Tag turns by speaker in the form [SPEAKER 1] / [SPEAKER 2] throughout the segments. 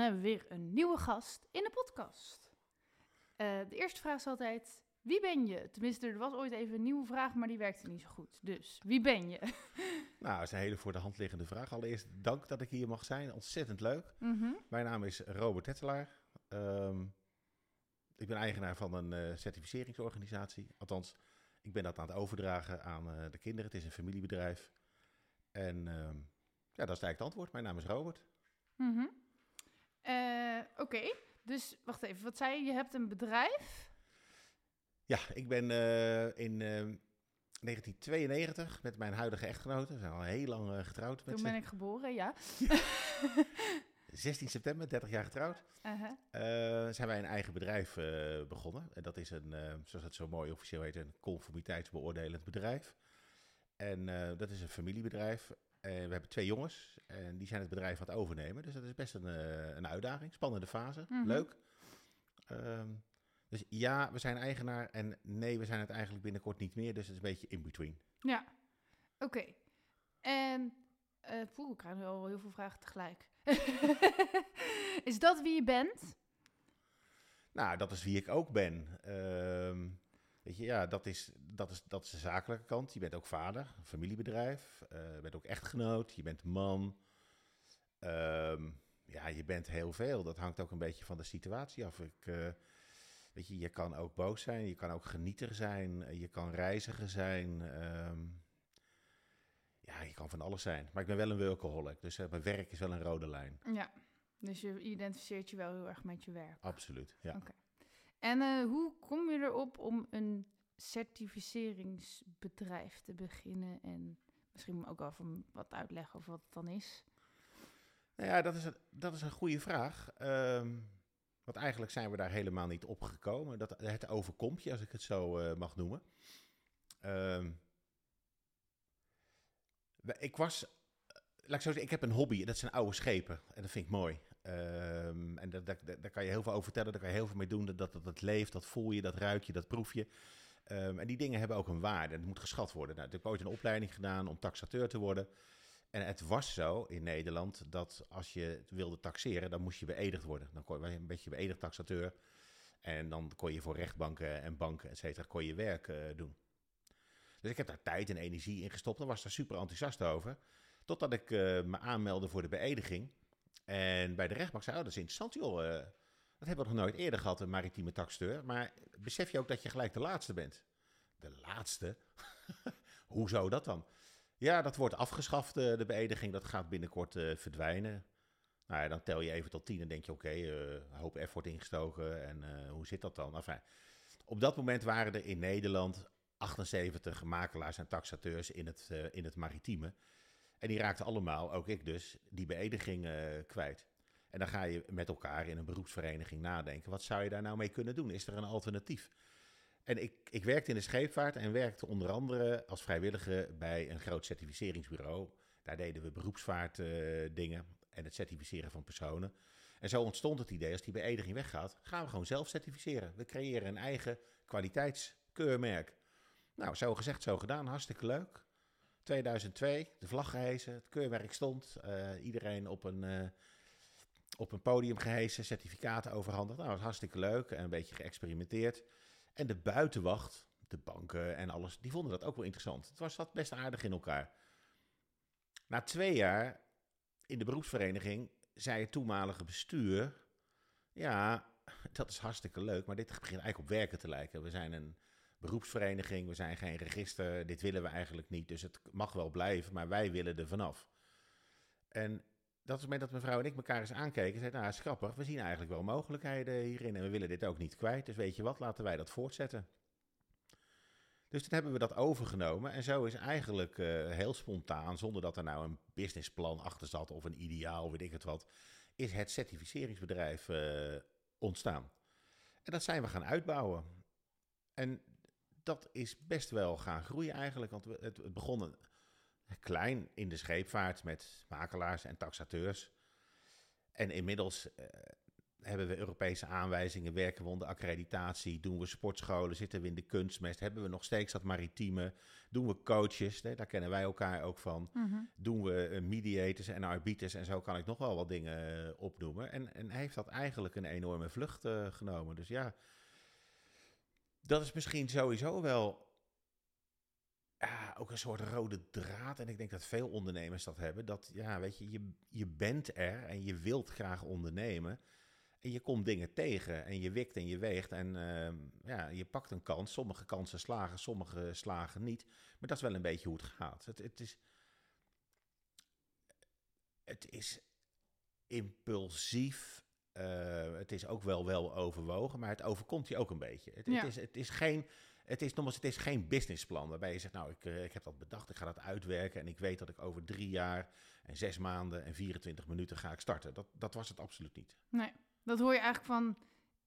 [SPEAKER 1] Hebben we weer een nieuwe gast in de podcast. Eh, de eerste vraag is altijd: wie ben je? Tenminste, er was ooit even een nieuwe vraag, maar die werkte niet zo goed. Dus wie ben je?
[SPEAKER 2] Nou, dat is een hele voor de hand liggende vraag. Allereerst dank dat ik hier mag zijn. Ontzettend leuk.
[SPEAKER 1] Mhm.
[SPEAKER 2] Mijn naam is Robert Tettelaar. Ehm, ik ben eigenaar van een eh, certificeringsorganisatie. Althans, ik ben dat aan het overdragen aan eh, de kinderen. Het is een familiebedrijf. En ehm, ja, dat is eigenlijk het antwoord. Mijn naam is Robert.
[SPEAKER 1] Mhm. Eh, Oké, dus wacht even. Wat zei je? Je hebt een bedrijf?
[SPEAKER 2] Ja, ik ben eh, in ehm, 1992 met mijn huidige echtgenote, we zijn al heel lang eh, getrouwd met
[SPEAKER 1] Toen ben ik geboren, ja.
[SPEAKER 2] ze. 16 september, 30 jaar getrouwd.
[SPEAKER 1] Uh-huh.
[SPEAKER 2] Eh, zijn wij een eigen bedrijf eh, begonnen. En dat is een, eh, zoals het zo mooi officieel heet, een conformiteitsbeoordelend bedrijf. En eh, dat is een familiebedrijf. We hebben twee jongens en die zijn het bedrijf aan het overnemen. Dus dat is best een, eh, een uitdaging, spannende fase,
[SPEAKER 1] Mhm.
[SPEAKER 2] leuk. Ehm, dus ja, we zijn eigenaar en nee, we zijn het eigenlijk binnenkort niet meer. Dus het is een beetje in between.
[SPEAKER 1] Ja, oké. En, eh poeh, ik krijg nu al heel veel vragen tegelijk. is dat wie je bent?
[SPEAKER 2] Nou, dat is wie ik ook ben. Ehm, weet je, ja, dat is, dat, is, dat is de zakelijke kant. Je bent ook vader, familiebedrijf. eh, je bent ook echtgenoot, je bent man. Ehm, ja, je bent heel veel. Dat hangt ook een beetje van de situatie af. Ik, eh, weet je, je kan ook boos zijn, je kan ook genieter zijn, eh, je kan reiziger zijn. ehm, ja, je kan van alles zijn. Maar ik ben wel een workaholic, dus mijn werk is wel een rode lijn.
[SPEAKER 1] Ja, dus je identificeert je wel heel erg met je werk.
[SPEAKER 2] Absoluut, ja.
[SPEAKER 1] Oké. En eh, hoe kom je erop om een certificeringsbedrijf te beginnen? En misschien ook wel van wat uitleggen over wat het dan is.
[SPEAKER 2] Nou ja, dat is een, dat is een goede vraag. Ehm, want eigenlijk zijn we daar helemaal niet op gekomen. Dat, het overkomt je, als ik het zo eh, mag noemen. Ehm, ik was, eh, laat ik zo zeggen, ik heb een hobby. Dat zijn oude schepen. En dat vind ik mooi. Ehm, en dat- daar kan je heel veel over vertellen. Daar kan je heel veel mee doen. Dat, dat, leeft, dat voel je, dat ruik je, dat proef je. Ehm, en die dingen hebben ook een waarde. Het moet geschat worden. Nou, ik heb ooit een opleiding gedaan om taxateur te worden. En het was zo in Nederland dat als je wilde taxeren, dan moest je beëdigd worden. Dan kon je een beetje beëdigd taxateur. En dan kon je voor rechtbanken en banken, et cetera, kon je werk eh, doen. Dus ik heb daar tijd en energie in gestopt en was daar super enthousiast over. Totdat ik eh, me aanmeldde voor de beëdiging. En bij de rechtbank zei, oh, dat is interessant joh. eh, dat hebben we nog nooit eerder gehad, een maritieme taxateur. Maar besef je ook dat je gelijk de laatste bent? De laatste? Hoezo dat dan? Ja, dat wordt afgeschaft, eh, de beëdiging. Dat gaat binnenkort eh, verdwijnen. Nou ja, dan tel je even tot tien en denk je, oké, eh, een hoop effort ingestoken. En hoe zit dat dan? Enfin, op dat moment waren er in Nederland 78 makelaars en taxateurs in het, in het maritieme. En die raakten allemaal, ook ik dus, die beëdiging eh, kwijt. En dan ga je met elkaar in een beroepsvereniging nadenken. Wat zou je daar nou mee kunnen doen? Is er een alternatief? En ik, ik werkte in de scheepvaart en werkte onder andere als vrijwilliger bij een groot certificeringsbureau. Daar deden we beroepsvaart eh, en het certificeren van personen. En zo ontstond het idee, als die beëdiging weggaat, gaan we gewoon zelf certificeren. We creëren een eigen kwaliteitskeurmerk. Nou, zo gezegd, zo gedaan. Hartstikke leuk. 2002, de vlag gehesen, het keurmerk stond. eh, iedereen op een, eh, op een podium gehesen, certificaten overhandigd. Nou, dat was hartstikke leuk en een beetje geëxperimenteerd. En de buitenwacht, de banken en alles, die vonden dat ook wel interessant. Het was best aardig in elkaar. Na twee jaar in de beroepsvereniging zei het toenmalige bestuur... Ja, dat is hartstikke leuk, maar dit begint eigenlijk op werken te lijken. We zijn een beroepsvereniging, we zijn geen register, dit willen we eigenlijk niet. Dus het mag wel blijven, maar wij willen er vanaf. En dat is het moment dat mevrouw en ik elkaar eens aankeken. Zeiden, nou, is grappig. We zien eigenlijk wel mogelijkheden hierin. En we willen dit ook niet kwijt. Dus weet je wat, laten wij dat voortzetten. Dus toen hebben we dat overgenomen. En zo is eigenlijk eh, heel spontaan, zonder dat er nou een businessplan achter zat of een ideaal, weet ik het wat, is het certificeringsbedrijf eh, ontstaan. En dat zijn we gaan uitbouwen. En dat is best wel gaan groeien eigenlijk. Want we, het, het begon klein in de scheepvaart met makelaars en taxateurs. En inmiddels eh, hebben we Europese aanwijzingen, werken we onder accreditatie, doen we sportscholen, zitten we in de kunstmest, hebben we nog steeds dat maritieme, doen we coaches, daar kennen wij elkaar ook van,
[SPEAKER 1] Mhm.
[SPEAKER 2] doen we eh, mediators en arbiters en zo kan ik nog wel wat dingen eh, opnoemen. En, en heeft dat eigenlijk een enorme vlucht genomen. Dus ja, dat is misschien sowieso wel ook een soort rode draad. En ik denk dat veel ondernemers dat hebben. Dat, ja, weet je, je, je bent er en je wilt graag ondernemen. En je komt dingen tegen en je wikt en je weegt. En ehm, ja, je pakt een kans. Sommige kansen slagen, sommige slagen niet. Maar dat is wel een beetje hoe het gaat. Het, het is... Het is impulsief. Eh, het is ook wel wel overwogen, maar het overkomt je ook een beetje. Het,
[SPEAKER 1] Ja.
[SPEAKER 2] het, is, het is geen... Het is, nogmaals, het is geen businessplan waarbij je zegt, nou, ik, eh, ik heb dat bedacht, ik ga dat uitwerken en ik weet dat ik over drie jaar en zes maanden en 24 minuten ga ik starten. Dat, dat was het absoluut niet.
[SPEAKER 1] Nee, dat hoor je eigenlijk van.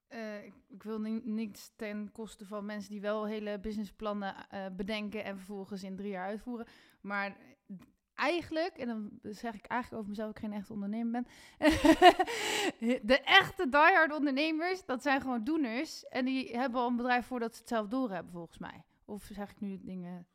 [SPEAKER 1] eh, ik, wil ni- niks ten koste van mensen die wel hele businessplannen bedenken en vervolgens in drie jaar uitvoeren. Maar eigenlijk, en dan zeg ik eigenlijk over mezelf, ik geen echte ondernemer ben. de echte diehard ondernemers, dat zijn gewoon doeners. En die hebben al een bedrijf voordat ze het zelf doorhebben, volgens mij. Of zeg ik nu dingen.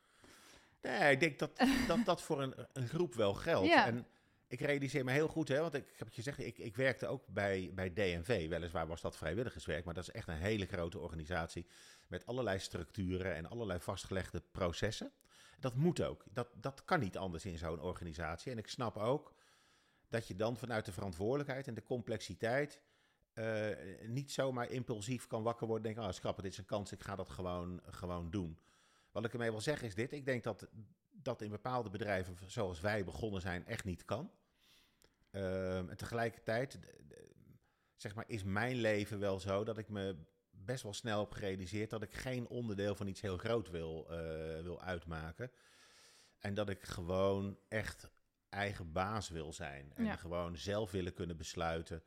[SPEAKER 2] Nee, ik denk dat dat, dat voor een, een groep wel geldt.
[SPEAKER 1] Ja.
[SPEAKER 2] En ik realiseer me heel goed, hè, want ik, ik heb het gezegd, ik, ik werkte ook bij, bij DNV. Weliswaar was dat vrijwilligerswerk, maar dat is echt een hele grote organisatie met allerlei structuren en allerlei vastgelegde processen. Dat moet ook. Dat, dat kan niet anders in zo'n organisatie. En ik snap ook dat je dan vanuit de verantwoordelijkheid en de complexiteit eh, niet zomaar impulsief kan wakker worden en denken, oh schrap, dit is een kans, ik ga dat gewoon, gewoon doen. Wat ik ermee wil zeggen is dit, ik denk dat dat in bepaalde bedrijven zoals wij begonnen zijn echt niet kan. Ehm, en tegelijkertijd, zeg maar, is mijn leven wel zo dat ik me best wel snel heb gerealiseerd dat ik geen onderdeel van iets heel groot wil, eh, wil uitmaken. En dat ik gewoon echt eigen baas wil zijn. En
[SPEAKER 1] Ja.
[SPEAKER 2] gewoon zelf willen kunnen besluiten.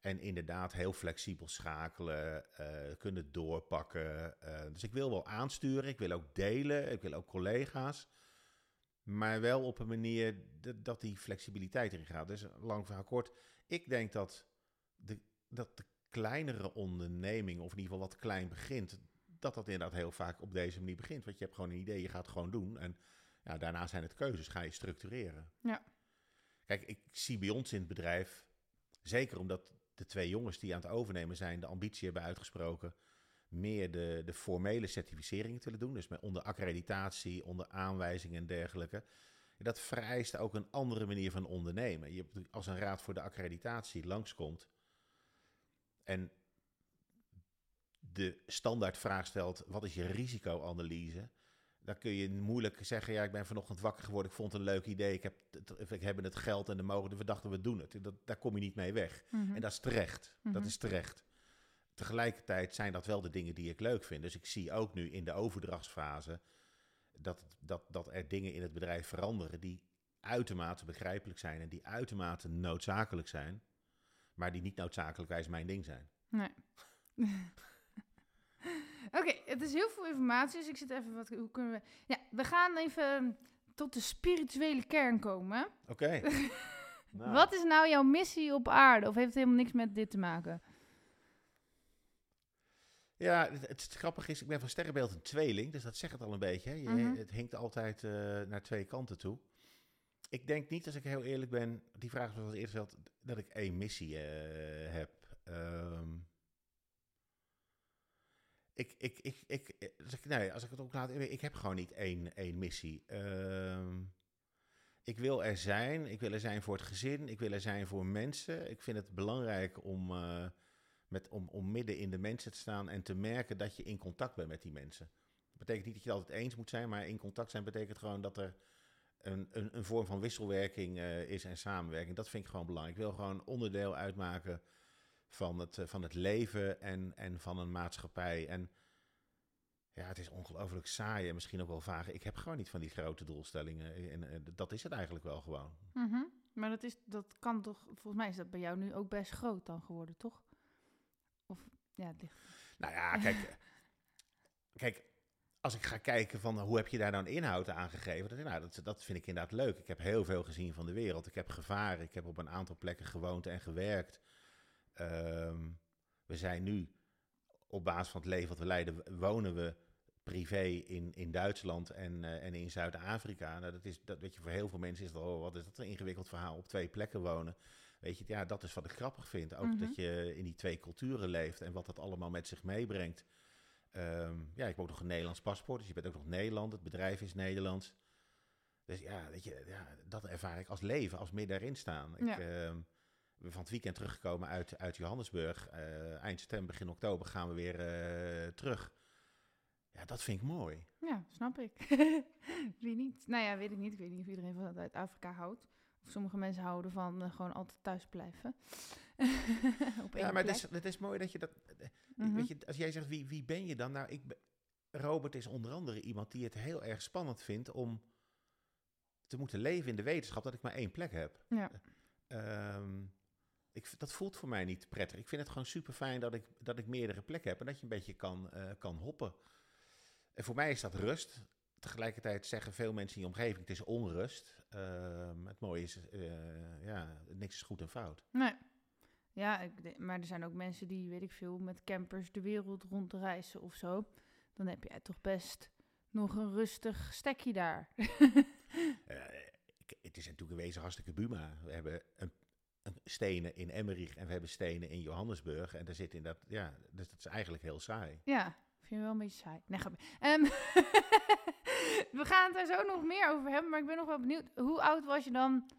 [SPEAKER 2] En inderdaad heel flexibel schakelen, eh, kunnen doorpakken. Eh, dus ik wil wel aansturen, ik wil ook delen, ik wil ook collega's. Maar wel op een manier dat, dat die flexibiliteit erin gaat. Dus lang verhaal kort. Ik denk dat de, dat de kleinere onderneming, of in ieder geval wat klein begint, dat dat inderdaad heel vaak op deze manier begint. Want je hebt gewoon een idee, je gaat het gewoon doen. En ja, daarna zijn het keuzes, ga je structureren.
[SPEAKER 1] Ja.
[SPEAKER 2] Kijk, ik zie bij ons in het bedrijf, zeker omdat de twee jongens die aan het overnemen zijn, de ambitie hebben uitgesproken, meer de, de formele certificering te willen doen. Dus met onder accreditatie, onder aanwijzingen en dergelijke. Dat vereist ook een andere manier van ondernemen. Je, als een raad voor de accreditatie langskomt en de standaardvraag stelt: wat is je risicoanalyse? Dan kun je moeilijk zeggen: ja, ik ben vanochtend wakker geworden, ik vond het een leuk idee, ik heb het, ik heb het geld en de mogelijkheden, we dachten we doen het. Dat, daar kom je niet mee weg.
[SPEAKER 1] Mhm.
[SPEAKER 2] En dat is terecht. Dat
[SPEAKER 1] Mhm.
[SPEAKER 2] is terecht. Tegelijkertijd zijn dat wel de dingen die ik leuk vind. Dus ik zie ook nu in de overdrachtsfase dat, dat, dat er dingen in het bedrijf veranderen die uitermate begrijpelijk zijn en die uitermate noodzakelijk zijn, maar die niet noodzakelijkwijs mijn ding zijn.
[SPEAKER 1] Nee. Oké, het is heel veel informatie, dus ik zit even wat. Hoe kunnen we. Ja, we gaan even tot de spirituele kern komen.
[SPEAKER 2] Oké. Nou,
[SPEAKER 1] Wat is nou jouw missie op aarde? Of heeft het helemaal niks met dit te maken?
[SPEAKER 2] Ja, het, het grappige is, ik ben van sterrenbeeld een tweeling, dus dat zegt het al een beetje. Hè? Je,
[SPEAKER 1] Mhm.
[SPEAKER 2] Het hinkt altijd eh, naar twee kanten toe. Ik denk niet, als ik heel eerlijk ben, die vraag was eerder gesteld, dat ik één missie eh, heb. Ehm, ik, ik, ik, ik, als ik, nee, als ik het ook laat, ik heb gewoon niet één, één missie. Ehm, ik wil er zijn, ik wil er zijn voor het gezin, ik wil er zijn voor mensen. Ik vind het belangrijk om... eh, met, om, om midden in de mensen te staan en te merken dat je in contact bent met die mensen. Dat betekent niet dat je het altijd eens moet zijn, maar in contact zijn betekent gewoon dat er een, een, een vorm van wisselwerking eh, is en samenwerking. Dat vind ik gewoon belangrijk. Ik wil gewoon onderdeel uitmaken van het, eh, van het leven en, en van een maatschappij. En ja, het is ongelooflijk saai en misschien ook wel vaag. Ik heb gewoon niet van die grote doelstellingen. En, eh, dat is het eigenlijk wel gewoon.
[SPEAKER 1] Mhm. Maar dat, is, dat kan toch, volgens mij is dat bij jou nu ook best groot dan geworden, toch? Of, ja, het ligt...
[SPEAKER 2] Nou ja, kijk, kijk, als ik ga kijken van hoe heb je daar een inhoud aan gegeven, dat, nou, dat, dat vind ik inderdaad leuk. Ik heb heel veel gezien van de wereld. Ik heb gevaren, ik heb op een aantal plekken gewoond en gewerkt. Ehm, we zijn nu op basis van het leven wat we leiden, wonen we privé in, in Duitsland en, eh, en in Zuid-Afrika. Nou, dat is, dat, weet je, voor heel veel mensen is dat, oh, wat is dat een ingewikkeld verhaal, op twee plekken wonen. Weet je, ja, dat is wat ik grappig vind. Ook
[SPEAKER 1] Mhm.
[SPEAKER 2] dat je in die twee culturen leeft en wat dat allemaal met zich meebrengt. Ehm, ja, ik heb ook nog een Nederlands paspoort, dus je bent ook nog Nederland. Het bedrijf is Nederlands. Dus ja, weet je, ja, dat ervaar ik als leven, als meer daarin staan. Ik,
[SPEAKER 1] Ja.
[SPEAKER 2] ehm, we zijn van het weekend teruggekomen uit, uit Johannesburg. Eh, eind september, begin oktober gaan we weer eh, terug. Ja, dat vind ik mooi.
[SPEAKER 1] Ja, snap ik. Wie niet? Nou ja, weet ik niet. Ik weet niet of iedereen van uit Afrika houdt. Of sommige mensen houden van eh, gewoon altijd thuis blijven.
[SPEAKER 2] Ja, maar het is, het is mooi dat je dat...
[SPEAKER 1] Mhm.
[SPEAKER 2] Weet je, als jij zegt, wie, wie ben je dan? Nou, ik, ben- Robert is onder andere iemand die het heel erg spannend vindt om te moeten leven in de wetenschap dat ik maar één plek heb.
[SPEAKER 1] Ja.
[SPEAKER 2] Ehm, ik, dat voelt voor mij niet prettig. Ik vind het gewoon super fijn dat ik, dat ik meerdere plekken heb en dat je een beetje kan, eh, kan hoppen. En voor mij is dat rust. Tegelijkertijd zeggen veel mensen in je omgeving, het is onrust. Ehm, het mooie is, eh, ja, niks is goed en fout.
[SPEAKER 1] Nee. Ja, ik, maar er zijn ook mensen die, weet ik veel, met campers de wereld rond reizen of zo. Dan heb jij toch best nog een rustig stekje daar.
[SPEAKER 2] Eh, het is natuurlijk een wezen hartstikke buma. We hebben een, een stenen in Emmerich en we hebben stenen in Johannesburg. En daar zit in dat, ja, dus dat is eigenlijk heel saai.
[SPEAKER 1] ja, vind je wel een beetje saai. Nee, grapje. Ehm, we gaan het er zo nog meer over hebben, maar ik ben nog wel benieuwd. Hoe oud was je dan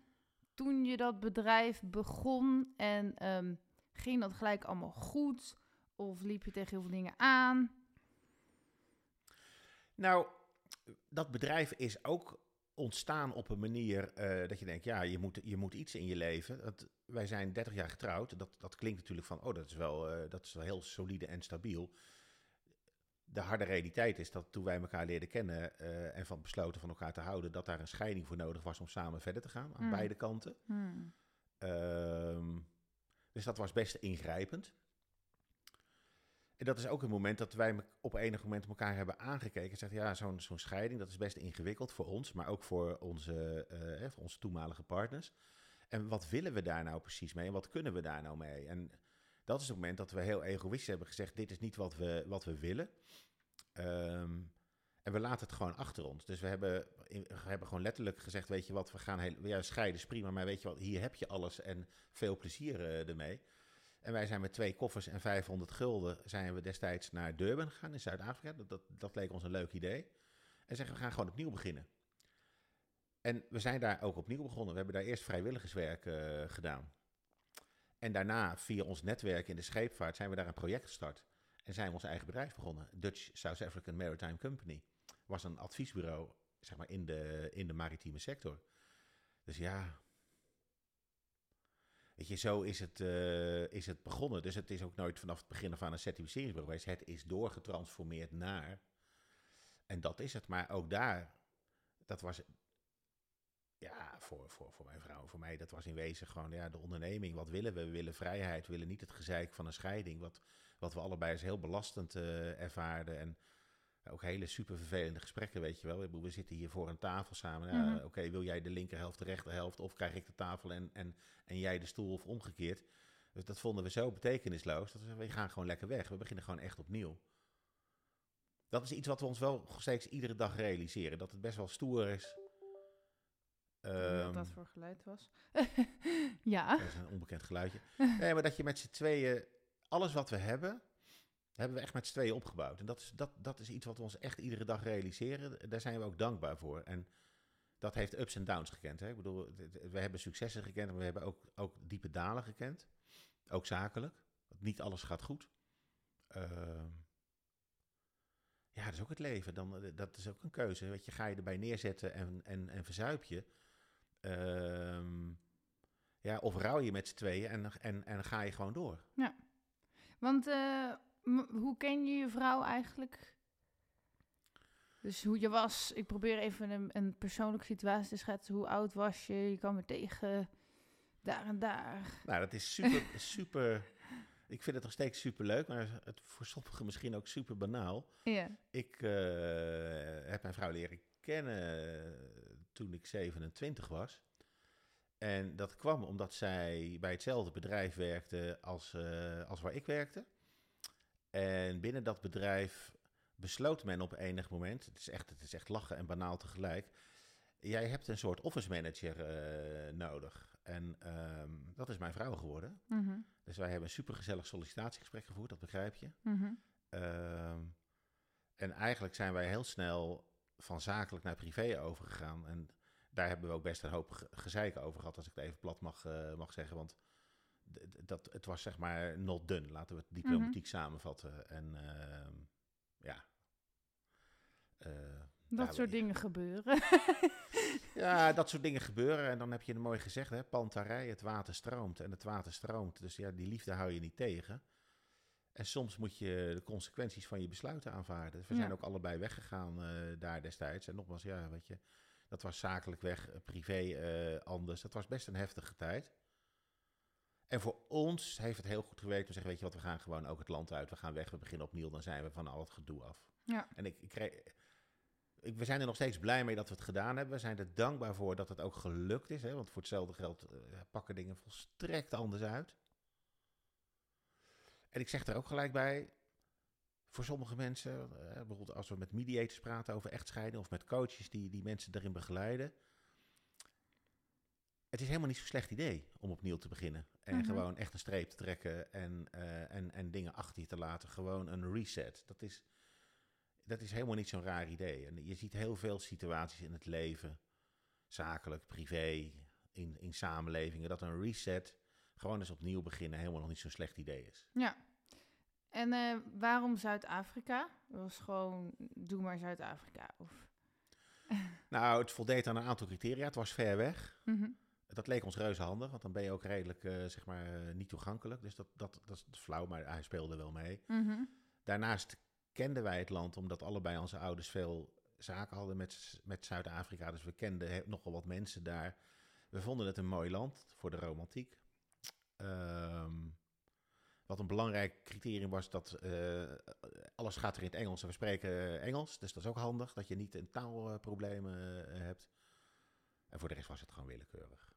[SPEAKER 1] toen je dat bedrijf begon? En ehm, ging dat gelijk allemaal goed? Of liep je tegen heel veel dingen aan?
[SPEAKER 2] Nou, dat bedrijf is ook ontstaan op een manier eh, dat je denkt, ja, je moet, je moet iets in je leven. Dat, wij zijn 30 jaar getrouwd. Dat, dat klinkt natuurlijk van, oh, dat is, wel, eh, dat is wel heel solide en stabiel. De harde realiteit is dat toen wij elkaar leerden kennen eh, en van besloten van elkaar te houden, dat daar een scheiding voor nodig was om samen verder te gaan aan
[SPEAKER 1] Mm.
[SPEAKER 2] beide kanten.
[SPEAKER 1] Hmm.
[SPEAKER 2] Ehm, dus dat was best ingrijpend. En dat is ook een moment dat wij op enig moment elkaar hebben aangekeken. En zeggen, ja, zo'n zo'n scheiding, dat is best ingewikkeld voor ons, maar ook voor onze, eh, eh, voor onze toenmalige partners. En wat willen we daar nou precies mee en wat kunnen we daar nou mee? En dat is het moment dat we heel egoïstisch hebben gezegd, dit is niet wat we, wat we willen. Ehm, en we laten het gewoon achter ons. Dus we hebben, we hebben gewoon letterlijk gezegd, weet je wat, we gaan heel, ja, scheiden is prima, maar weet je wat, hier heb je alles en veel plezier eh, ermee. En wij zijn met twee koffers en 500 gulden zijn we destijds naar Durban gegaan in Zuid-Afrika. Dat, dat, dat leek ons een leuk idee. En zeggen we gaan gewoon opnieuw beginnen. En we zijn daar ook opnieuw begonnen. We hebben daar eerst vrijwilligerswerk eh, gedaan. En daarna, via ons netwerk in de scheepvaart, zijn we daar een project gestart. En zijn we ons eigen bedrijf begonnen. Dutch South African Maritime Company. Was een adviesbureau zeg maar, in, de, in de maritieme sector. Dus ja. Weet je, zo is het, eh, is het begonnen. Dus het is ook nooit vanaf het begin af aan een certificeringsbureau geweest. Het is doorgetransformeerd naar. En dat is het. Maar ook daar, dat was. Ja, voor, voor, voor mijn vrouw, voor mij, dat was in wezen gewoon ja, de onderneming. Wat willen we? We willen vrijheid. We willen niet het gezeik van een scheiding. Wat, wat we allebei als heel belastend eh, ervaarden. En ook hele super vervelende gesprekken, weet je wel. We zitten hier voor een tafel samen. Ja,
[SPEAKER 1] Mhm.
[SPEAKER 2] Oké, wil jij de linkerhelft, de rechterhelft? Of krijg ik de tafel en, en, en jij de stoel of omgekeerd? Dus dat vonden we zo betekenisloos. Dat we, we gaan gewoon lekker weg. We beginnen gewoon echt opnieuw. Dat is iets wat we ons wel steeds iedere dag realiseren. Dat het best wel stoer is.
[SPEAKER 1] Wat
[SPEAKER 2] Ehm,
[SPEAKER 1] dat voor geluid was. ja.
[SPEAKER 2] dat is een onbekend geluidje. Nee, maar dat je met z'n tweeën... Alles wat we hebben, hebben we echt met z'n tweeën opgebouwd. En dat is, dat, dat is iets wat we ons echt iedere dag realiseren. Daar zijn we ook dankbaar voor. En dat heeft ups en downs gekend. Hè? Ik bedoel, we hebben successen gekend, maar we hebben ook, ook diepe dalen gekend. Ook zakelijk. Niet alles gaat goed. Ehm, ja, dat is ook het leven. Dan, dat is ook een keuze. Weet je, ga je erbij neerzetten en, en, en verzuip je? Ehm, ja, of rouw je met z'n tweeën en, en, en ga je gewoon door.
[SPEAKER 1] Want eh, hoe ken je je vrouw eigenlijk? Dus hoe je was, ik probeer even een, een persoonlijke situatie te schetsen. Hoe oud was je? Je kwam er tegen. Daar en daar.
[SPEAKER 2] Nou, dat is super, super... Ik vind het nog steeds super leuk, maar het voor sommigen misschien ook super banaal.
[SPEAKER 1] Ja.
[SPEAKER 2] Ik eh, heb mijn vrouw leren kennen toen ik 27 was. En dat kwam omdat zij bij hetzelfde bedrijf werkte als, eh, als waar ik werkte. En binnen dat bedrijf besloot men op enig moment, het is echt, het is echt lachen en banaal tegelijk, jij hebt een soort office manager eh, nodig. En ehm, dat is mijn vrouw geworden.
[SPEAKER 1] Mhm.
[SPEAKER 2] Dus wij hebben een supergezellig sollicitatiegesprek gevoerd, dat begrijp je.
[SPEAKER 1] Mhm.
[SPEAKER 2] Ehm, en eigenlijk zijn wij heel snel van zakelijk naar privé overgegaan. En daar hebben we ook best een hoop ge- gezeik over gehad, als ik het even plat mag, eh, mag zeggen. Want dat, het was zeg maar not done, laten we het diplomatiek samenvatten. En ehm, ja. Eh,
[SPEAKER 1] Dat soort dingen gebeuren.
[SPEAKER 2] ja, dat soort dingen gebeuren. En dan heb je een mooi gezegd, hè, pantarij, het water stroomt. En het water stroomt, dus ja, die liefde hou je niet tegen. En soms moet je de consequenties van je besluiten aanvaarden. We
[SPEAKER 1] Ja.
[SPEAKER 2] zijn ook allebei weggegaan eh, daar destijds. En nogmaals, ja, weet je, dat was zakelijk weg, eh, privé eh, anders. Dat was best een heftige tijd. En voor ons heeft het heel goed gewerkt om te zeggen, weet je wat, we gaan gewoon ook het land uit. We gaan weg, we beginnen opnieuw, dan zijn we van al het gedoe af.
[SPEAKER 1] Ja.
[SPEAKER 2] En ik, ik, kreeg- ik, we zijn er nog steeds blij mee dat we het gedaan hebben. We zijn er dankbaar voor dat het ook gelukt is. Hè? Want voor hetzelfde geld pakken dingen volstrekt anders uit. En ik zeg er ook gelijk bij, voor sommige mensen, eh, bijvoorbeeld als we met mediators praten over echtscheiding of met coaches die, die mensen daarin begeleiden. Het is helemaal niet zo'n slecht idee om opnieuw te beginnen. En
[SPEAKER 1] Mhm.
[SPEAKER 2] gewoon echt een streep te trekken en, eh, en, en dingen achter je te laten. Gewoon een reset. Dat is, dat is helemaal niet zo'n raar idee. En je ziet heel veel situaties in het leven, zakelijk, privé, in, in samenlevingen, dat een reset, gewoon eens opnieuw beginnen, helemaal nog niet zo'n slecht idee is.
[SPEAKER 1] Ja. En eh, waarom Zuid-Afrika? Dat was gewoon, doe maar Zuid-Afrika. Of...
[SPEAKER 2] Nou, het voldeed aan een aantal criteria. Het was ver weg.
[SPEAKER 1] Mhm.
[SPEAKER 2] Dat leek ons reuze handig, want dan ben je ook redelijk, eh, zeg maar, eh, niet toegankelijk. Dus dat, dat, dat is flauw, maar hij speelde wel mee.
[SPEAKER 1] Mhm.
[SPEAKER 2] Daarnaast kenden wij het land omdat allebei onze ouders veel zaken hadden met, met Zuid-Afrika. Dus we kenden nogal wat mensen daar. We vonden het een mooi land voor de romantiek. Ehm, wat een belangrijk criterium was dat eh, alles gaat er in het Engels en we spreken eh, Engels. Dus dat is ook handig, dat je niet een taalproblemen eh, hebt. En voor de rest was het gewoon willekeurig.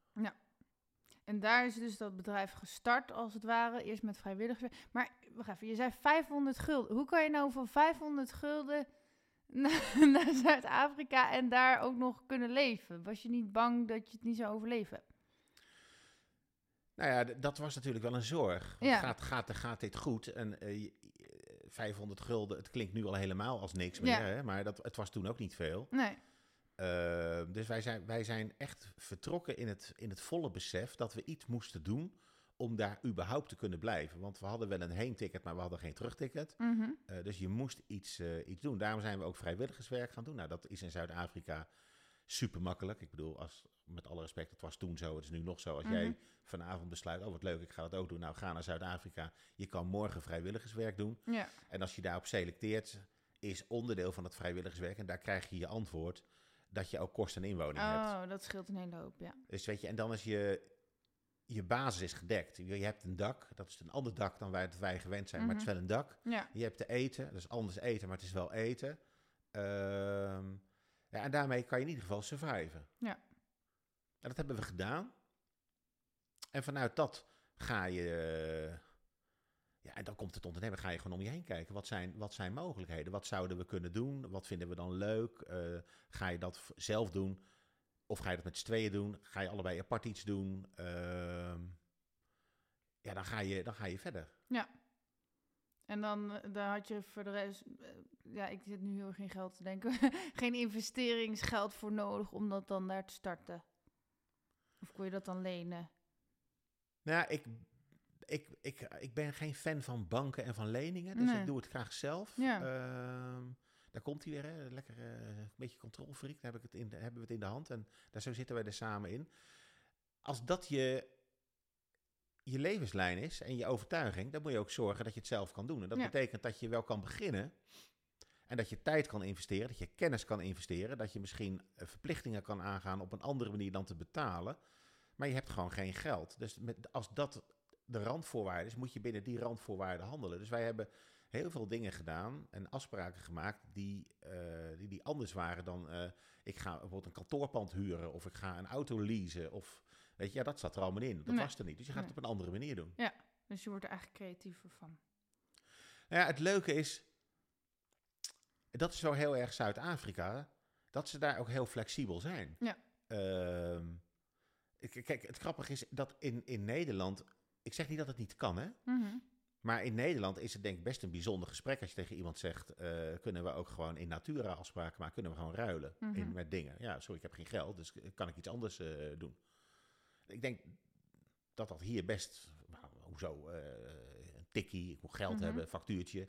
[SPEAKER 1] En daar is dus dat bedrijf gestart, als het ware. Eerst met vrijwilligers. Maar wacht even, je zei 500 gulden. Hoe kan je nou van 500 gulden naar Zuid-Afrika en daar ook nog kunnen leven? Was je niet bang dat je het niet zou overleven?
[SPEAKER 2] Nou ja, dat was natuurlijk wel een zorg.
[SPEAKER 1] Ja.
[SPEAKER 2] Gaat, gaat, gaat dit goed? En eh, je- je- 500 gulden, het klinkt nu al helemaal als niks meer,
[SPEAKER 1] Ja.
[SPEAKER 2] hè? maar dat, het was toen ook niet veel.
[SPEAKER 1] Nee.
[SPEAKER 2] Uh, dus wij zijn, wij zijn echt vertrokken in het, in het volle besef dat we iets moesten doen om daar überhaupt te kunnen blijven. Want we hadden wel een heenticket, maar we hadden geen terugticket. Uh, dus je moest iets, uh, iets doen. Daarom zijn we ook vrijwilligerswerk gaan doen. Nou, dat is in Zuid-Afrika super makkelijk. Ik bedoel, als, met alle respect, het was toen zo, het is nu nog zo. Als
[SPEAKER 1] Mhm.
[SPEAKER 2] jij vanavond besluit, oh wat leuk, ik ga dat ook doen. Nou, ga naar Zuid-Afrika. Je kan morgen vrijwilligerswerk doen.
[SPEAKER 1] Ja.
[SPEAKER 2] En als je daarop selecteert, is onderdeel van het vrijwilligerswerk, en daar krijg je je antwoord, dat je ook kost en inwoning hebt.
[SPEAKER 1] Oh, dat scheelt een hele hoop, ja.
[SPEAKER 2] Dus weet je, en dan is je, je basis is gedekt. Je, je hebt een dak, dat is een ander dak dan waar wij gewend zijn, maar het is wel een dak.
[SPEAKER 1] Ja.
[SPEAKER 2] Je hebt te eten, dat is anders eten, maar het is wel eten. Ehm, ja, en daarmee kan je in ieder geval surviven.
[SPEAKER 1] Ja.
[SPEAKER 2] En dat hebben we gedaan. En vanuit dat ga je... eh, ja, en dan komt het ondernemen, ga je gewoon om je heen kijken. Wat zijn, wat zijn mogelijkheden? Wat zouden we kunnen doen? Wat vinden we dan leuk? Eh, ga je dat zelf doen? Of ga je dat met z'n tweeën doen? Ga je allebei apart iets doen? Ehm, ja, dan ga, je, dan ga je verder.
[SPEAKER 1] En dan, eh, dan had je voor de rest, ja, ik zit nu heel erg in geld te denken, geen investeringsgeld voor nodig om dat dan daar te starten. Of kon je dat dan lenen?
[SPEAKER 2] Nou ja, ik, ik, ik, ik ben geen fan van banken en van leningen, dus
[SPEAKER 1] Nee.
[SPEAKER 2] ik doe het graag zelf.
[SPEAKER 1] Ja.
[SPEAKER 2] Ehm, daar komt hij weer, hè? lekker eh, een beetje controlfreak, daar heb ik het in, hebben we het in de hand en daar zo zitten wij er samen in. Als dat je, je levenslijn is en je overtuiging, dan moet je ook zorgen dat je het zelf kan doen. En dat
[SPEAKER 1] Ja.
[SPEAKER 2] betekent dat je wel kan beginnen en dat je tijd kan investeren, dat je kennis kan investeren, dat je misschien eh, verplichtingen kan aangaan op een andere manier dan te betalen. Maar je hebt gewoon geen geld. Dus met, als dat de randvoorwaarde is, moet je binnen die randvoorwaarden handelen. Dus wij hebben heel veel dingen gedaan en afspraken gemaakt die, eh, die, die anders waren dan eh, ik ga bijvoorbeeld een kantoorpand huren of ik ga een auto leasen of weet je, ja, dat zat er allemaal in. Dat
[SPEAKER 1] Nee.
[SPEAKER 2] was er niet. Dus je gaat
[SPEAKER 1] Nee.
[SPEAKER 2] het op een andere manier doen.
[SPEAKER 1] Dus je wordt er eigenlijk creatiever van.
[SPEAKER 2] Nou ja, het leuke is, dat is zo heel erg Zuid-Afrika, dat ze daar ook heel flexibel zijn.
[SPEAKER 1] Ja.
[SPEAKER 2] Ehm, kijk, het grappige is dat in, in Nederland, ik zeg niet dat het niet kan, hè?
[SPEAKER 1] Mhm.
[SPEAKER 2] Maar in Nederland is het denk ik best een bijzonder gesprek als je tegen iemand zegt, eh, kunnen we ook gewoon in natura afspraken maken, kunnen we gewoon ruilen
[SPEAKER 1] Mhm.
[SPEAKER 2] in, met dingen. Ja, sorry, ik heb geen geld, dus kan ik iets anders eh, doen. Ik denk dat dat hier best, nou, hoezo, eh, een tikkie, ik moet geld
[SPEAKER 1] Mhm.
[SPEAKER 2] hebben, een factuurtje.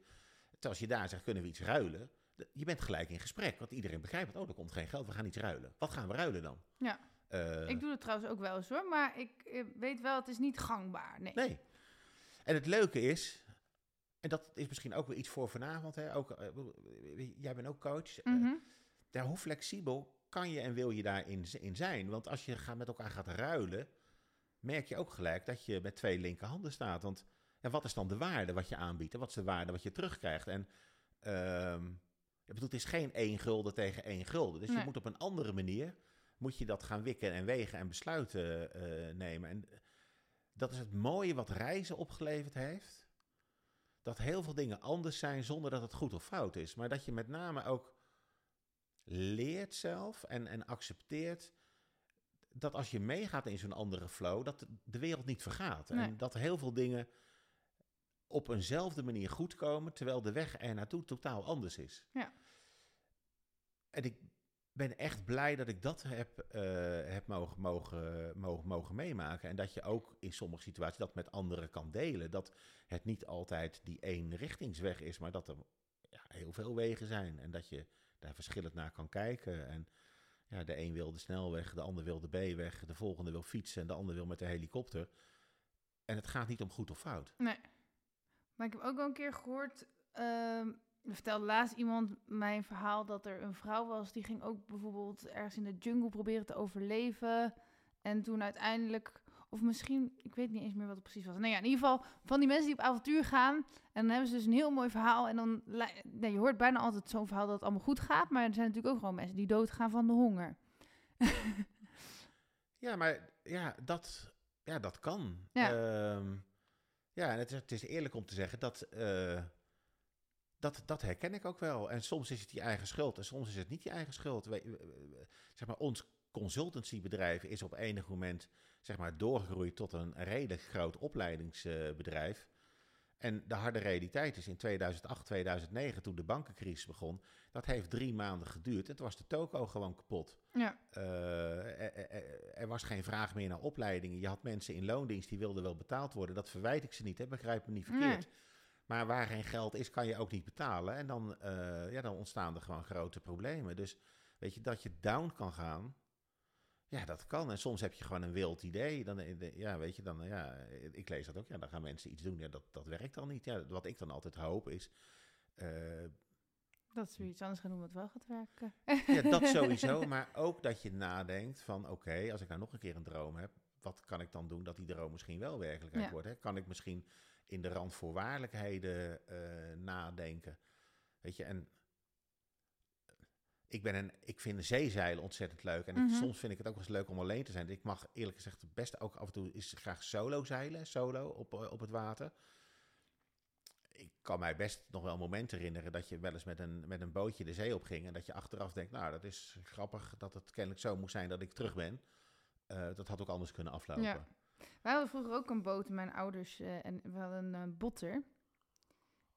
[SPEAKER 2] Terwijl als je daar zegt, kunnen we iets ruilen? Je bent gelijk in gesprek, want iedereen begrijpt, oh, er komt geen geld, we gaan iets ruilen. Wat gaan we ruilen dan?
[SPEAKER 1] Ja.
[SPEAKER 2] Eh,
[SPEAKER 1] Ik doe het trouwens ook wel eens hoor, maar ik eh, weet wel, het is niet gangbaar. Nee.
[SPEAKER 2] Nee. En het leuke is, en dat is misschien ook weer iets voor vanavond, hè? Ook, eh, jij bent ook coach.
[SPEAKER 1] Mhm.
[SPEAKER 2] ja, hoe flexibel kan je en wil je daarin in zijn? Want als je gaat, met elkaar gaat ruilen, merk je ook gelijk dat je met twee linkerhanden staat. Want ja, wat is dan de waarde wat je aanbiedt en wat is de waarde wat je terugkrijgt? En ehm, ik bedoel, het is geen één gulden tegen één gulden. Dus je moet op een andere manier moet je dat gaan wikken en wegen en besluiten eh, nemen. En dat is het mooie wat reizen opgeleverd heeft. Dat heel veel dingen anders zijn zonder dat het goed of fout is. Maar dat je met name ook leert zelf en, en accepteert dat als je meegaat in zo'n andere flow, dat de wereld niet vergaat.
[SPEAKER 1] Nee.
[SPEAKER 2] En dat heel veel dingen op eenzelfde manier goed komen, terwijl de weg er naartoe totaal anders is.
[SPEAKER 1] Ja.
[SPEAKER 2] En ik ben echt blij dat ik dat heb, eh, heb mogen, mogen, mogen, mogen meemaken. En dat je ook in sommige situaties dat met anderen kan delen. Dat het niet altijd die eenrichtingsweg is, maar dat er ja, heel veel wegen zijn. En dat je daar verschillend naar kan kijken. En ja, de een wil de snelweg, de ander wil de B-weg, de volgende wil fietsen en de ander wil met de helikopter. En het gaat niet om goed of fout.
[SPEAKER 1] Nee. Maar ik heb ook wel een keer gehoord. ehm, er vertelde laatst iemand mijn verhaal dat er een vrouw was. die ging ook bijvoorbeeld ergens in de jungle proberen te overleven. En toen uiteindelijk. Of misschien, ik weet niet eens meer wat het precies was. Nou ja, in ieder geval van die mensen die op avontuur gaan. En dan hebben ze dus een heel mooi verhaal. En dan, nee, je hoort bijna altijd zo'n verhaal dat het allemaal goed gaat. Maar er zijn natuurlijk ook gewoon mensen die doodgaan van de honger.
[SPEAKER 2] Ja, maar ja, dat, ja, dat kan.
[SPEAKER 1] Ja.
[SPEAKER 2] Ehm, ja, en het het is eerlijk om te zeggen dat, eh, dat, dat herken ik ook wel. En soms is het je eigen schuld en soms is het niet je eigen schuld. We- zeg maar, ons consultancybedrijf is op enig moment zeg maar, doorgegroeid tot een redelijk groot opleidingsbedrijf. En de harde realiteit is in 2008, 2009, toen de bankencrisis begon, dat heeft drie maanden geduurd. En toen was de toko gewoon kapot.
[SPEAKER 1] Ja,
[SPEAKER 2] Eh, er, er- er was geen vraag meer naar opleidingen. Je had mensen in loondienst die wilden wel betaald worden. Dat verwijt ik ze niet, hè? begrijp me niet verkeerd. Maar waar geen geld is, kan je ook niet betalen. En dan, eh, ja, dan ontstaan er gewoon grote problemen. Dus weet je, dat je down kan gaan, ja, dat kan. En soms heb je gewoon een wild idee. Dan, eh, ja, weet je, dan, eh, ja, ik lees dat ook. Ja, dan gaan mensen iets doen. Ja, dat, dat werkt dan niet. Ja, wat ik dan altijd hoop is... eh,
[SPEAKER 1] dat weer iets anders gaan doen wat wel gaat werken.
[SPEAKER 2] ja, dat sowieso. Maar ook dat je nadenkt van... oké, als ik nou nog een keer een droom heb... wat kan ik dan doen dat die droom misschien wel werkelijkheid
[SPEAKER 1] Ja.
[SPEAKER 2] wordt? Hè? Kan ik misschien in de randvoorwaardelijkheden eh, nadenken? Weet je, en... Ik, ben een, ik vind zeezeilen ontzettend leuk. En ik-
[SPEAKER 1] Mhm.
[SPEAKER 2] soms vind ik het ook wel eens leuk om alleen te zijn. Ik mag eerlijk gezegd het beste ook af en toe is graag solo zeilen. Solo op, eh, op het water. Ik kan mij best nog wel momenten herinneren dat je wel eens met een, met een bootje de zee op ging. En dat je achteraf denkt, nou dat is grappig dat het kennelijk zo moest zijn dat ik terug ben. Eh, dat had ook anders kunnen aflopen.
[SPEAKER 1] Ja. Wij hadden vroeger ook een boot, mijn ouders, eh, en we hadden een botter.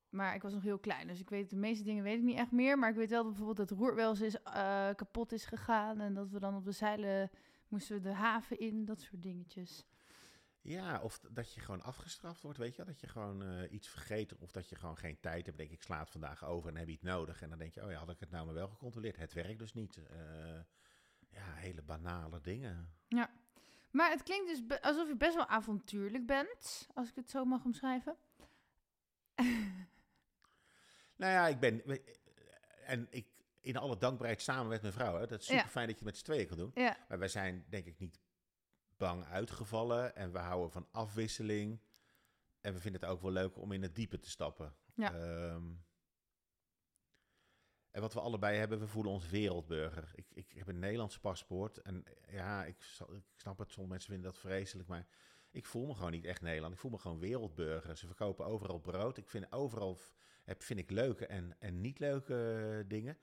[SPEAKER 1] Maar ik was nog heel klein, dus ik weet de meeste dingen weet ik niet echt meer. Maar ik weet wel dat bijvoorbeeld het roer wel eens is, eh, kapot is gegaan. En dat we dan op de zeilen moesten we de haven in, dat soort dingetjes.
[SPEAKER 2] Ja, of dat je gewoon afgestraft wordt, weet je wel? Dat je gewoon eh, iets vergeet of dat je gewoon geen tijd hebt. Denk ik, sla het vandaag over en heb je het nodig. En dan denk je, oh ja, had ik het nou maar wel gecontroleerd. Het werkt dus niet. Eh, ja, hele banale dingen.
[SPEAKER 1] Maar het klinkt dus alsof je best wel avontuurlijk bent, als ik het zo mag omschrijven.
[SPEAKER 2] Nou ja, ik ben... we- En ik, in alle dankbaarheid samen met mijn vrouw. Hè, dat is super fijn dat je het met z'n tweeën kan doen.
[SPEAKER 1] Ja,
[SPEAKER 2] Maar wij zijn denk ik niet bang uitgevallen en we houden van afwisseling. En we vinden het ook wel leuk om in het diepe te stappen.
[SPEAKER 1] Ja.
[SPEAKER 2] Ehm, en wat we allebei hebben, we voelen ons wereldburger. Ik, ik heb een Nederlands paspoort. En ja, ik, ik snap het, sommige mensen vinden dat vreselijk. Maar ik voel me gewoon niet echt Nederland. Ik voel me gewoon wereldburger. Ze verkopen overal brood. Ik vind overal heb, vind ik leuke en, en niet leuke eh, dingen.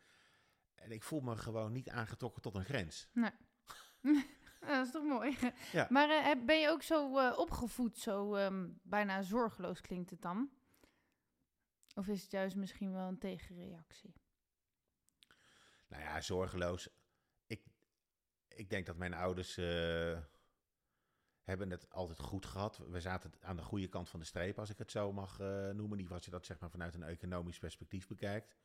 [SPEAKER 2] En ik voel me gewoon niet aangetrokken tot een grens.
[SPEAKER 1] Ja, dat is toch mooi.
[SPEAKER 2] Ja.
[SPEAKER 1] Maar eh, ben je ook zo eh, opgevoed, zo ehm, bijna zorgeloos klinkt het dan? Of is het juist misschien wel een tegenreactie?
[SPEAKER 2] Nou ja, zorgeloos. Ik, ik denk dat mijn ouders hebben het altijd goed gehad. We zaten aan de goede kant van de streep, als ik het zo mag eh, noemen. Niet als je dat zeg maar vanuit een economisch perspectief bekijkt.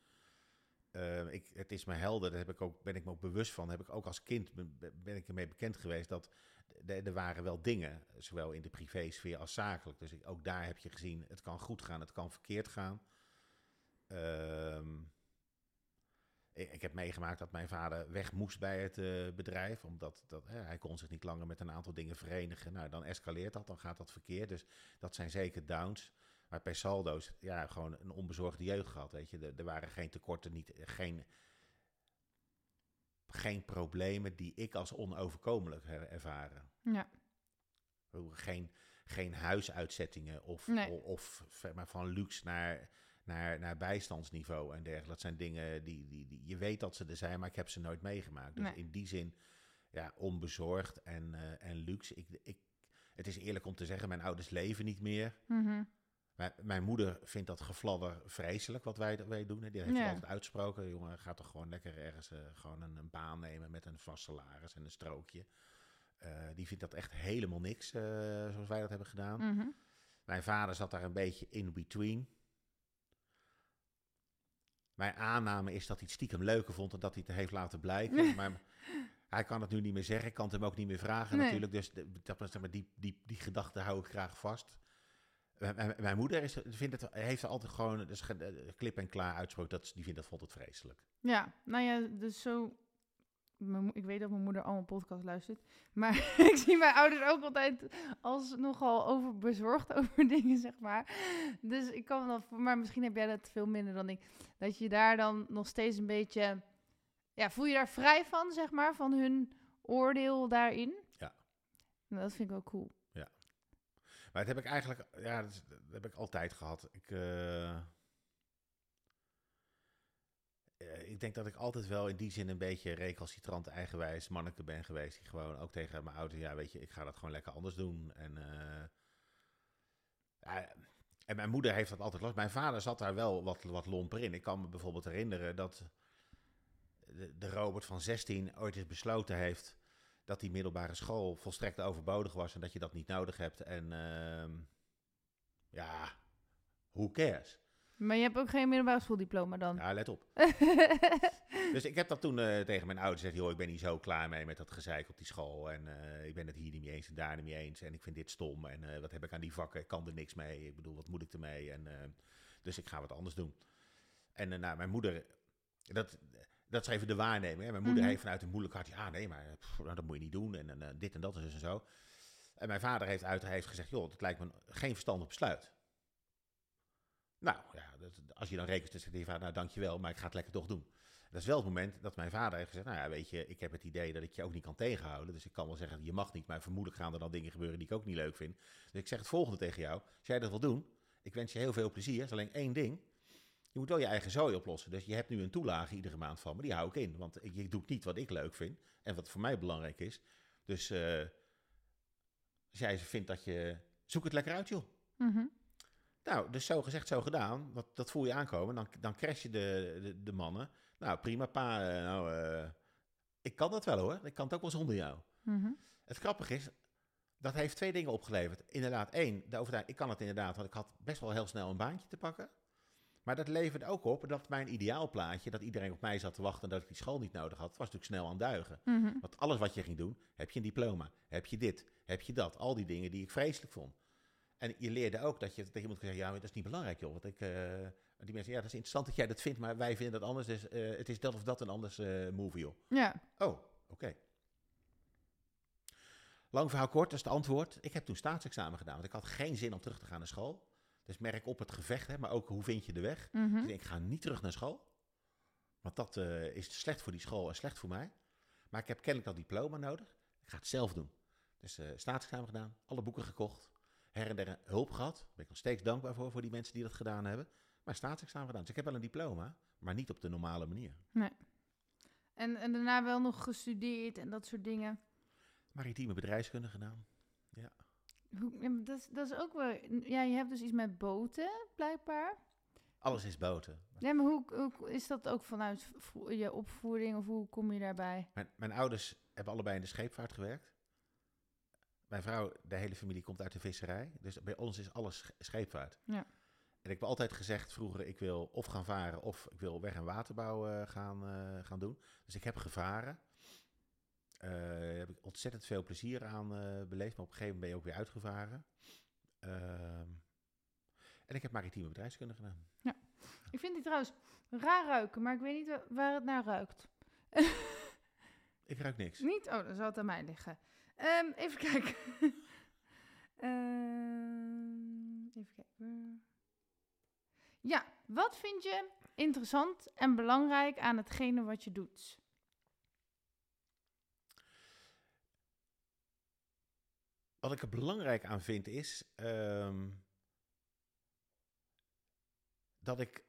[SPEAKER 2] Eh, ik, het is me helder, daar heb ik ook, ben ik me ook bewust van. Heb ik ook als kind ben, ik ermee bekend geweest dat er waren wel dingen, zowel in de privésfeer als zakelijk. Dus ook daar heb je gezien, het kan goed gaan, het kan verkeerd gaan. Ehm, ik, heb meegemaakt dat mijn vader weg moest bij het eh, bedrijf, omdat dat, hij kon zich niet langer met een aantal dingen verenigen. Nou, dan escaleert dat, dan gaat dat verkeerd. Dus dat zijn zeker downs. Maar per saldo's, ja, gewoon een onbezorgde jeugd gehad, weet je. Er, er waren geen tekorten, niet, geen, geen problemen die ik als onoverkomelijk heb ervaren.
[SPEAKER 1] Ja,
[SPEAKER 2] Geen, geen huisuitzettingen of,
[SPEAKER 1] Nee.
[SPEAKER 2] of maar, van luxe naar, naar, naar bijstandsniveau en dergelijke. Dat zijn dingen die, die, die je weet dat ze er zijn, maar ik heb ze nooit meegemaakt. Dus
[SPEAKER 1] Nee.
[SPEAKER 2] in die zin, ja, onbezorgd en, eh, en luxe. Ik, ik, het is eerlijk om te zeggen, mijn ouders leven niet meer.
[SPEAKER 1] mhm.
[SPEAKER 2] Mijn, mijn moeder vindt dat gefladder vreselijk wat wij, wij doen. hè. Die heeft
[SPEAKER 1] Ja.
[SPEAKER 2] altijd uitsproken. Jongen, ga toch gewoon lekker ergens eh, gewoon een, een baan nemen met een vast salaris en een strookje. Eh, die vindt dat echt helemaal niks, zoals wij dat hebben gedaan.
[SPEAKER 1] Mhm.
[SPEAKER 2] Mijn vader zat daar een beetje in between. Mijn aanname is dat hij het stiekem leuker vond dan dat hij het heeft laten blijken. maar hij kan het nu niet meer zeggen. Ik kan het hem ook niet meer vragen
[SPEAKER 1] Nee.
[SPEAKER 2] natuurlijk. Dus dat, zeg maar, die, die, die gedachte hou ik graag vast. Mijn- moeder is, vindt het, heeft altijd gewoon dus, klip en klaar uitsproken. Dat, die vindt dat vond het vreselijk.
[SPEAKER 1] Ja, nou ja, dus zo... mijn Ik weet dat mijn moeder allemaal podcast luistert. Maar ik zie mijn ouders ook altijd als nogal overbezorgd over dingen, zeg maar. Dus ik kan voor- Maar misschien heb jij dat veel minder dan ik. Dat je daar dan nog steeds een beetje... Ja, voel je daar vrij van, zeg maar? Van hun oordeel daarin?
[SPEAKER 2] Ja.
[SPEAKER 1] Nou, dat vind ik wel cool.
[SPEAKER 2] Maar dat heb ik eigenlijk, ja, dat, dat heb ik altijd gehad. Ik, eh, eh, ik denk dat ik altijd wel in die zin een beetje recalcitrant, eigenwijs manneke ben geweest. Die gewoon ook tegen mijn ouders, ja, weet je, ik ga dat gewoon lekker anders doen. En, eh, ja, en mijn moeder heeft dat altijd last. Mijn vader zat daar wel wat, wat lomper in. Ik kan me bijvoorbeeld herinneren dat de, de Robert van 16 ooit eens besloten heeft dat die middelbare school volstrekt overbodig was en dat je dat niet nodig hebt. En ehm, ja, who cares?
[SPEAKER 1] Maar je hebt ook geen middelbare schooldiploma dan?
[SPEAKER 2] Ja, let op. Dus ik heb dat toen eh, tegen mijn ouders gezegd, joh, ik ben niet zo klaar mee met dat gezeik op die school. En eh, ik ben het hier niet mee eens en daar niet mee eens. En ik vind dit stom. En eh, wat heb ik aan die vakken? Ik kan er niks mee. Ik bedoel, wat moet ik ermee? En, dus ik ga wat anders doen. En nou, mijn moeder, dat, dat is even de waarneming. Hè. Mijn moeder
[SPEAKER 1] Mhm.
[SPEAKER 2] heeft vanuit een moeilijk hart, ja nee, maar pff, nou, dat moet je niet doen. En, dit en dat dus en zo. En mijn vader heeft uit heeft gezegd, joh, dat lijkt me geen verstandig besluit. Nou, ja, dat, als je dan rekent, zegt hij vader, nou dankjewel, maar ik ga het lekker toch doen. Dat is wel het moment dat mijn vader heeft gezegd, nou ja, weet je, ik heb het idee dat ik je ook niet kan tegenhouden. Dus ik kan wel zeggen, je mag niet, maar vermoedelijk gaan er dan dingen gebeuren die ik ook niet leuk vind. Dus ik zeg het volgende tegen jou, als jij dat wil doen, ik wens je heel veel plezier. Is alleen één ding, je moet wel je eigen zooi oplossen. Dus je hebt nu een toelage iedere maand van me, die hou ik in. Want je doet niet wat ik leuk vind en wat voor mij belangrijk is. Dus eh, als jij vindt dat je, zoek het lekker uit joh.
[SPEAKER 1] Mhm.
[SPEAKER 2] Nou, dus zo gezegd, zo gedaan. Dat, dat voel je aankomen. Dan, dan crash je de, de, de mannen. Nou, prima, pa. eh, nou, eh, ik kan dat wel hoor. Ik kan het ook wel zonder jou.
[SPEAKER 1] Mhm.
[SPEAKER 2] Het grappige is, dat heeft twee dingen opgeleverd. Inderdaad, één, de overtuiging, ik kan het inderdaad, want ik had best wel heel snel een baantje te pakken. Maar dat leverde ook op dat mijn ideaalplaatje, dat iedereen op mij zat te wachten en dat ik die school niet nodig had, was natuurlijk snel aan duigen.
[SPEAKER 1] Mhm.
[SPEAKER 2] Want alles wat je ging doen, heb je een diploma, heb je dit, heb je dat. Al die dingen die ik vreselijk vond. En je leerde ook dat je tegen iemand kon zeggen, ja, maar dat is niet belangrijk joh. Want ik, eh, die mensen, ja, dat is interessant dat jij dat vindt, maar wij vinden dat anders. Dus eh, het is dat of dat en anders eh move joh.
[SPEAKER 1] Ja.
[SPEAKER 2] Oh, oké. Lang verhaal kort, dat is het antwoord. Ik heb toen staatsexamen gedaan, want ik had geen zin om terug te gaan naar school. Dus merk op het gevecht, hè, maar ook hoe vind je de weg.
[SPEAKER 1] Mhm.
[SPEAKER 2] Dus ik denk, ik ga niet terug naar school. Want dat is slecht voor die school en slecht voor mij. Maar ik heb kennelijk dat diploma nodig. Ik ga het zelf doen. Dus staatsexamen gedaan, alle boeken gekocht. Her en der hulp gehad. Daar ben ik nog steeds dankbaar voor, voor die mensen die dat gedaan hebben. Maar staatsexamen gedaan. Dus ik heb wel een diploma, maar niet op de normale manier.
[SPEAKER 1] En, en daarna wel nog gestudeerd en dat soort dingen.
[SPEAKER 2] Maritieme bedrijfskunde gedaan.
[SPEAKER 1] Ja, dat, is- dat is ook wel... Ja, je hebt dus iets met boten, blijkbaar.
[SPEAKER 2] Alles is boten.
[SPEAKER 1] Nee, maar hoe, hoe is dat ook vanuit je opvoeding of hoe kom je daarbij?
[SPEAKER 2] Mijn, mijn ouders hebben allebei in de scheepvaart gewerkt. Mijn vrouw, de hele familie komt uit de visserij. Dus bij ons is alles sch- scheepvaart.
[SPEAKER 1] Ja.
[SPEAKER 2] En ik heb altijd gezegd vroeger, ik wil of gaan varen of ik wil weg- en waterbouw eh, gaan, eh, gaan doen. Dus ik heb gevaren. Eh, Daar heb ik ontzettend veel plezier aan eh, beleefd. Maar op een gegeven moment ben je ook weer uitgevaren. Ehm, en ik heb maritieme bedrijfskunde gedaan.
[SPEAKER 1] Ik vind die trouwens raar ruiken, maar ik weet niet wa- waar het naar ruikt.
[SPEAKER 2] Ik ruik niks.
[SPEAKER 1] Niet? Oh, dan zal het aan mij liggen. Ehm, even kijken. Ehm, even kijken. Ja, wat vind je interessant en belangrijk aan hetgene wat je doet?
[SPEAKER 2] Wat ik er belangrijk aan vind is ehm, dat ik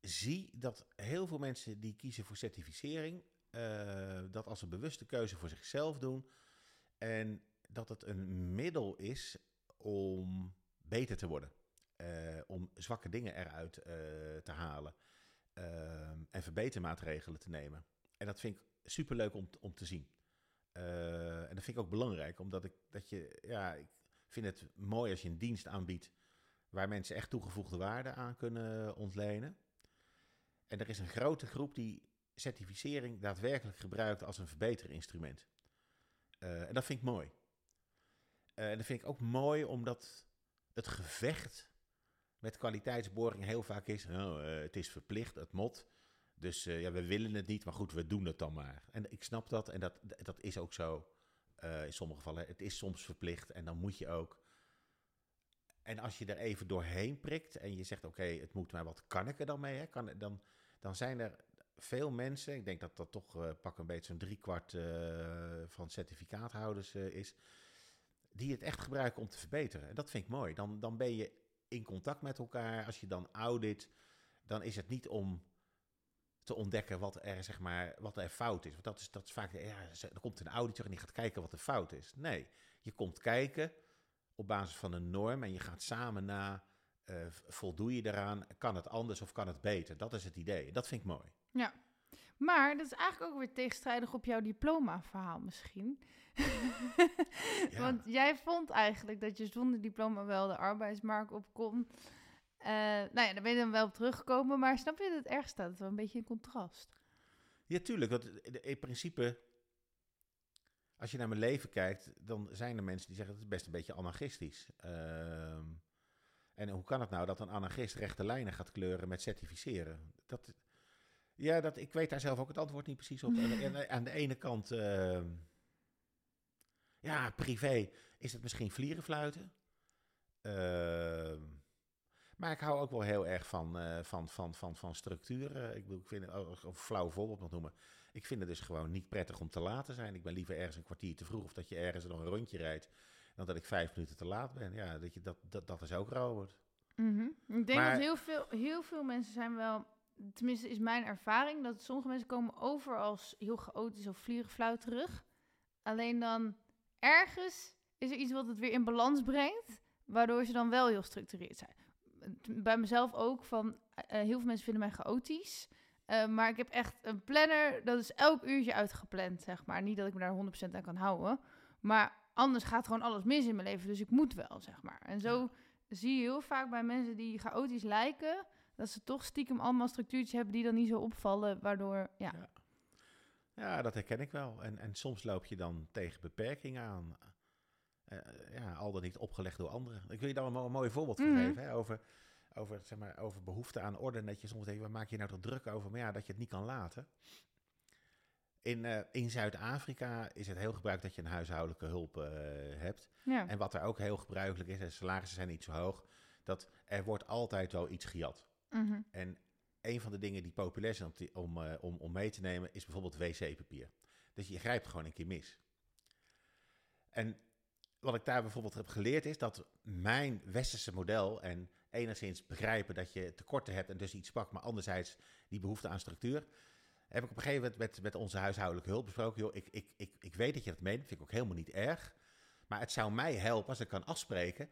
[SPEAKER 2] zie dat heel veel mensen die kiezen voor certificering, eh, dat als een bewuste keuze voor zichzelf doen en dat het een middel is om beter te worden, eh, om zwakke dingen eruit eh, te halen ehm, en verbetermaatregelen te nemen. En dat vind ik superleuk om, om te zien. Eh, en dat vind ik ook belangrijk, omdat ik dat je, ja, ik vind het mooi als je een dienst aanbiedt waar mensen echt toegevoegde waarde aan kunnen ontlenen. En er is een grote groep die certificering daadwerkelijk gebruikt als een verbeterinstrument. Eh, en dat vind ik mooi. Eh, en dat vind ik ook mooi omdat het gevecht met kwaliteitsboring heel vaak is, oh, eh, het is verplicht, het mot. Dus ja, we willen het niet, maar goed, we doen het dan maar. En ik snap dat en dat, dat is ook zo in sommige gevallen. Het is soms verplicht en dan moet je ook. En als je er even doorheen prikt en je zegt, oké, het moet, maar wat kan ik er dan mee? Hè? Kan, dan, dan zijn er veel mensen, ik denk dat dat toch eh, pak een beetje zo'n driekwart eh van certificaathouders eh, is, die het echt gebruiken om te verbeteren. En dat vind ik mooi. Dan, dan ben je in contact met elkaar. Als je dan audit, dan is het niet om te ontdekken wat er, zeg maar, wat er fout is. Want dat is, dat is vaak, ja, er komt een auditor en die gaat kijken wat er fout is. Nee, je komt kijken op basis van een norm en je gaat samen na, voldoe je eraan, kan het anders of kan het beter? Dat is het idee. Dat vind ik mooi.
[SPEAKER 1] Maar dat is eigenlijk ook weer tegenstrijdig op jouw diploma-verhaal misschien.
[SPEAKER 2] Ja.
[SPEAKER 1] Want jij vond eigenlijk dat je zonder diploma wel de arbeidsmarkt op kon. Eh, nou ja, daar ben je dan wel op teruggekomen. Maar snap je dat het erg staat? Het is wel een beetje een contrast.
[SPEAKER 2] Ja, tuurlijk. Want in principe, als je naar mijn leven kijkt, dan zijn er mensen die zeggen het is best een beetje anarchistisch. Ehm, en hoe kan het nou dat een anarchist rechte lijnen gaat kleuren met certificeren? Dat, ja, dat, ik weet daar zelf ook het antwoord niet precies op. En, en aan de ene kant, ehm, ja, privé is het misschien vlierenfluiten. Ehm, maar ik hou ook wel heel erg van, eh, van, van, van, van structuren. Ik, bedoel, ik vind het, oh, een flauw voorbeeld nog noemen. Ik vind het dus gewoon niet prettig om te laat te zijn. Ik ben liever ergens een kwartier te vroeg of dat je ergens nog een rondje rijdt. Dan dat ik vijf minuten te laat ben. Ja, dat, je, dat, dat, dat is ook Robert.
[SPEAKER 1] Mhm. Ik denk
[SPEAKER 2] Maar-
[SPEAKER 1] dat heel veel, heel veel mensen zijn wel... Tenminste is mijn ervaring dat sommige mensen komen over als heel chaotisch of vlierenfluiterig. Alleen dan ergens is er iets wat het weer in balans brengt, waardoor ze dan wel heel structureerd zijn. Bij mezelf ook van, eh, heel veel mensen vinden mij chaotisch. eh, maar ik heb echt een planner, dat is elk uurtje uitgepland, zeg maar. Niet dat ik me daar 100% aan kan houden. Maar anders gaat gewoon alles mis in mijn leven, dus ik moet wel, zeg maar. En zo zie je heel vaak bij mensen die chaotisch lijken, dat ze toch stiekem allemaal structuurtjes hebben die dan niet zo opvallen, waardoor, ja.
[SPEAKER 2] Ja. Ja, dat herken ik wel. En, en soms loop je dan tegen beperkingen aan. Eh, ja, al dan niet opgelegd door anderen. Ik wil je daar een, een mooi voorbeeld van
[SPEAKER 1] Mhm.
[SPEAKER 2] geven. Hè, over, over, zeg maar, over behoefte aan orde. Dat je soms denkt, waar maak je nou toch druk over? Maar ja, dat je het niet kan laten. In, eh, in Zuid-Afrika is het heel gebruikelijk dat je een huishoudelijke hulp eh, hebt.
[SPEAKER 1] Ja.
[SPEAKER 2] En wat er ook heel gebruikelijk is, en salarissen zijn niet zo hoog, dat er wordt altijd wel iets gejat.
[SPEAKER 1] Mhm.
[SPEAKER 2] En een van de dingen die populair zijn om, om, eh, om, om mee te nemen, is bijvoorbeeld wc-papier. Dus je grijpt gewoon een keer mis. En wat ik daar bijvoorbeeld heb geleerd is dat mijn westerse model en enigszins begrijpen dat je tekorten hebt en dus iets pakt, maar anderzijds die behoefte aan structuur, heb ik op een gegeven moment met, met onze huishoudelijke hulp besproken, joh, ik, ik, ik, ik weet dat je dat meent, vind ik ook helemaal niet erg, maar het zou mij helpen als ik kan afspreken,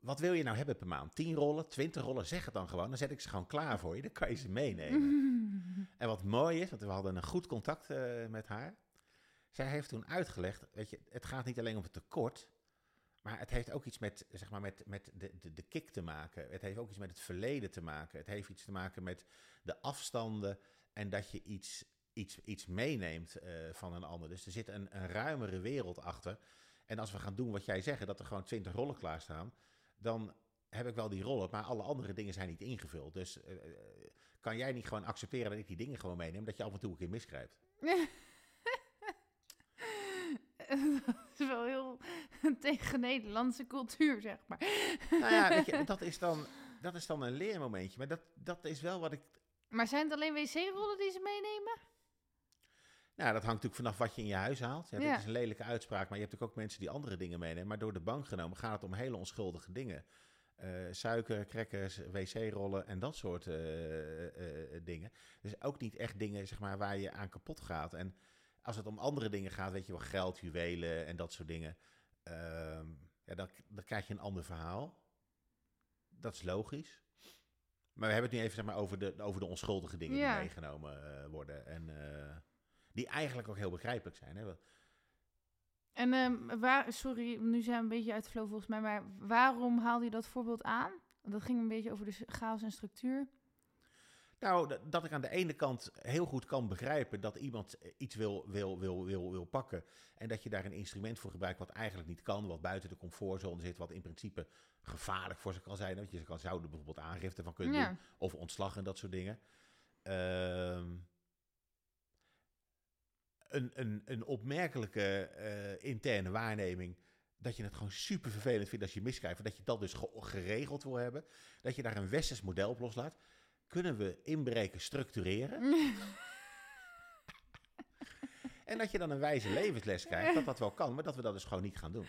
[SPEAKER 2] wat wil je nou hebben per maand? 10 rollen, 20 rollen, zeg het dan gewoon, dan zet ik ze gewoon klaar voor je, dan kan je ze meenemen. En wat mooi is, want we hadden een goed contact eh, met haar. Zij heeft toen uitgelegd, weet je, het gaat niet alleen om het tekort, maar het heeft ook iets met, zeg maar, met, met de, de, de kick te maken. Het heeft ook iets met het verleden te maken. Het heeft iets te maken met de afstanden en dat je iets, iets, iets meeneemt eh, van een ander. Dus er zit een, een ruimere wereld achter. En als we gaan doen wat jij zegt, dat er gewoon 20 rollen klaarstaan, dan heb ik wel die rollen, maar alle andere dingen zijn niet ingevuld. Dus eh, eh, kan jij niet gewoon accepteren dat ik die dingen gewoon meeneem, dat je af en toe een keer misgrijpt?
[SPEAKER 1] dat is wel heel tegen Nederlandse cultuur, zeg maar.
[SPEAKER 2] Nou ja, weet je, dat is dan, dat is dan een leermomentje. Maar dat, dat is wel wat ik...
[SPEAKER 1] Maar zijn het alleen wc-rollen die ze meenemen?
[SPEAKER 2] Nou, dat hangt natuurlijk vanaf wat je in je huis haalt. Ja,
[SPEAKER 1] Ja.
[SPEAKER 2] Dit is een lelijke uitspraak, maar je hebt natuurlijk ook mensen die andere dingen meenemen. Maar door de bank genomen gaat het om hele onschuldige dingen. Eh, suiker, crackers, wc-rollen en dat soort eh, eh, dingen. Dus ook niet echt dingen zeg maar, waar je aan kapot gaat. En als het om andere dingen gaat, weet je wel, geld, juwelen en dat soort dingen. ehm, ja, dan, dan krijg je een ander verhaal. Dat is logisch. Maar we hebben het nu even zeg maar, over, de, over de onschuldige dingen
[SPEAKER 1] Ja.
[SPEAKER 2] die meegenomen worden. En die eigenlijk ook heel begrijpelijk zijn. Hè?
[SPEAKER 1] En ehm, waar, sorry, nu zijn we een beetje uit de flow volgens mij, maar waarom haalde je dat voorbeeld aan? Dat ging een beetje over de chaos en structuur.
[SPEAKER 2] Nou, dat ik aan de ene kant heel goed kan begrijpen dat iemand eh, iets wil, wil, wil, wil, wil pakken. En dat je daar een instrument voor gebruikt wat eigenlijk niet kan, wat buiten de comfortzone zit, wat in principe gevaarlijk voor ze kan zijn. Want je kan, zou er bijvoorbeeld aangifte van kunnen
[SPEAKER 1] Ja.
[SPEAKER 2] doen, of ontslag en dat soort dingen. Ehm, een, een, een opmerkelijke eh, interne waarneming. Dat je het gewoon super vervelend vindt als je miskrijgt. Dat je dat dus ge- geregeld wil hebben. Dat je daar een westers model op loslaat. Kunnen we inbreken structureren? En dat je dan een wijze levensles krijgt. Dat dat wel kan, maar dat we dat dus gewoon niet gaan doen.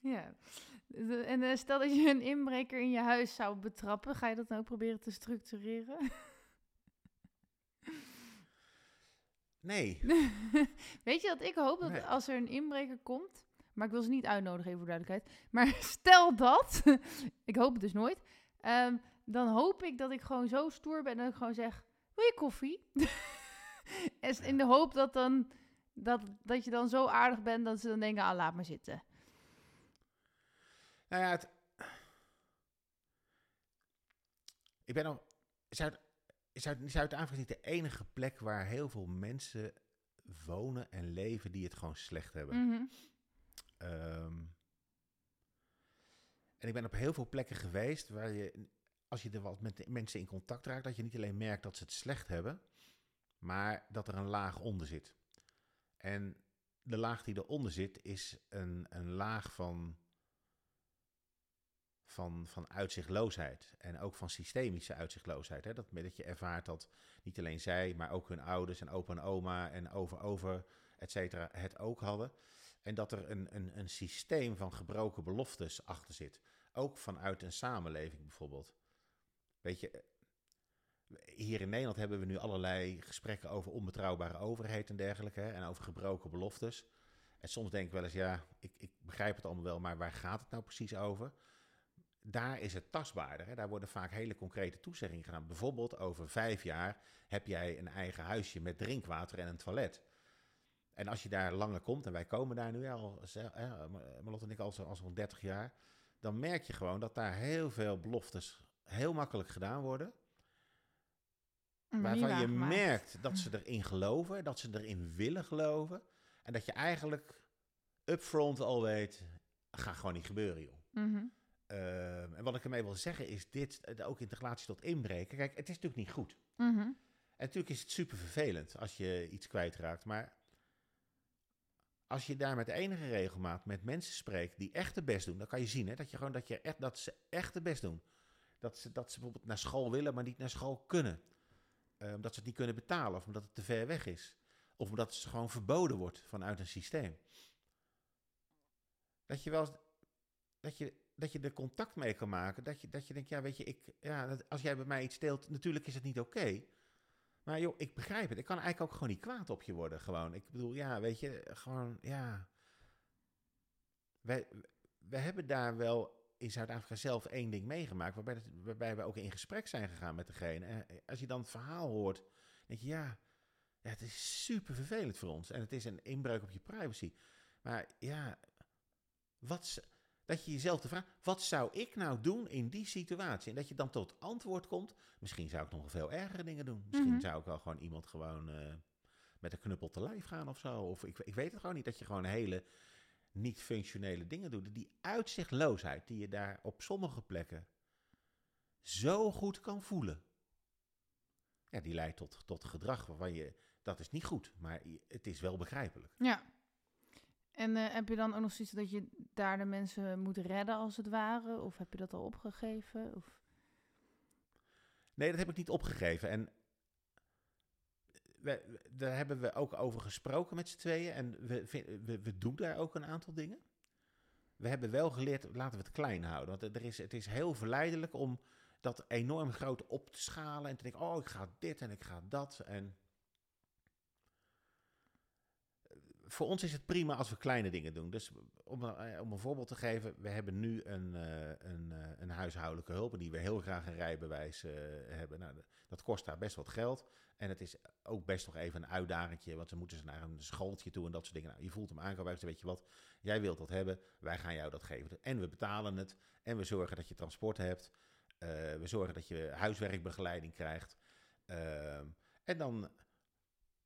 [SPEAKER 1] Ja. En eh, stel dat je een inbreker in je huis zou betrappen, ga je dat dan ook proberen te structureren?
[SPEAKER 2] Nee.
[SPEAKER 1] Weet je dat ik hoop dat
[SPEAKER 2] Nee.
[SPEAKER 1] als er een inbreker komt, maar ik wil ze niet uitnodigen, even voor duidelijkheid. Maar stel dat, ik hoop het dus nooit, ehm, dan hoop ik dat ik gewoon zo stoer ben dat ik gewoon zeg, wil je koffie? En in de hoop dat, dan, dat, dat je dan zo aardig bent dat ze dan denken, ah, laat maar zitten.
[SPEAKER 2] Nou ja, het... Ik ben al... Zuid... Zuid... Zuid-Afrika is niet de enige plek waar heel veel mensen wonen en leven die het gewoon slecht hebben.
[SPEAKER 1] Mhm.
[SPEAKER 2] Ehm, en ik ben op heel veel plekken geweest waar je, als je er wat met de mensen in contact raakt, dat je niet alleen merkt dat ze het slecht hebben, maar dat er een laag onder zit. En de laag die eronder zit is een, een laag van, van, van uitzichtloosheid. En ook van systemische uitzichtloosheid. Hè? Dat, dat je ervaart dat niet alleen zij, maar ook hun ouders en opa en oma en over over, et cetera, het ook hadden. En dat er een, een, een systeem van gebroken beloftes achter zit. Ook vanuit een samenleving bijvoorbeeld. Weet je, hier in Nederland hebben we nu allerlei gesprekken over onbetrouwbare overheid en dergelijke. Hè, en over gebroken beloftes. En soms denk ik wel eens, ja, ik, ik begrijp het allemaal wel, maar waar gaat het nou precies over? Daar is het tastbaarder. Hè? Daar worden vaak hele concrete toezeggingen gedaan. Bijvoorbeeld over vijf jaar heb jij een eigen huisje met drinkwater en een toilet. En als je daar langer komt, en wij komen daar nu al, hè, Marlotte en ik al, zo- al zo'n 30 jaar, dan merk je gewoon dat daar heel veel beloftes heel makkelijk gedaan worden. Waarvan je merkt dat ze erin geloven, dat ze erin willen geloven. En dat je eigenlijk upfront al weet, gaat gewoon niet gebeuren, joh.
[SPEAKER 1] Mhm.
[SPEAKER 2] Ehm, en wat ik ermee wil zeggen is dit, eh, ook in relatie tot inbreken. Kijk, het is natuurlijk niet goed.
[SPEAKER 1] Mhm.
[SPEAKER 2] En natuurlijk is het super vervelend als je iets kwijtraakt. Maar als je daar met enige regelmaat met mensen spreekt die echt de best doen, dan kan je zien hè, dat, je gewoon, dat, je echt, dat ze echt de best doen. Dat ze, dat ze bijvoorbeeld naar school willen, maar niet naar school kunnen. Uh, omdat ze het niet kunnen betalen of omdat het te ver weg is. Of omdat het gewoon verboden wordt vanuit een systeem. Dat je wel dat je, dat je er contact mee kan maken. Dat je, dat je denkt, ja, weet je, ik, ja, als jij bij mij iets steelt, natuurlijk is het niet oké. maar joh, ik begrijp het. Ik kan eigenlijk ook gewoon niet kwaad op je worden. Gewoon. Ik bedoel, ja, weet je, gewoon, ja. Wij hebben daar wel in Zuid-Afrika zelf één ding meegemaakt, waarbij, waarbij we ook in gesprek zijn gegaan met degene. En als je dan het verhaal hoort, denk je, ja, ja, het is super vervelend voor ons. En het is een inbreuk op je privacy. Maar ja, wat, dat je jezelf de vraag, wat zou ik nou doen in die situatie? En dat je dan tot antwoord komt, misschien zou ik nog veel ergere dingen doen. Misschien
[SPEAKER 1] Mhm.
[SPEAKER 2] zou ik wel gewoon iemand gewoon eh, met een knuppel te lijf gaan of zo. Of ik, ik weet het gewoon niet, dat je gewoon hele niet functionele dingen doet. Die uitzichtloosheid die je daar op sommige plekken zo goed kan voelen. Ja, die leidt tot, tot gedrag waarvan je, dat is niet goed, maar het is wel begrijpelijk.
[SPEAKER 1] Ja. En eh, heb je dan ook nog zoiets dat je daar de mensen moet redden als het ware? Of heb je dat al opgegeven? Of...
[SPEAKER 2] Nee, dat heb ik niet opgegeven. En we- daar hebben we ook over gesproken met z'n tweeën. En we, we, we doen daar ook een aantal dingen. We hebben wel geleerd, laten we het klein houden. Want er is, het is heel verleidelijk om dat enorm groot op te schalen. En te denken, oh, ik ga dit en ik ga dat. En voor ons is het prima als we kleine dingen doen. Dus om, eh, om een voorbeeld te geven, we hebben nu een, eh, een, eh, een huishoudelijke hulp die we heel graag een rijbewijs hebben. Nou, dat kost daar best wat geld. En het is ook best nog even een uitdagingje, want dan moeten ze naar een schooltje toe en dat soort dingen. Nou, je voelt hem aankomen, weet je wat, jij wilt dat hebben, wij gaan jou dat geven. En we betalen het en we zorgen dat je transport hebt. We zorgen dat je huiswerkbegeleiding krijgt. Ehm, en dan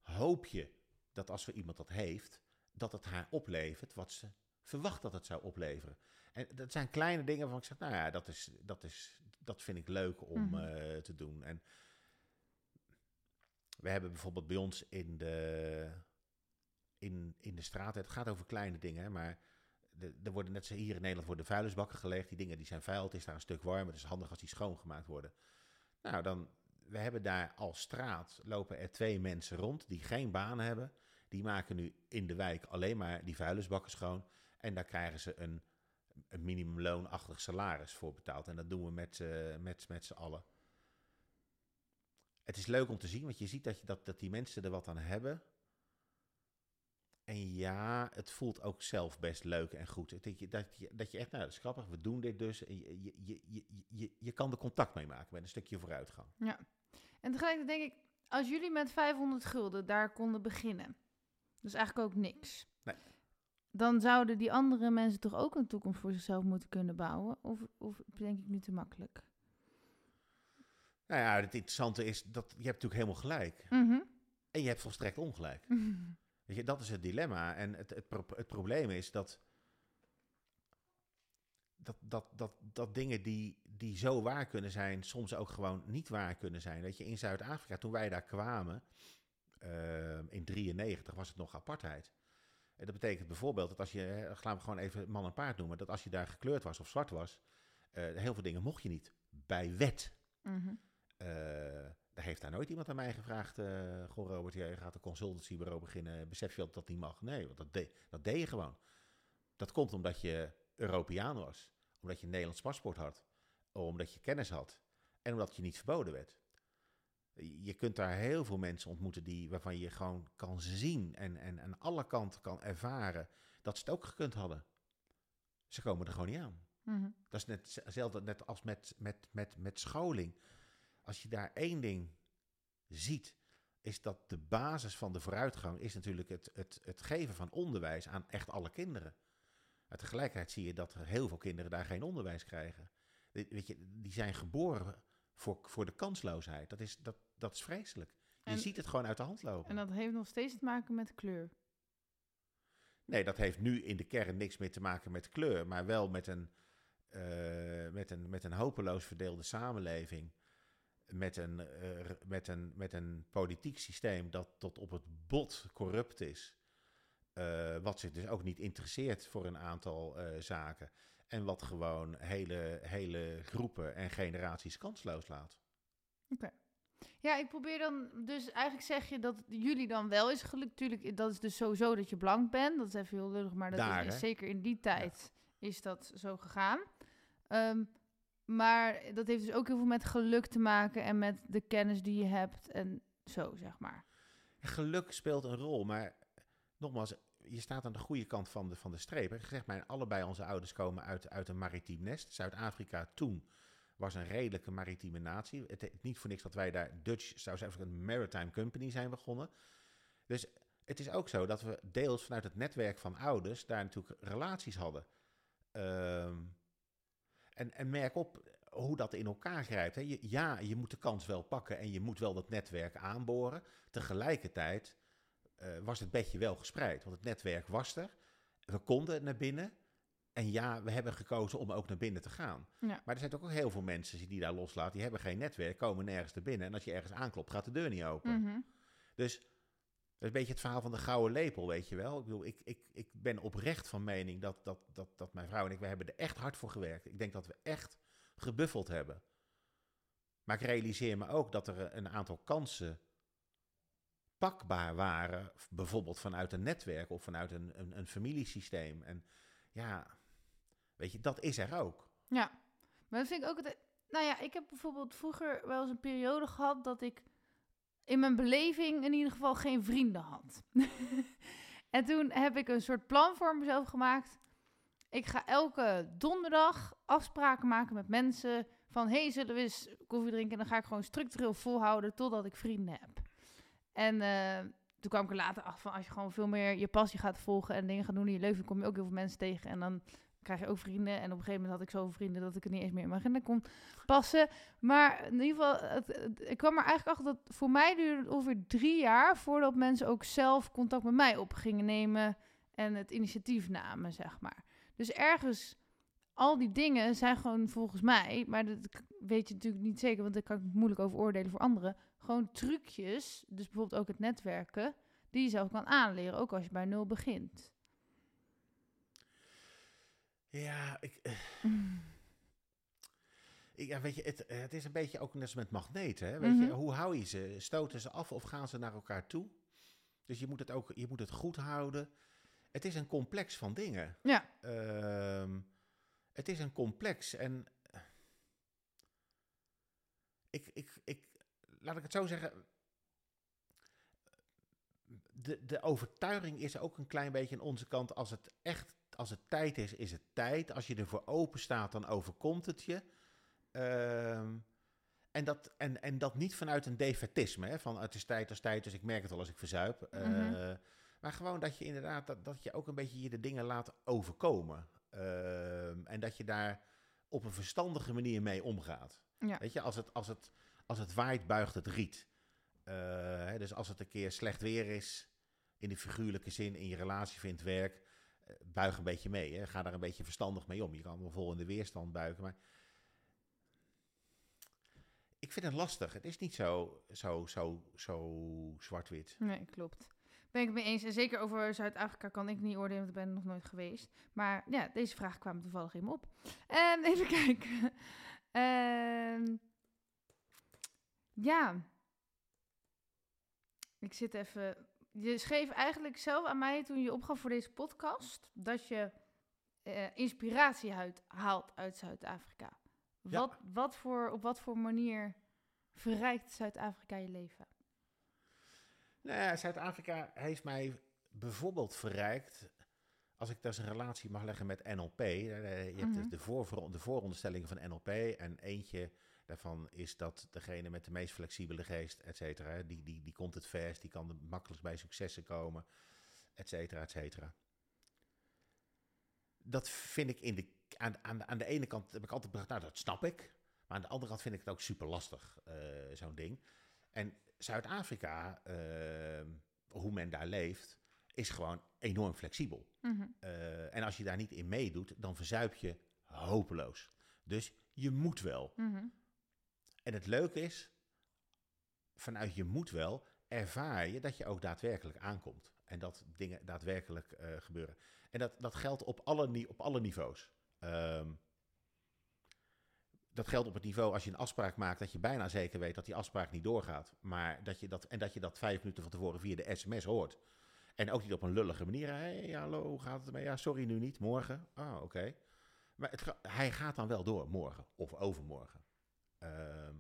[SPEAKER 2] hoop je dat als er iemand dat heeft, dat het haar oplevert wat ze verwacht dat het zou opleveren. En dat zijn kleine dingen waarvan ik zeg, nou ja, dat, is, dat, is, dat vind ik leuk om
[SPEAKER 1] Mhm.
[SPEAKER 2] eh, te doen. En we hebben bijvoorbeeld bij ons in de, in, in de straat, het gaat over kleine dingen, maar de, er worden net zo hier in Nederland worden vuilnisbakken gelegd. Die dingen die zijn vuil, het is daar een stuk warmer, het is handig als die schoongemaakt worden. Nou, dan, we hebben daar als straat, lopen er twee mensen rond die geen baan hebben. Die maken nu in de wijk alleen maar die vuilnisbakken schoon. En daar krijgen ze een, een minimumloonachtig salaris voor betaald. En dat doen we met, met, met z'n allen. Het is leuk om te zien, want je ziet dat, je, dat, dat die mensen er wat aan hebben. En ja, het voelt ook zelf best leuk en goed. Dat je, dat dat je echt, nou, dat is grappig, we doen dit dus. Je, je, je, je, kan er contact mee maken met een stukje vooruitgang.
[SPEAKER 1] En tegelijkertijd denk ik, als jullie met 500 gulden daar konden beginnen, dus eigenlijk ook niks.
[SPEAKER 2] Nee.
[SPEAKER 1] Dan zouden die andere mensen toch ook een toekomst voor zichzelf moeten kunnen bouwen? Of, of denk ik nu te makkelijk?
[SPEAKER 2] Nou ja, het interessante is dat je hebt natuurlijk helemaal gelijk.
[SPEAKER 1] Mhm.
[SPEAKER 2] En je hebt volstrekt ongelijk. Weet je, dat is het dilemma. En het, het, pro- het probleem is dat, dat, dat, dat, dat dingen die, die zo waar kunnen zijn, soms ook gewoon niet waar kunnen zijn. Weet je, in Zuid-Afrika, toen wij daar kwamen, in 93 was het nog apartheid. En dat betekent bijvoorbeeld dat als je, laten we gewoon even man en paard noemen, dat als je daar gekleurd was of zwart was, eh, heel veel dingen mocht je niet. Bij wet. Eh, daar heeft daar nooit iemand aan mij gevraagd. eh goh, Robert, jij gaat een consultancybureau beginnen. Besef je dat dat niet mag? Nee, want dat, de, dat deed je gewoon. Dat komt omdat je Europeaan was. Omdat je een Nederlands paspoort had. Omdat je kennis had. En omdat je niet verboden werd. Je kunt daar heel veel mensen ontmoeten die, waarvan je gewoon kan zien en, en aan alle kanten kan ervaren dat ze het ook gekund hadden. Ze komen er gewoon niet aan.
[SPEAKER 1] Mhm.
[SPEAKER 2] Dat is net hetzelfde net als met, met, met, met scholing. Als je daar één ding ziet, is dat de basis van de vooruitgang is natuurlijk het, het, het geven van onderwijs aan echt alle kinderen. Maar tegelijkertijd zie je dat er heel veel kinderen daar geen onderwijs krijgen. Weet je, die zijn geboren voor, voor de kansloosheid. Dat is, dat, dat is vreselijk. Je
[SPEAKER 1] En-
[SPEAKER 2] ziet het gewoon uit de hand lopen.
[SPEAKER 1] En dat heeft nog steeds te maken met kleur.
[SPEAKER 2] Nee, dat heeft nu in de kern niks meer te maken met kleur, maar wel met een, eh, met een, met een hopeloos verdeelde samenleving. met een, eh, met, een, met een politiek systeem dat tot op het bot corrupt is. eh, wat zich dus ook niet interesseert voor een aantal zaken. En wat gewoon hele, hele groepen en generaties kansloos laat.
[SPEAKER 1] Ja, ik probeer dan, dus eigenlijk zeg je dat jullie dan wel is gelukt. Tuurlijk, dat is dus sowieso dat je blank bent. Dat is even heel lullig, maar dat
[SPEAKER 2] Daar,
[SPEAKER 1] is,
[SPEAKER 2] hè?
[SPEAKER 1] zeker in die tijd is dat zo gegaan. Ehm, maar dat heeft dus ook heel veel met geluk te maken en met de kennis die je hebt en zo, zeg maar.
[SPEAKER 2] Geluk speelt een rol, maar nogmaals, je staat aan de goede kant van de, van de streep. hè. Gezegd, mijn allebei onze ouders komen uit, uit een maritiem nest. Zuid-Afrika toen was een redelijke maritieme natie. Het niet voor niks dat wij daar Dutch South African Maritime Company zijn begonnen. Dus het is ook zo dat we deels vanuit het netwerk van ouders daar natuurlijk relaties hadden. Ehm, en, en merk op hoe dat in elkaar grijpt. Hè. Ja, je moet de kans wel pakken en je moet wel dat netwerk aanboren. Tegelijkertijd eh, was het bedje wel gespreid, want het netwerk was er. We konden naar binnen. En ja, we hebben gekozen om ook naar binnen te gaan.
[SPEAKER 1] Ja.
[SPEAKER 2] Maar er zijn toch ook heel veel mensen die daar loslaten. Die hebben geen netwerk, komen nergens naar binnen. En als je ergens aanklopt, gaat de deur niet open.
[SPEAKER 1] Mhm.
[SPEAKER 2] Dus dat is een beetje het verhaal van de gouden lepel, weet je wel. Ik bedoel, ik, ik, ik ben oprecht van mening dat, dat, dat, dat mijn vrouw en ik, we hebben er echt hard voor gewerkt. Ik denk dat we echt gebuffeld hebben. Maar ik realiseer me ook dat er een aantal kansen pakbaar waren. Bijvoorbeeld vanuit een netwerk of vanuit een, een, een familiesysteem. En ja, weet je, dat is er ook.
[SPEAKER 1] Ja, maar dat vind ik ook het. Nou ja, ik heb bijvoorbeeld vroeger wel eens een periode gehad dat ik in mijn beleving in ieder geval geen vrienden had. en toen heb ik een soort plan voor mezelf gemaakt. Ik ga elke donderdag afspraken maken met mensen van hey, zullen we eens koffie drinken? En dan ga ik gewoon structureel volhouden totdat ik vrienden heb. En eh, toen kwam ik er later achter van als je gewoon veel meer je passie gaat volgen en dingen gaat doen in je leven, kom je ook heel veel mensen tegen en dan krijg je ook vrienden. En op een gegeven moment had ik zoveel vrienden dat ik het niet eens meer in mijn agenda kon passen. Maar in ieder geval, het, ik kwam er eigenlijk achter dat voor mij duurde het ongeveer drie jaar voordat mensen ook zelf contact met mij op gingen nemen en het initiatief namen, zeg maar. Dus ergens, al die dingen zijn gewoon volgens mij, maar dat weet je natuurlijk niet zeker, want daar kan ik moeilijk over oordelen voor anderen. Gewoon trucjes, dus bijvoorbeeld ook het netwerken, die je zelf kan aanleren, ook als je bij nul begint.
[SPEAKER 2] Ja, ik, eh, ik- ja, weet je, het, het is een beetje ook net als met magneten. Hè? Weet je,
[SPEAKER 1] Mhm.
[SPEAKER 2] hoe hou je ze? Stoten ze af of gaan ze naar elkaar toe? Dus je moet het ook je moet het goed houden. Het is een complex van dingen.
[SPEAKER 1] Ja.
[SPEAKER 2] Ehm, het is een complex en eh, ik, ik, ik, laat ik het zo zeggen. De, de overtuiging is ook een klein beetje aan onze kant. Als het echt, als het tijd is, is het tijd. Als je ervoor open staat, dan overkomt het je. Ehm, en, dat, en, en dat niet vanuit een defetisme, hè, van het is tijd als tijd, dus ik merk het al als ik verzuip. Eh,
[SPEAKER 1] Mhm.
[SPEAKER 2] Maar gewoon dat je inderdaad, dat, dat je ook een beetje je de dingen laat overkomen. Ehm, en dat je daar op een verstandige manier mee omgaat.
[SPEAKER 1] Ja.
[SPEAKER 2] Weet je, als het, als, het, als het waait, buigt het riet. Eh, dus als het een keer slecht weer is, in de figuurlijke zin, in je relatie vindt werk, eh, buig een beetje mee. Hè. Ga daar een beetje verstandig mee om. Je kan wel vol in de weerstand buigen, maar ik vind het lastig. Het is niet zo, zo, zo, zo zwart-wit.
[SPEAKER 1] Nee, klopt. Ben ik het mee eens. En zeker over Zuid-Afrika kan ik niet oordelen, want ik ben nog nooit geweest. Maar ja, deze vraag kwam toevallig in me op. En even kijken. Ehm, ja. Ik zit even... Je schreef eigenlijk zelf aan mij toen je opgaf voor deze podcast... dat je eh, inspiratie uit, haalt uit Zuid-Afrika.
[SPEAKER 2] Ja.
[SPEAKER 1] Wat, wat voor, op wat voor manier verrijkt Zuid-Afrika je leven?
[SPEAKER 2] Nou ja, Zuid-Afrika heeft mij bijvoorbeeld verrijkt. Als ik dus een relatie mag leggen met NLP. eh, Je hebt
[SPEAKER 1] Mhm.
[SPEAKER 2] dus de, voor, de vooronderstellingen van NLP. En eentje daarvan is dat degene met de meest flexibele geest, et cetera. Die, die, die komt het verst, die kan het makkelijkst bij successen komen, et cetera, et cetera. Dat vind ik in de, aan, aan, de- aan de ene kant heb ik altijd bedacht, nou dat snap ik. Maar aan de andere kant vind ik het ook super lastig, eh, zo'n ding. En Zuid-Afrika, eh, hoe men daar leeft, is gewoon enorm flexibel.
[SPEAKER 1] Mhm.
[SPEAKER 2] Eh, en als je daar niet in meedoet, dan verzuip je hopeloos. Dus je moet wel.
[SPEAKER 1] Mhm.
[SPEAKER 2] En het leuke is, vanuit je moet wel ervaar je dat je ook daadwerkelijk aankomt. En dat dingen daadwerkelijk eh, gebeuren. En dat, dat geldt op alle, op alle niveaus. Ehm, dat geldt op het niveau als je een afspraak maakt dat je bijna zeker weet dat die afspraak niet doorgaat. Maar dat je dat, en dat je dat vijf minuten van tevoren via de sms hoort. En ook niet op een lullige manier. Hey, hallo, hoe gaat het ermee? Ja, sorry, nu niet. Morgen. Ah, oké. Maar het, hij gaat dan wel door, morgen of overmorgen. Ehm,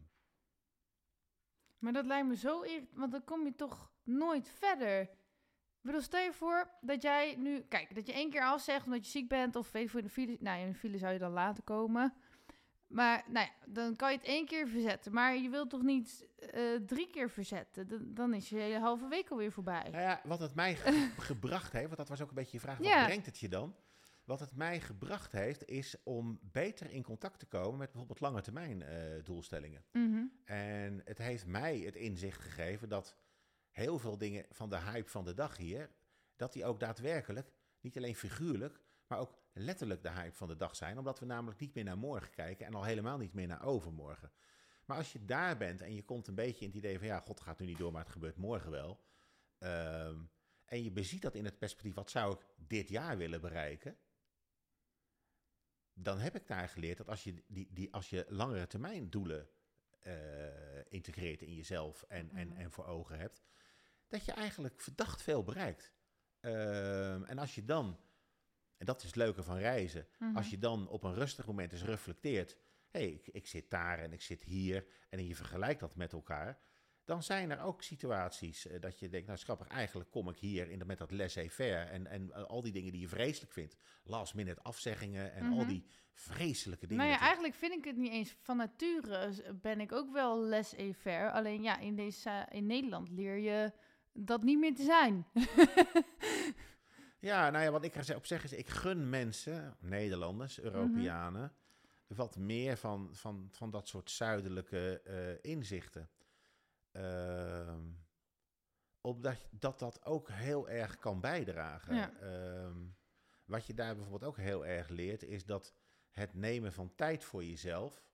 [SPEAKER 1] Maar dat lijkt me zo irritant, want dan kom je toch nooit verder. Ik bedoel, stel je voor dat jij nu... Kijk, dat je één keer afzegt omdat je ziek bent of voor in de file... Nou, in de file zou je dan laten komen. Maar nou ja, dan kan je het één keer verzetten. Maar je wilt toch niet eh, drie keer verzetten? Dan, dan is je hele halve week alweer voorbij.
[SPEAKER 2] Nou ja, wat het mij ge- gebracht heeft, want dat was ook een beetje je vraag, wat
[SPEAKER 1] Ja.
[SPEAKER 2] brengt het je dan? Wat het mij gebracht heeft, is om beter in contact te komen met bijvoorbeeld lange termijn eh, doelstellingen.
[SPEAKER 1] Mhm.
[SPEAKER 2] En het heeft mij het inzicht gegeven dat heel veel dingen van de hype van de dag hier, dat die ook daadwerkelijk, niet alleen figuurlijk, maar ook letterlijk de hype van de dag zijn. Omdat we namelijk niet meer naar morgen kijken en al helemaal niet meer naar overmorgen. Maar als je daar bent en je komt een beetje in het idee van ja, God gaat nu niet door, maar het gebeurt morgen wel. ehm, en je beziet dat in het perspectief, wat zou ik dit jaar willen bereiken? Dan heb ik daar geleerd dat als je, die, die, als je langere termijn doelen eh, integreert in jezelf en, en,
[SPEAKER 1] Mhm.
[SPEAKER 2] en voor ogen hebt, dat je eigenlijk verdacht veel bereikt. Ehm, en als je dan, en dat is het leuke van reizen,
[SPEAKER 1] Mhm.
[SPEAKER 2] als je dan op een rustig moment eens reflecteert, hé, hey, ik, ik zit daar en ik zit hier, en je vergelijkt dat met elkaar, dan zijn er ook situaties eh, dat je denkt, nou grappig, eigenlijk kom ik hier in de, met dat laissez-faire en, en eh, al die dingen die je vreselijk vindt, last minute afzeggingen en al
[SPEAKER 1] Mhm.
[SPEAKER 2] die vreselijke dingen.
[SPEAKER 1] Nou ja, eigenlijk vind ik het niet eens. Van nature s- ben ik ook wel laissez-faire. Alleen ja, in, deze, in Nederland leer je dat niet meer te zijn.
[SPEAKER 2] Ja, nou ja, wat ik ga op zeggen is, ik gun mensen, Nederlanders,
[SPEAKER 1] Mhm.
[SPEAKER 2] Europeanen, wat meer van, van, van dat soort zuidelijke eh, inzichten. Omdat dat dat ook heel erg kan bijdragen.
[SPEAKER 1] Ja.
[SPEAKER 2] Ehm, wat je daar bijvoorbeeld ook heel erg leert, is dat het nemen van tijd voor jezelf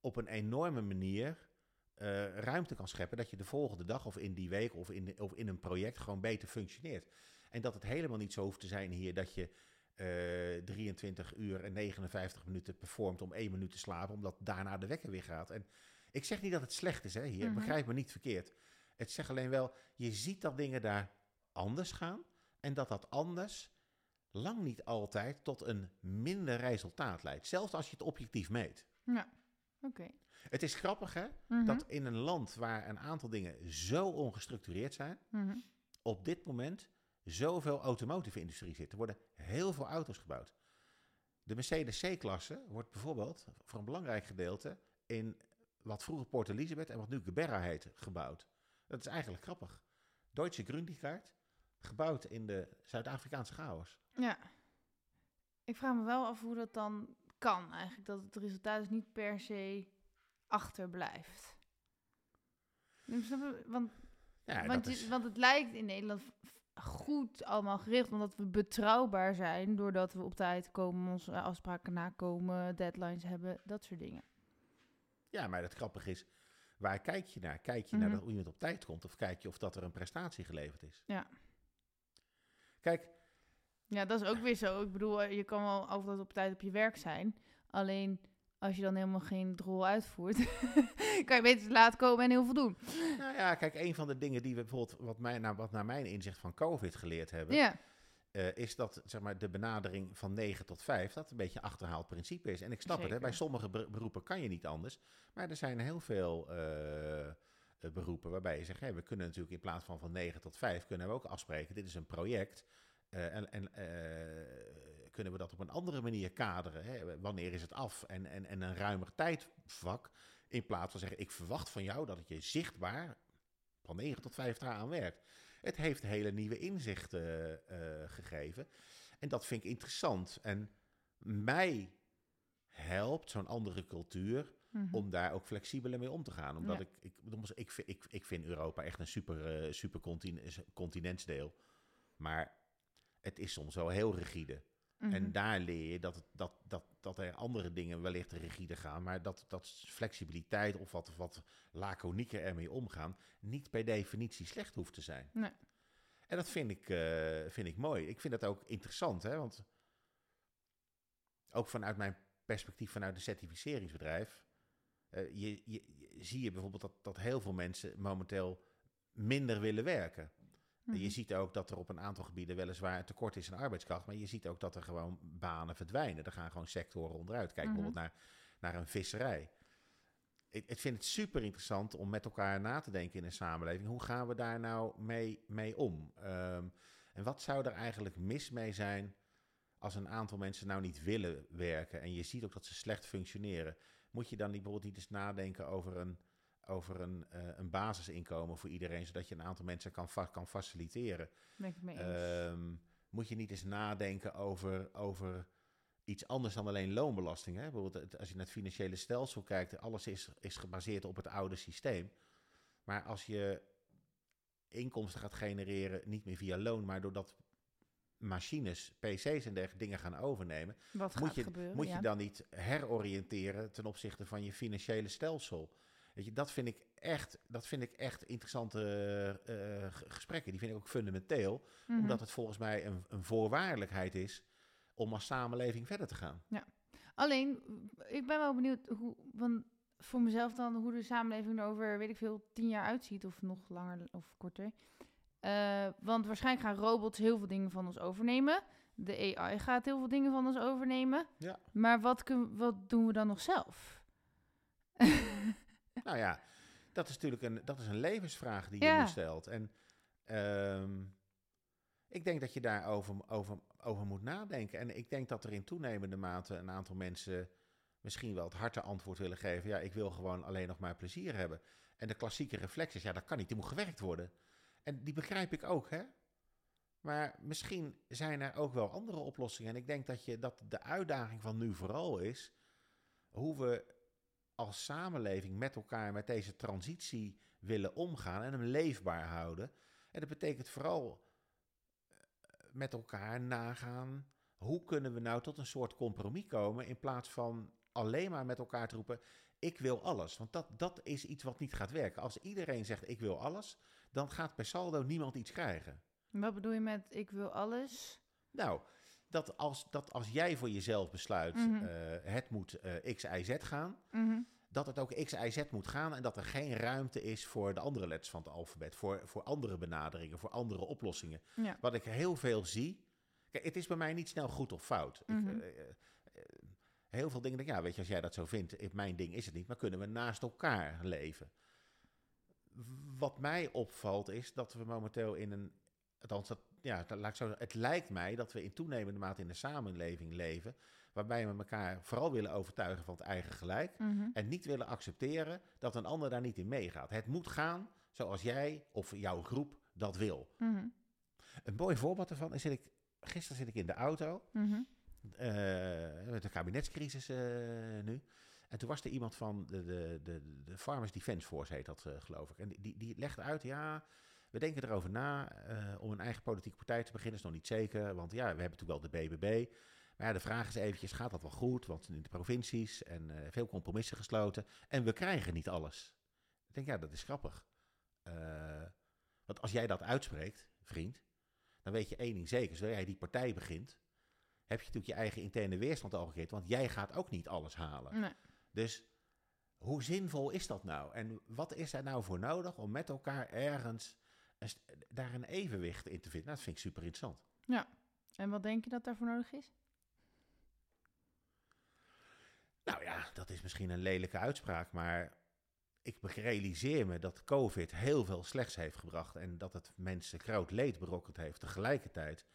[SPEAKER 2] op een enorme manier eh, ruimte kan scheppen. Dat je de volgende dag of in die week of in, of in een project gewoon beter functioneert. En dat het helemaal niet zo hoeft te zijn hier dat je eh 23 uur en 59 minuten performt om één minuut te slapen, omdat daarna de wekker weer gaat. En ik zeg niet dat het slecht is hè, hier,
[SPEAKER 1] Mhm.
[SPEAKER 2] begrijp me niet verkeerd. Het zegt alleen wel, je ziet dat dingen daar anders gaan en dat dat anders lang niet altijd tot een minder resultaat leidt. Zelfs als je het objectief meet.
[SPEAKER 1] Ja, oké.
[SPEAKER 2] Het is grappig hè,
[SPEAKER 1] Mhm,
[SPEAKER 2] dat in een land waar een aantal dingen zo ongestructureerd zijn,
[SPEAKER 1] mhm.
[SPEAKER 2] op dit moment zoveel automotive industrie zit. Er worden heel veel auto's gebouwd. De Mercedes C-klasse wordt bijvoorbeeld voor een belangrijk gedeelte in wat vroeger Port Elizabeth en wat nu Geberra heet gebouwd. Dat is eigenlijk grappig. Deutsche Grundigkeit, gebouwd in de Zuid-Afrikaanse chaos.
[SPEAKER 1] Ja. Ik vraag me wel af hoe dat dan kan eigenlijk. Dat het resultaat dus niet per se achterblijft. Want,
[SPEAKER 2] Ja,
[SPEAKER 1] want,
[SPEAKER 2] is,
[SPEAKER 1] want het lijkt in Nederland goed allemaal gericht. Omdat we betrouwbaar zijn. Doordat we op tijd komen, onze afspraken nakomen, deadlines hebben. Dat soort dingen.
[SPEAKER 2] Ja, maar het grappige is, waar kijk je naar? Kijk je naar
[SPEAKER 1] Mhm.
[SPEAKER 2] dat iemand op tijd komt of kijk je of dat er een prestatie geleverd is?
[SPEAKER 1] Ja.
[SPEAKER 2] Kijk,
[SPEAKER 1] Ja, dat is ook weer zo. Ik bedoel, eh, je kan wel altijd op tijd op je werk zijn. Alleen als je dan helemaal geen drol uitvoert, kan je beter te laat komen en heel veel doen.
[SPEAKER 2] nou ja, kijk, een van de dingen die we bijvoorbeeld, wat, mij, nou, wat naar mijn inzicht van COVID geleerd hebben,
[SPEAKER 1] Ja,
[SPEAKER 2] eh, is dat zeg maar, de benadering van 9 tot 5, dat een beetje een achterhaald principe is. En ik snap het, hè, bij sommige ber- beroepen kan je niet anders. Maar er zijn heel veel eh, eh, beroepen waarbij je zegt, we kunnen natuurlijk in plaats van van 9 tot 5, kunnen we ook afspreken, dit is een project. en en kunnen we dat op een andere manier kaderen? Hè? Wanneer is het af? En, en, en een ruimer tijdvak. In plaats van zeggen, ik verwacht van jou dat het je zichtbaar van 9 tot 5 aan werkt. Het heeft hele nieuwe inzichten eh, gegeven. En dat vind ik interessant. En mij helpt zo'n andere cultuur
[SPEAKER 1] mhm.
[SPEAKER 2] om daar ook flexibeler mee om te gaan. Omdat
[SPEAKER 1] Ja.
[SPEAKER 2] ik, ik, ik, vind- ik, vind Europa echt een super, eh, super continen- continentsdeel. Maar het is soms wel heel rigide.
[SPEAKER 1] Mhm.
[SPEAKER 2] En daar leer je dat, dat, dat, dat er andere dingen wellicht rigide gaan, maar dat, dat flexibiliteit of wat, wat laconieker ermee omgaan niet per definitie slecht hoeft te zijn.
[SPEAKER 1] Nee.
[SPEAKER 2] En dat vind ik, eh, vind ik mooi. Ik vind dat ook interessant, hè? want ook vanuit mijn perspectief, vanuit een certificeringsbedrijf, eh, je, je, zie je bijvoorbeeld dat, dat heel veel mensen momenteel minder willen werken. En je
[SPEAKER 1] Mhm.
[SPEAKER 2] ziet ook dat er op een aantal gebieden weliswaar een tekort is aan arbeidskracht, maar je ziet ook dat er gewoon banen verdwijnen. Er gaan gewoon sectoren onderuit. Kijk
[SPEAKER 1] Mhm.
[SPEAKER 2] bijvoorbeeld naar, naar een visserij. Ik, ik vind het super interessant om met elkaar na te denken in een samenleving. Hoe gaan we daar nou mee, mee om? Ehm, en wat zou er eigenlijk mis mee zijn als een aantal mensen nou niet willen werken en je ziet ook dat ze slecht functioneren? Moet je dan niet bijvoorbeeld niet eens nadenken over een, over een, eh, een basisinkomen voor iedereen, zodat je een aantal mensen kan, kan faciliteren?
[SPEAKER 1] Ben ik het mee eens.
[SPEAKER 2] Ehm, moet je niet eens nadenken over, over iets anders dan alleen loonbelasting? Hè? Bijvoorbeeld, als je naar het financiële stelsel kijkt, alles is, is gebaseerd op het oude systeem. Maar als je inkomsten gaat genereren, niet meer via loon, maar doordat machines, PC's en dergelijke dingen gaan overnemen,
[SPEAKER 1] Wat gaat
[SPEAKER 2] moet je,
[SPEAKER 1] gebeuren?
[SPEAKER 2] moet
[SPEAKER 1] ja.
[SPEAKER 2] je dan niet heroriënteren ten opzichte van je financiële stelsel? Weet je, dat vind ik echt, dat vind ik echt interessante eh, g- gesprekken. Die vind ik ook fundamenteel,
[SPEAKER 1] Mhm.
[SPEAKER 2] omdat het volgens mij een, een voorwaardelijkheid is om als samenleving verder te gaan.
[SPEAKER 1] Alleen, ik ben wel benieuwd hoe, want voor mezelf dan, hoe de samenleving er over, weet ik veel, tien jaar uitziet of nog langer of korter. Eh, want waarschijnlijk gaan robots heel veel dingen van ons overnemen. De AI gaat heel veel dingen van ons overnemen.
[SPEAKER 2] Ja.
[SPEAKER 1] Maar wat, kun, wat doen we dan nog zelf?
[SPEAKER 2] Nou ja, dat is natuurlijk een, dat is een levensvraag die je
[SPEAKER 1] Ja.
[SPEAKER 2] nu stelt. En ehm, ik denk dat je daarover over, over moet nadenken. En ik denk dat er in toenemende mate een aantal mensen misschien wel het harte antwoord willen geven. Ja, ik wil gewoon alleen nog maar plezier hebben. En de klassieke reflex is, ja, dat kan niet, die moet gewerkt worden. En die begrijp ik ook, hè. Maar misschien zijn er ook wel andere oplossingen. En ik denk dat, je, dat de uitdaging van nu vooral is hoe we als samenleving met elkaar met deze transitie willen omgaan en hem leefbaar houden. En dat betekent vooral eh, met elkaar nagaan hoe kunnen we nou tot een soort compromis komen in plaats van alleen maar met elkaar te roepen ik wil alles. Want dat, dat is iets wat niet gaat werken. Als iedereen zegt ik wil alles, dan gaat per saldo niemand iets krijgen.
[SPEAKER 1] Wat bedoel je met ik wil alles?
[SPEAKER 2] Nou, dat als, dat als jij voor jezelf besluit
[SPEAKER 1] Mhm.
[SPEAKER 2] eh, het moet eh, X, Y, Z gaan,
[SPEAKER 1] Mhm.
[SPEAKER 2] dat het ook X, Y, Z moet gaan en dat er geen ruimte is voor de andere letters van het alfabet, voor, voor andere benaderingen, voor andere oplossingen.
[SPEAKER 1] Ja.
[SPEAKER 2] Wat ik heel veel zie. Kijk, het is bij mij niet snel goed of fout.
[SPEAKER 1] Mhm.
[SPEAKER 2] ik, eh, eh, heel veel dingen denk ja, weet je, als jij dat zo vindt, mijn ding is het niet, maar kunnen we naast elkaar leven. Wat mij opvalt is dat we momenteel in een, althans, dat, ja, dat, laat ik zo, het lijkt mij dat we in toenemende mate in een samenleving leven, waarbij we elkaar vooral willen overtuigen van het eigen gelijk.
[SPEAKER 1] Mhm.
[SPEAKER 2] En niet willen accepteren dat een ander daar niet in meegaat. Het moet gaan zoals jij of jouw groep dat wil.
[SPEAKER 1] Mhm.
[SPEAKER 2] Een mooi voorbeeld daarvan is ik gisteren zit ik in de auto
[SPEAKER 1] Mhm.
[SPEAKER 2] eh, met de kabinetscrisis eh, nu. En toen was er iemand van de, de, de, de Farmers Defence Force, heet dat eh, geloof ik. En die, die, die legde uit, ja, we denken erover na eh, om een eigen politieke partij te beginnen. is nog niet zeker, want ja, we hebben natuurlijk wel de BBB. Maar ja, de vraag is eventjes, gaat dat wel goed? Want in de provincies en eh, veel compromissen gesloten. En we krijgen niet alles. Ik denk, ja, dat is grappig. Eh, want als jij dat uitspreekt, vriend, dan weet je één ding zeker. Zodra jij die partij begint, heb je natuurlijk je eigen interne weerstand al gecreëerd. Want jij gaat ook niet alles halen.
[SPEAKER 1] Nee.
[SPEAKER 2] Dus hoe zinvol is dat nou? En wat is er nou voor nodig om met elkaar ergens daar een evenwicht in te vinden? Nou, dat vind ik super interessant.
[SPEAKER 1] En wat denk je dat daarvoor nodig is?
[SPEAKER 2] Nou ja, dat is misschien een lelijke uitspraak, maar ik realiseer me dat COVID heel veel slechts heeft gebracht en dat het mensen groot leed berokkend heeft. Tegelijkertijd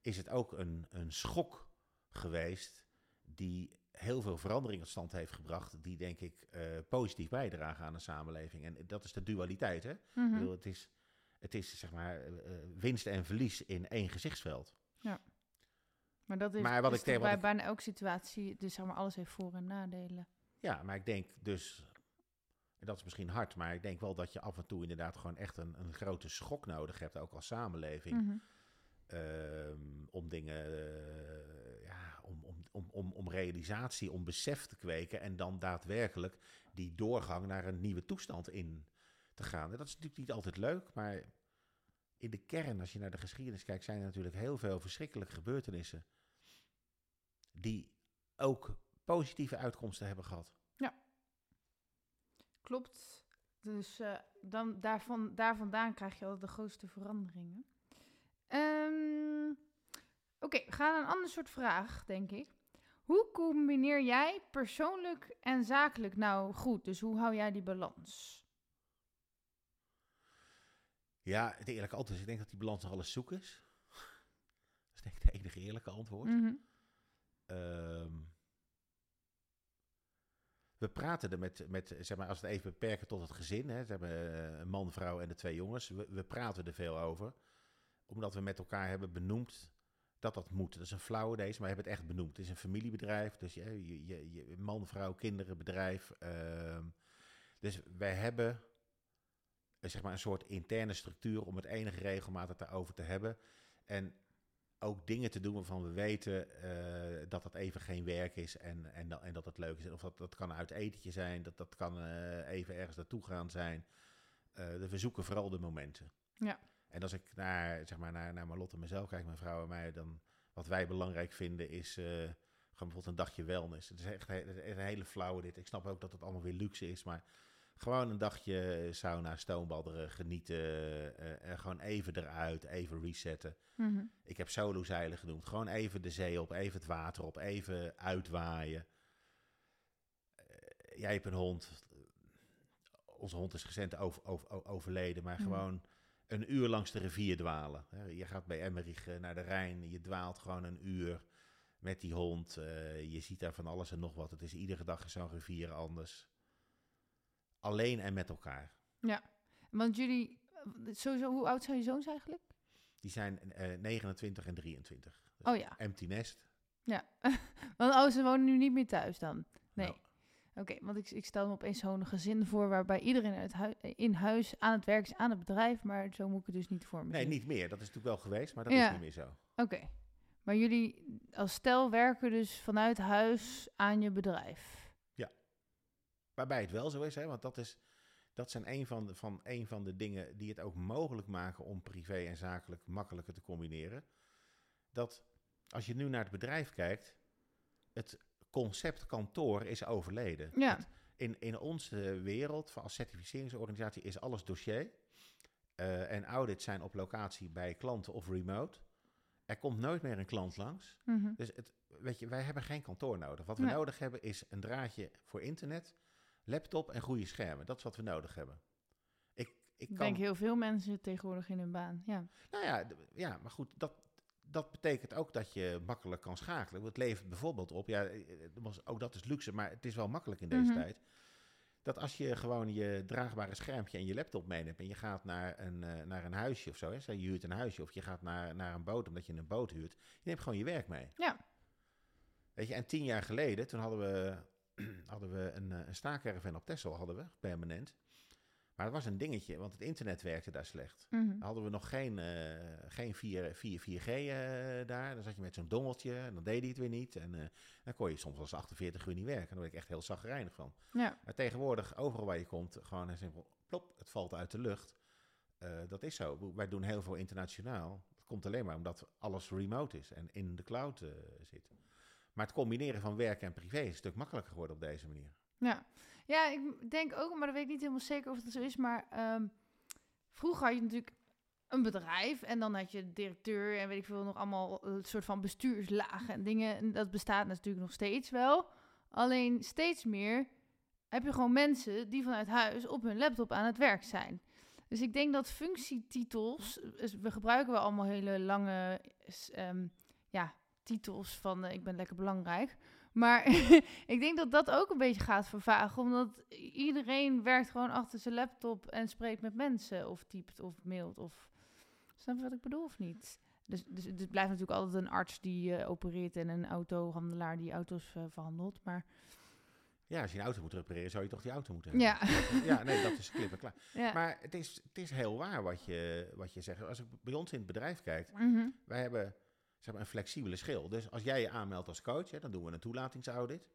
[SPEAKER 2] is het ook een, een schok geweest die heel veel verandering tot stand heeft gebracht, die denk ik eh, positief bijdragen aan de samenleving. En dat is de dualiteit, hè?
[SPEAKER 1] Mhm.
[SPEAKER 2] Ik bedoel, het, is, het is zeg maar eh, winst en verlies in één gezichtsveld.
[SPEAKER 1] Maar dat is,
[SPEAKER 2] Maar wat
[SPEAKER 1] is
[SPEAKER 2] ik wat
[SPEAKER 1] bij bijna elke situatie, dus zeg maar, alles heeft voor- en nadelen.
[SPEAKER 2] Ja, maar ik denk dus, en dat is misschien hard, maar ik denk wel dat je af en toe inderdaad gewoon echt een, een grote schok nodig hebt, ook als samenleving,
[SPEAKER 1] Mhm.
[SPEAKER 2] ehm, om dingen, eh, ja, om, om, om, om, om realisatie, om besef te kweken en dan daadwerkelijk die doorgang naar een nieuwe toestand in te gaan. En dat is natuurlijk niet altijd leuk, maar in de kern, als je naar de geschiedenis kijkt, zijn er natuurlijk heel veel verschrikkelijke gebeurtenissen die ook positieve uitkomsten hebben gehad.
[SPEAKER 1] Klopt. Dus eh, dan, daarvan, daar vandaan krijg je altijd de grootste veranderingen. Ehm, Oké, we gaan een ander soort vraag, denk ik. Hoe combineer jij persoonlijk en zakelijk nou goed? Dus hoe hou jij die balans?
[SPEAKER 2] Ja, het eerlijke antwoord is, ik denk dat die balans nog alles zoek is. Dat is denk ik het enige eerlijke antwoord.
[SPEAKER 1] Mhm.
[SPEAKER 2] Ehm, we praten er met, met, zeg maar, als we het even beperken tot het gezin. Hè, ze hebben eh, een man, vrouw en de twee jongens. We, we praten er veel over. Omdat we met elkaar hebben benoemd dat dat moet. Dat is een flauwe deze, maar we hebben het echt benoemd. Het is een familiebedrijf. Dus je, je, je, man, vrouw, kinderen, bedrijf. ehm, dus wij hebben zeg maar een soort interne structuur om het enige regelmatig daarover te hebben. En ook dingen te doen waarvan we weten eh, dat dat even geen werk is en, en, en dat het leuk is. Of dat, dat kan uit etentje zijn, dat, dat kan eh, even ergens naartoe gaan zijn. Eh, we zoeken vooral de momenten.
[SPEAKER 1] Ja.
[SPEAKER 2] En als ik naar, zeg maar, naar, naar Marlotte en mezelf kijk, mijn vrouw en mij, dan wat wij belangrijk vinden is eh, gewoon bijvoorbeeld een dagje wellness. Het is echt, he- het is echt een hele flauwe dit. Ik snap ook dat het allemaal weer luxe is, maar gewoon een dagje sauna, stoombadderen, genieten. eh, en gewoon even eruit, even resetten.
[SPEAKER 1] Mhm.
[SPEAKER 2] Ik heb solozeilen genoemd. Gewoon even de zee op, even het water op, even uitwaaien. Eh, jij hebt een hond. Onze hond is recent over, over, overleden, maar
[SPEAKER 1] Mhm.
[SPEAKER 2] gewoon een uur langs de rivier dwalen. Je gaat bij Emmerich eh, naar de Rijn, je dwaalt gewoon een uur met die hond. Eh, je ziet daar van alles en nog wat. Het is iedere dag zo'n rivier anders. Alleen en met elkaar.
[SPEAKER 1] Want jullie, sowieso, hoe oud zijn je zoons eigenlijk?
[SPEAKER 2] Die zijn eh 29 en 23. Dus
[SPEAKER 1] Oh ja,
[SPEAKER 2] Empty nest.
[SPEAKER 1] ja. Want oh, ze wonen nu niet meer thuis dan? Nee.
[SPEAKER 2] Nou,
[SPEAKER 1] Oké, want ik, ik stel me opeens zo'n gezin voor waarbij iedereen uit hui- in huis aan het werk is, aan het bedrijf, maar zo moet ik het dus niet voor me
[SPEAKER 2] Nee,
[SPEAKER 1] zien.
[SPEAKER 2] niet meer. Dat is natuurlijk wel geweest, maar dat
[SPEAKER 1] Ja.
[SPEAKER 2] is niet meer zo.
[SPEAKER 1] Oké, maar jullie als stel werken dus vanuit huis aan je bedrijf.
[SPEAKER 2] Waarbij het wel zo is, hè, want dat, is, dat zijn een van, de, van, een van de dingen die het ook mogelijk maken om privé en zakelijk makkelijker te combineren. Dat als je nu naar het bedrijf kijkt, het concept kantoor is overleden.
[SPEAKER 1] Ja.
[SPEAKER 2] Het- in, in onze wereld, van als certificeringsorganisatie, is alles dossier. Eh, en audits zijn op locatie bij klanten of remote. Er komt nooit meer een klant langs.
[SPEAKER 1] Mhm.
[SPEAKER 2] Dus het, weet je, wij hebben geen kantoor nodig. Wat we
[SPEAKER 1] Nee.
[SPEAKER 2] nodig hebben is een draadje voor internet, laptop en goede schermen. Dat is wat we nodig hebben. Ik, ik kan,
[SPEAKER 1] denk heel veel mensen tegenwoordig in hun baan. Ja,
[SPEAKER 2] nou ja, ja, maar goed, dat, dat betekent ook dat je makkelijk kan schakelen. Het levert bijvoorbeeld op, ja, eh, was- ook dat is luxe, maar het is wel makkelijk in deze
[SPEAKER 1] Mhm.
[SPEAKER 2] tijd. Dat als je gewoon je draagbare schermpje en je laptop meeneemt en je gaat naar een, eh, naar een huisje of zo, hè, je huurt een huisje of je gaat naar, naar een boot omdat je een boot huurt, je neemt gewoon je werk mee.
[SPEAKER 1] Ja.
[SPEAKER 2] Weet je, en tien jaar geleden, toen hadden we, hadden we een, eh, een staakerven op Texel, hadden we, permanent. Maar het was een dingetje, want het internet werkte daar slecht.
[SPEAKER 1] Mhm.
[SPEAKER 2] Hadden we nog geen, eh, geen 4, 4, 4G eh, daar. Dan zat je met zo'n dongeltje en dan deed hij het weer niet. En eh, dan kon je soms wel eens 48 uur niet werken. Daar werd ik echt heel zagrijnig van.
[SPEAKER 1] ja.
[SPEAKER 2] Maar tegenwoordig, overal waar je komt, gewoon en simpel, plop, het valt uit de lucht. Dat is zo. Wij doen heel veel internationaal. Dat komt alleen maar omdat alles remote is en in de cloud zit. Maar het combineren van werk en privé is een stuk makkelijker geworden op deze manier.
[SPEAKER 1] Ja. ja, ik denk ook, maar dat weet ik niet helemaal zeker of het zo is. Maar ehm, vroeger had je natuurlijk een bedrijf en dan had je directeur en weet ik veel nog allemaal een soort van bestuurslagen en dingen. En dat bestaat natuurlijk nog steeds wel. Alleen steeds meer heb je gewoon mensen die vanuit huis op hun laptop aan het werk zijn. Dus ik denk dat functietitels, dus we gebruiken wel allemaal hele lange ehm, ja, titels van eh, ik ben lekker belangrijk. Maar ik denk dat dat ook een beetje gaat vervagen, omdat iedereen werkt gewoon achter zijn laptop en spreekt met mensen of typt of mailt of... Snap je wat ik bedoel of niet? Dus, dus het blijft natuurlijk altijd een arts die eh, opereert en een autohandelaar die auto's eh, verhandelt. Maar
[SPEAKER 2] Ja, als je een auto moet repareren, zou je toch die auto moeten hebben.
[SPEAKER 1] ja,
[SPEAKER 2] Ja, nee, dat is klip en klaar.
[SPEAKER 1] ja.
[SPEAKER 2] Maar het is, het is heel waar wat je, wat je zegt. Als ik bij ons in het bedrijf kijk,
[SPEAKER 1] Mhm.
[SPEAKER 2] wij hebben zeg maar, een flexibele schil. Dus als jij je aanmeldt als coach, hè, dan doen we een toelatingsaudit.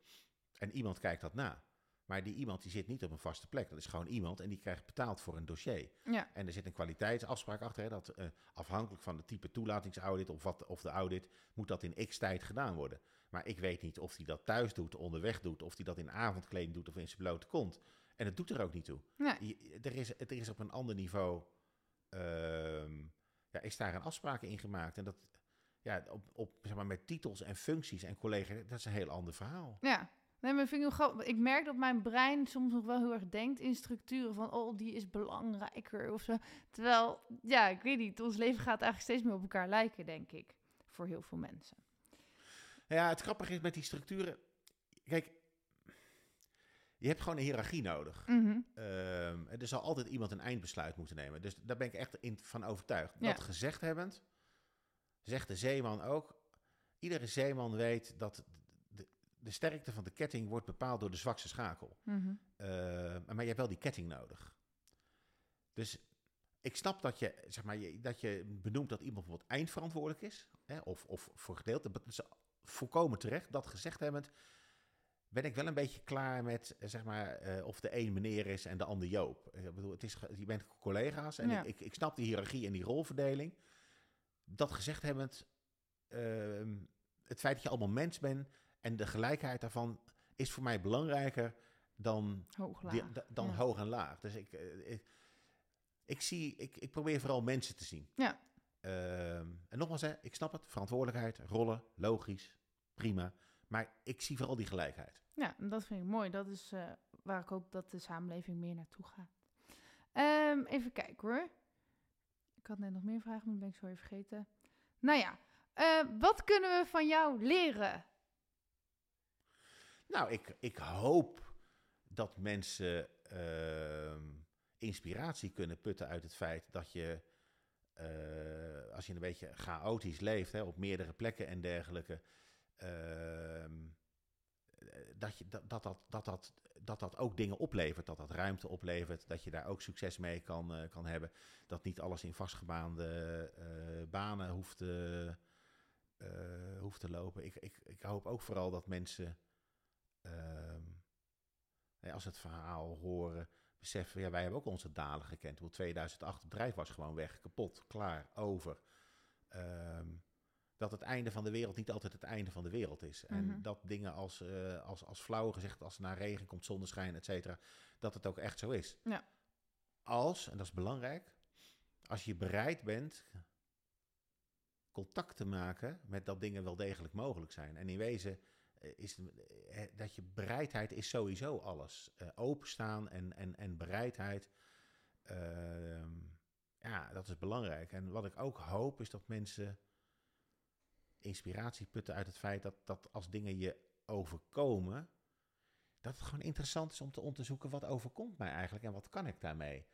[SPEAKER 2] En iemand kijkt dat na. Maar die iemand die zit niet op een vaste plek. Dat is gewoon iemand en die krijgt betaald voor een dossier.
[SPEAKER 1] Ja.
[SPEAKER 2] En er zit een kwaliteitsafspraak achter. Hè, dat eh, afhankelijk van de type toelatingsaudit of, wat, of de audit, moet dat in x tijd gedaan worden. Maar ik weet niet of hij dat thuis doet, onderweg doet, of hij dat in avondkleding doet of in zijn blote kont. En het doet er ook niet toe.
[SPEAKER 1] Nee.
[SPEAKER 2] Je- er, is, er is op een ander niveau, ehm, ja, is daar een afspraak in gemaakt. En dat, ja, op, op, zeg maar, met titels en functies en collega's, dat is een heel ander verhaal.
[SPEAKER 1] Ja. Nee, maar vind ik, merk dat mijn brein soms nog wel heel erg denkt in structuren van, oh, die is belangrijker of zo. Terwijl, ja, ik weet niet, ons leven gaat eigenlijk steeds meer op elkaar lijken, denk ik. Voor heel veel mensen.
[SPEAKER 2] Ja, het grappige is met die structuren. Kijk, je hebt gewoon een hiërarchie nodig.
[SPEAKER 1] Mhm.
[SPEAKER 2] Ehm, er zal altijd iemand een eindbesluit moeten nemen. Dus daar ben ik echt in, van overtuigd.
[SPEAKER 1] Ja.
[SPEAKER 2] Dat gezegd hebbend, zegt de zeeman ook. Iedere zeeman weet dat de, de sterkte van de ketting wordt bepaald door de zwakste schakel. Ehm, maar je hebt wel die ketting nodig. Dus ik snap dat je, zeg maar, je, dat je benoemt dat iemand bijvoorbeeld eindverantwoordelijk is. Hè, of, of voor gedeelte. Dat is volkomen terecht. Dat gezegd hebbend, ben ik wel een beetje klaar met, eh, zeg maar, eh, of de een meneer is en de ander Joop. Ik bedoel, het is, je bent collega's en
[SPEAKER 1] Ja.
[SPEAKER 2] ik, ik, ik snap die hiërarchie en die rolverdeling. Dat gezegd hebbend, ehm, het feit dat je allemaal mens bent en de gelijkheid daarvan is voor mij belangrijker dan die- da- dan
[SPEAKER 1] ja.
[SPEAKER 2] hoog en laag. Dus ik, eh, ik, ik, zie, ik, ik probeer vooral mensen te zien.
[SPEAKER 1] Ja.
[SPEAKER 2] Ehm, en nogmaals, hè, ik snap het. Verantwoordelijkheid, rollen, logisch, prima. Maar ik zie vooral die gelijkheid.
[SPEAKER 1] Ja, en dat vind ik mooi. Dat is eh, waar ik hoop dat de samenleving meer naartoe gaat. Ehm, even kijken hoor. Ik had net nog meer vragen, maar ben ik zo even vergeten. Nou ja, eh, wat kunnen we van jou leren?
[SPEAKER 2] Nou, ik, ik hoop dat mensen ehm, inspiratie kunnen putten uit het feit dat je, eh, als je een beetje chaotisch leeft, hè, op meerdere plekken en dergelijke, ehm, eh, dat, je, dat, dat, dat, dat, dat, dat ook dingen oplevert, dat dat ruimte oplevert, dat je daar ook succes mee kan, eh, kan hebben, dat niet alles in vastgebaande eh, banen hoeft te, eh, hoeft te lopen. Ik, ik, ik hoop ook vooral dat mensen nee, als het verhaal horen, beseffen, ja, wij hebben ook onze dalen gekend. Hoe 2008, het bedrijf was gewoon weg, kapot, klaar, over. Ehm, dat het einde van de wereld niet altijd het einde van de wereld is. En
[SPEAKER 1] Mhm.
[SPEAKER 2] dat dingen als, eh, als, als flauw gezegd, als er naar regen komt, zonneschijn, et cetera, dat het ook echt zo is.
[SPEAKER 1] Ja.
[SPEAKER 2] Als, en dat is belangrijk, als je bereid bent contact te maken met dat dingen wel degelijk mogelijk zijn. En in wezen eh, is eh, dat je bereidheid is sowieso alles. Openstaan en, en, en bereidheid, ehm, ja, dat is belangrijk. En wat ik ook hoop is dat mensen inspiratie putten uit het feit dat, dat als dingen je overkomen, dat het gewoon interessant is om te onderzoeken wat overkomt mij eigenlijk en wat kan ik daarmee.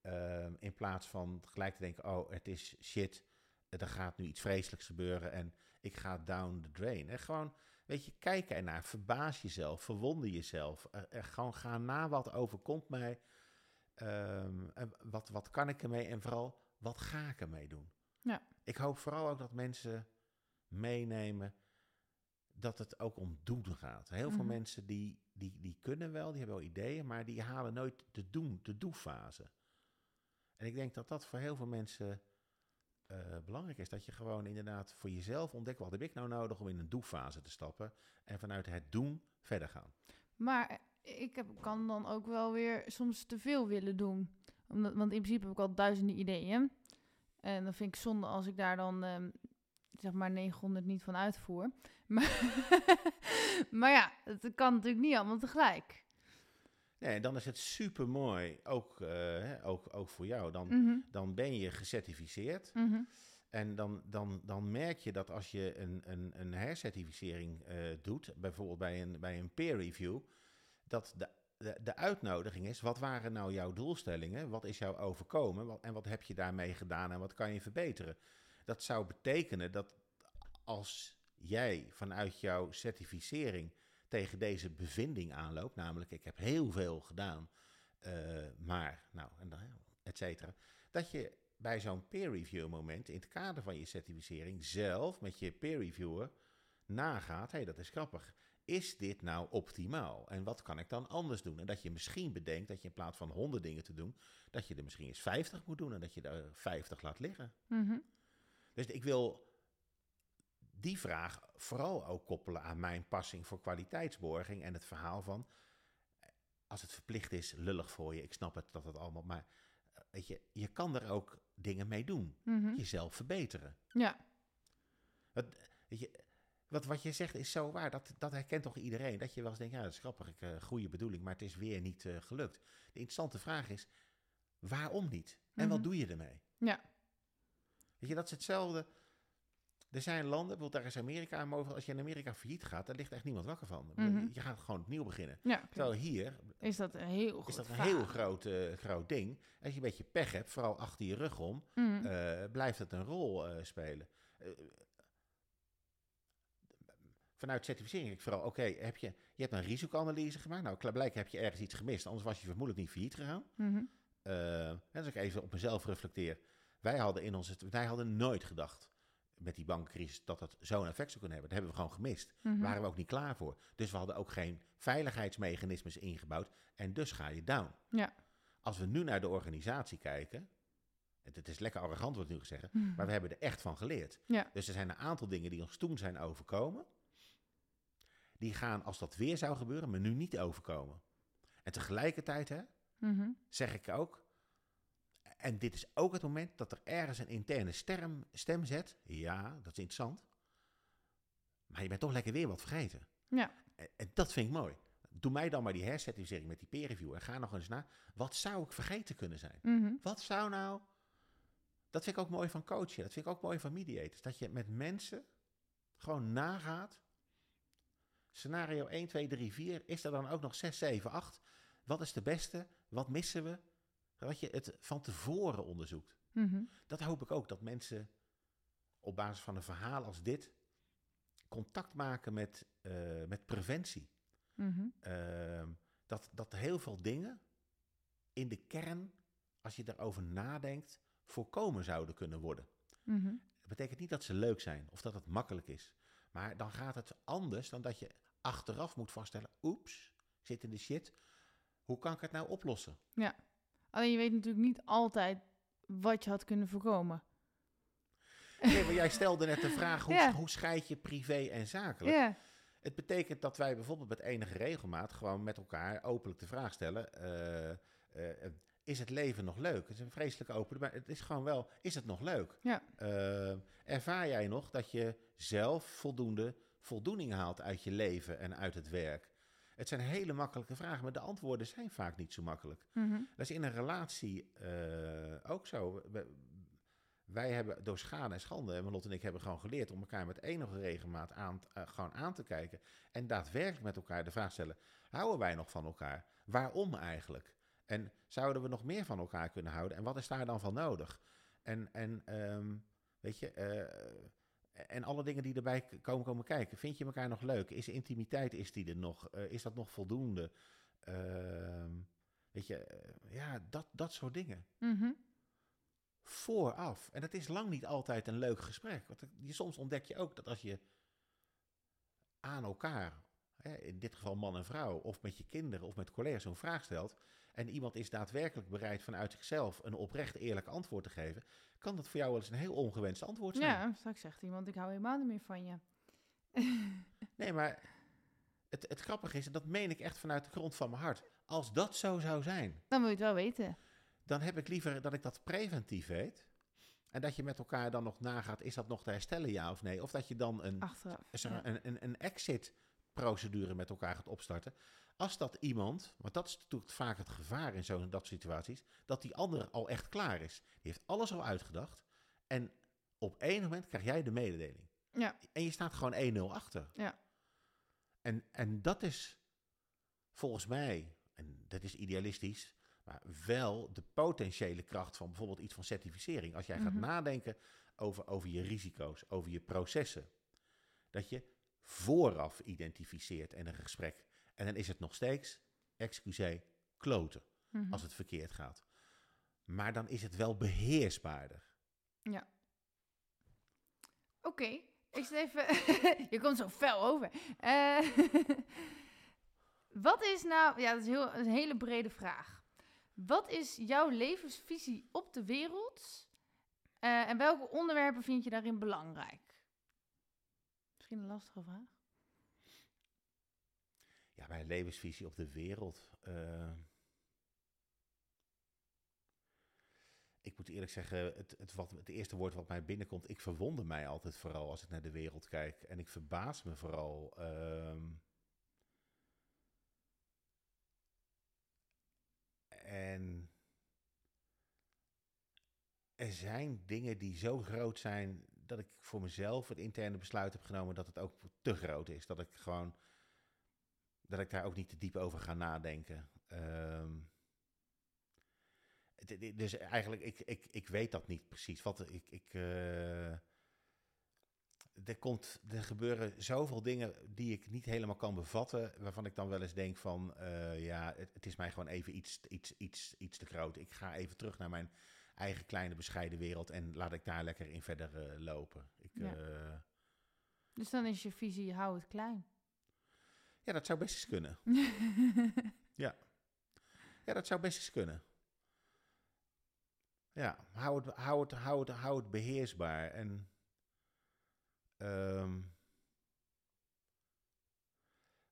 [SPEAKER 2] Ehm, in plaats van gelijk te denken, oh, het is shit, er gaat nu iets vreselijks gebeuren en ik ga down the drain. En gewoon, weet je, kijken ernaar, verbaas jezelf, verwonder jezelf. Er, er gewoon gaan na wat overkomt mij, Ehm, en wat, wat kan ik ermee en vooral, wat ga ik ermee doen?
[SPEAKER 1] Ja.
[SPEAKER 2] Ik hoop vooral ook dat mensen meenemen dat het ook om doen gaat. Heel veel
[SPEAKER 1] Mhm.
[SPEAKER 2] mensen die, die, die kunnen wel, die hebben wel ideeën, maar die halen nooit de doen, de doe-fase. En ik denk dat dat voor heel veel mensen eh, belangrijk is. Dat je gewoon inderdaad voor jezelf ontdekt, wat heb ik nou nodig om in een doe-fase te stappen en vanuit het doen verder gaan.
[SPEAKER 1] Maar ik heb, kan dan ook wel weer soms te veel willen doen. Omdat, want in principe heb ik al duizenden ideeën. En dan vind ik zonde als ik daar dan ehm, zeg maar 900 niet van uitvoer. Maar, maar ja, het kan natuurlijk niet allemaal tegelijk.
[SPEAKER 2] Nee, dan is het super mooi, ook, eh, ook, ook voor jou. Dan,
[SPEAKER 1] Mhm,
[SPEAKER 2] dan ben je gecertificeerd.
[SPEAKER 1] mhm.
[SPEAKER 2] En dan, dan, dan merk je dat als je een, een, een hercertificering eh, doet, bijvoorbeeld bij een, bij een peer review, dat de, de, de uitnodiging is, wat waren nou jouw doelstellingen? Wat is jou overkomen? Wat, en wat heb je daarmee gedaan en wat kan je verbeteren? Dat zou betekenen dat als jij vanuit jouw certificering tegen deze bevinding aanloopt, namelijk ik heb heel veel gedaan, eh, maar, nou, en et cetera, dat je bij zo'n peer review moment, in het kader van je certificering, zelf met je peer reviewer nagaat, hé, hey, dat is grappig. Is dit nou optimaal? En wat kan ik dan anders doen? En dat je misschien bedenkt dat je in plaats van 100 dingen te doen, dat je er misschien eens 50 moet doen en dat je er 50 laat liggen.
[SPEAKER 1] Mhm.
[SPEAKER 2] Dus ik wil die vraag vooral ook koppelen aan mijn passing voor kwaliteitsborging en het verhaal van, als het verplicht is, lullig voor je. Ik snap het dat het allemaal, maar eh, weet je, je kan er ook dingen mee doen.
[SPEAKER 1] Mhm.
[SPEAKER 2] Jezelf verbeteren.
[SPEAKER 1] Ja.
[SPEAKER 2] Wat, weet je, wat, wat je zegt is zo waar. Dat, dat herkent toch iedereen. Dat je wel eens denkt, ja, dat is grappig. Ik, eh, goede bedoeling, maar het is weer niet eh, gelukt. De interessante vraag is, waarom niet? En wat
[SPEAKER 1] Mhm.
[SPEAKER 2] doe je ermee?
[SPEAKER 1] Ja.
[SPEAKER 2] Weet je, dat is hetzelfde. Er zijn landen, bijvoorbeeld daar is Amerika aan mogelijk. Als je in Amerika failliet gaat, daar ligt echt niemand wakker van.
[SPEAKER 1] Mhm.
[SPEAKER 2] Je gaat gewoon opnieuw beginnen.
[SPEAKER 1] Ja.
[SPEAKER 2] Terwijl hier
[SPEAKER 1] Is dat een heel
[SPEAKER 2] is dat een heel groot, eh, groot ding. Als je een beetje pech hebt, vooral achter je rug om,
[SPEAKER 1] Mhm.
[SPEAKER 2] eh, blijft het een rol eh, spelen. Vanuit certificering ik vooral, oké, heb je, je hebt een risicoanalyse gemaakt. Nou, blijkbaar heb je ergens iets gemist, anders was je vermoedelijk niet failliet gegaan.
[SPEAKER 1] Mhm.
[SPEAKER 2] Eh, en als ik even op mezelf reflecteer. Wij hadden, in onze, wij hadden nooit gedacht met die bankencrisis dat dat zo'n effect zou kunnen hebben. Dat hebben we gewoon gemist.
[SPEAKER 1] Mhm.
[SPEAKER 2] Waren we ook niet klaar voor. Dus we hadden ook geen veiligheidsmechanismes ingebouwd. En dus ga je down.
[SPEAKER 1] Ja.
[SPEAKER 2] Als we nu naar de organisatie kijken. Het, het is lekker arrogant wat ik nu zeggen.
[SPEAKER 1] Mhm.
[SPEAKER 2] Maar we hebben er echt van geleerd.
[SPEAKER 1] Ja.
[SPEAKER 2] Dus er zijn een aantal dingen die ons toen zijn overkomen. Die gaan, als dat weer zou gebeuren, me nu niet overkomen. En tegelijkertijd, hè,
[SPEAKER 1] Mhm.
[SPEAKER 2] zeg ik ook. En dit is ook het moment dat er ergens een interne stem, stem zet. Ja, dat is interessant. Maar je bent toch lekker weer wat vergeten.
[SPEAKER 1] Ja.
[SPEAKER 2] En, en dat vind ik mooi. Doe mij dan maar die hercertificering met die peer review. En ga nog eens na. Wat zou ik vergeten kunnen zijn?
[SPEAKER 1] Mhm.
[SPEAKER 2] Wat zou nou. Dat vind ik ook mooi van coachen. Dat vind ik ook mooi van mediators. Dat je met mensen gewoon nagaat. Scenario 1, 2, 3, 4. Is er dan ook nog 6, 7, 8? Wat is de beste? Wat missen we? Dat je het van tevoren onderzoekt.
[SPEAKER 1] Mhm.
[SPEAKER 2] Dat hoop ik ook. Dat mensen op basis van een verhaal als dit. contact maken met, eh, met preventie.
[SPEAKER 1] Mhm.
[SPEAKER 2] Ehm, dat, dat heel veel dingen in de kern, als je daarover nadenkt, voorkomen zouden kunnen worden.
[SPEAKER 1] Mhm.
[SPEAKER 2] Dat betekent niet dat ze leuk zijn of dat het makkelijk is. Maar dan gaat het anders dan dat je achteraf moet vaststellen: oeps, ik zit in de shit. Hoe kan ik het nou oplossen?
[SPEAKER 1] Alleen je weet natuurlijk niet altijd wat je had kunnen voorkomen.
[SPEAKER 2] Nee, maar jij stelde net de vraag: hoe,
[SPEAKER 1] Ja.
[SPEAKER 2] hoe scheid je privé en zakelijk?
[SPEAKER 1] Ja.
[SPEAKER 2] Het betekent dat wij bijvoorbeeld met enige regelmaat gewoon met elkaar openlijk de vraag stellen: eh, eh, is het leven nog leuk? Het is een vreselijke open, maar het is gewoon wel: is het nog leuk?
[SPEAKER 1] Ja.
[SPEAKER 2] Eh, ervaar jij nog dat je zelf voldoende voldoening haalt uit je leven en uit het werk? Het zijn hele makkelijke vragen, maar de antwoorden zijn vaak niet zo makkelijk.
[SPEAKER 1] Mhm.
[SPEAKER 2] Dat is in een relatie eh, ook zo. We- wij hebben door schade en schande, en Lot en ik hebben gewoon geleerd om elkaar met enige regelmaat aan, eh, gewoon aan te kijken. En daadwerkelijk met elkaar de vraag stellen: houden wij nog van elkaar? Waarom eigenlijk? En zouden we nog meer van elkaar kunnen houden? En wat is daar dan van nodig? En, en ehm, weet je, eh, en alle dingen die erbij komen, komen kijken. Vind je elkaar nog leuk? Is intimiteit, is die er nog? Eh, is dat nog voldoende? Ehm, weet je, eh, ja, dat, dat soort dingen.
[SPEAKER 1] Mhm.
[SPEAKER 2] Vooraf. En dat is lang niet altijd een leuk gesprek. Want je, soms ontdek je ook dat als je aan elkaar, hè, in dit geval man en vrouw, of met je kinderen of met collega's zo'n vraag stelt. En iemand is daadwerkelijk bereid vanuit zichzelf een oprecht eerlijk antwoord te geven. Kan dat voor jou wel eens een heel ongewenst antwoord zijn?
[SPEAKER 1] Ja, straks zegt iemand, ik hou helemaal niet meer van je.
[SPEAKER 2] Nee, maar het, het grappige is, en dat meen ik echt vanuit de grond van mijn hart. Als dat zo zou zijn,
[SPEAKER 1] Dan wil je het wel weten.
[SPEAKER 2] dan heb ik liever dat ik dat preventief weet. En dat je met elkaar dan nog nagaat, is dat nog te herstellen, ja of nee? Of dat je dan een,
[SPEAKER 1] Achteraf. ja.
[SPEAKER 2] een, een, een exit-procedure met elkaar gaat opstarten. Als dat iemand, want dat is natuurlijk vaak het gevaar in zo'n dat situaties, dat die ander al echt klaar is. Die heeft alles al uitgedacht. En op één moment krijg jij de mededeling.
[SPEAKER 1] Ja.
[SPEAKER 2] En je staat gewoon 1-0 achter.
[SPEAKER 1] Ja.
[SPEAKER 2] En, en dat is volgens mij, en dat is idealistisch, maar wel de potentiële kracht van bijvoorbeeld iets van certificering. Als jij gaat
[SPEAKER 1] Mhm.
[SPEAKER 2] nadenken over, over je risico's, over je processen, dat je vooraf identificeert in een gesprek. En dan is het nog steeds, excuseer, kloten
[SPEAKER 1] Mhm.
[SPEAKER 2] als het verkeerd gaat. Maar dan is het wel beheersbaarder.
[SPEAKER 1] Oké, ik zit even... je komt zo fel over. Eh, wat is nou... Ja, dat is, heel, een hele brede vraag. Wat is jouw levensvisie op de wereld? Eh, en welke onderwerpen vind je daarin belangrijk? Misschien een lastige vraag.
[SPEAKER 2] Ja, mijn levensvisie op de wereld. eh, ik moet eerlijk zeggen, het, het, wat, het eerste woord wat mij binnenkomt, ik verwonder mij altijd vooral als ik naar de wereld kijk. En ik verbaas me vooral. ehm, en er zijn dingen die zo groot zijn dat ik voor mezelf het interne besluit heb genomen dat het ook te groot is. Dat ik gewoon, dat ik daar ook niet te diep over ga nadenken. Ehm, het- dus eigenlijk, ik, ik, ik weet dat niet precies. Wat, ik, ik, eh, er, komt, er gebeuren zoveel dingen die ik niet helemaal kan bevatten, waarvan ik dan wel eens denk van, eh, ja, het, het is mij gewoon even iets, iets, iets, iets te groot. Ik ga even terug naar mijn eigen kleine bescheiden wereld en laat ik daar lekker in verder eh, lopen. Ik,
[SPEAKER 1] Ja. Dus dan is je visie, hou het klein.
[SPEAKER 2] Ja, dat zou best eens kunnen. Ja, dat zou best eens kunnen. Ja, hou het, hou het, hou het, hou het beheersbaar. En ehm,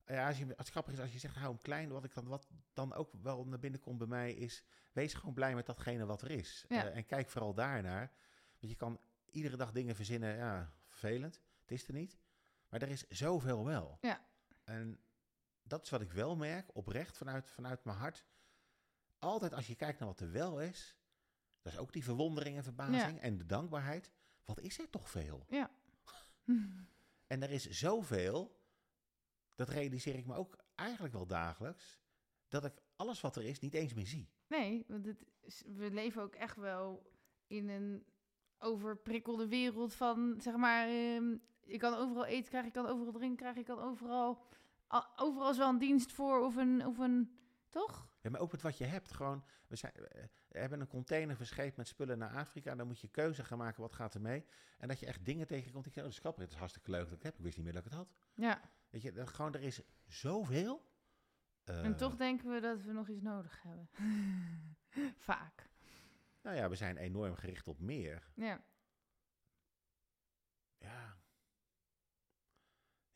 [SPEAKER 2] ja, als, je, als het grappig is, als je zegt hou hem klein, wat ik dan, wat dan ook wel naar binnen komt bij mij is, wees gewoon blij met datgene wat er is.
[SPEAKER 1] Ja.
[SPEAKER 2] Eh, en kijk vooral daarnaar. Want je kan iedere dag dingen verzinnen, ja, vervelend, het is er niet. Maar er is zoveel wel.
[SPEAKER 1] Ja.
[SPEAKER 2] En dat is wat ik wel merk, oprecht vanuit, vanuit mijn hart. Altijd als je kijkt naar wat er wel is, dat is ook die verwondering en verbazing en de dankbaarheid. Wat is er toch veel?
[SPEAKER 1] Ja.
[SPEAKER 2] En er is zoveel, dat realiseer ik me ook eigenlijk wel dagelijks, dat ik alles wat er is niet eens meer zie.
[SPEAKER 1] Nee, want het is- we leven ook echt wel in een overprikkelde wereld van, zeg maar, ehm, je kan overal eten krijgen, je kan overal drinken krijgen, je kan overal, overal is wel een dienst voor of een, of een toch?
[SPEAKER 2] Ja, maar ook met wat je hebt. Gewoon, we, zijn, we hebben een container verscheept met spullen naar Afrika. Dan moet je keuze gaan maken, wat gaat er mee? En dat je echt dingen tegenkomt. Ik zeg, oh, dat is grappig, het is hartstikke leuk dat ik het heb. Ik wist niet meer dat ik het had.
[SPEAKER 1] Ja,
[SPEAKER 2] Weet je, dat, gewoon, er is zoveel.
[SPEAKER 1] en
[SPEAKER 2] Eh,
[SPEAKER 1] toch denken we dat we nog iets nodig hebben. Vaak.
[SPEAKER 2] Nou ja, we zijn enorm gericht op meer.
[SPEAKER 1] Ja,
[SPEAKER 2] Ja.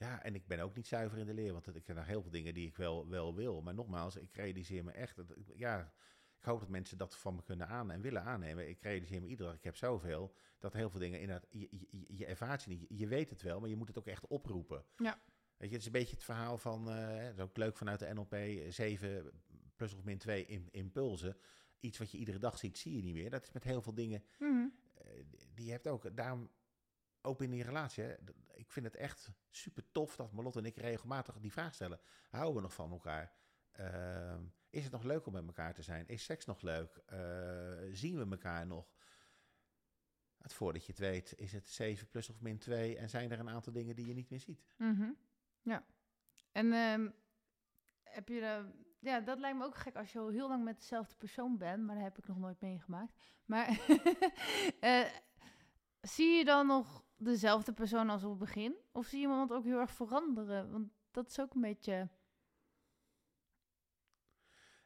[SPEAKER 2] Ja, en ik ben ook niet zuiver in de leer, want ik heb nog heel veel dingen die ik wel, wel wil. Maar nogmaals, ik realiseer me echt, dat, ja, ik hoop dat mensen dat van me kunnen aan en willen aannemen. Ik realiseer me iedere dag, ik heb zoveel, dat heel veel dingen inderdaad, je, je, je- je ervaart ze niet. Je weet het wel, maar je moet het ook echt oproepen.
[SPEAKER 1] Ja.
[SPEAKER 2] Weet je, het is een beetje het verhaal van, eh, dat is ook leuk vanuit de NLP, 7 plus of min 2 in, impulsen. Iets wat je iedere dag ziet, zie je niet meer. Dat is met heel veel dingen eh, die heeft ook, daarom ook binnen die relatie, ik vind het echt super tof dat Marlotte en ik regelmatig die vraag stellen. Houden we nog van elkaar? Ehm, is het nog leuk om met elkaar te zijn? Is seks nog leuk? Eh, zien we elkaar nog? Het voordat je het weet is het 7 plus of min 2 en zijn er een aantal dingen die je niet meer ziet.
[SPEAKER 1] Mhm. Ja. En ehm, heb je ja, dat lijkt me ook gek als je al heel lang met dezelfde persoon bent, maar dat heb ik nog nooit meegemaakt. Maar eh, zie je dan nog dezelfde persoon als op het begin? Of zie je iemand ook heel erg veranderen? Want dat is ook een beetje.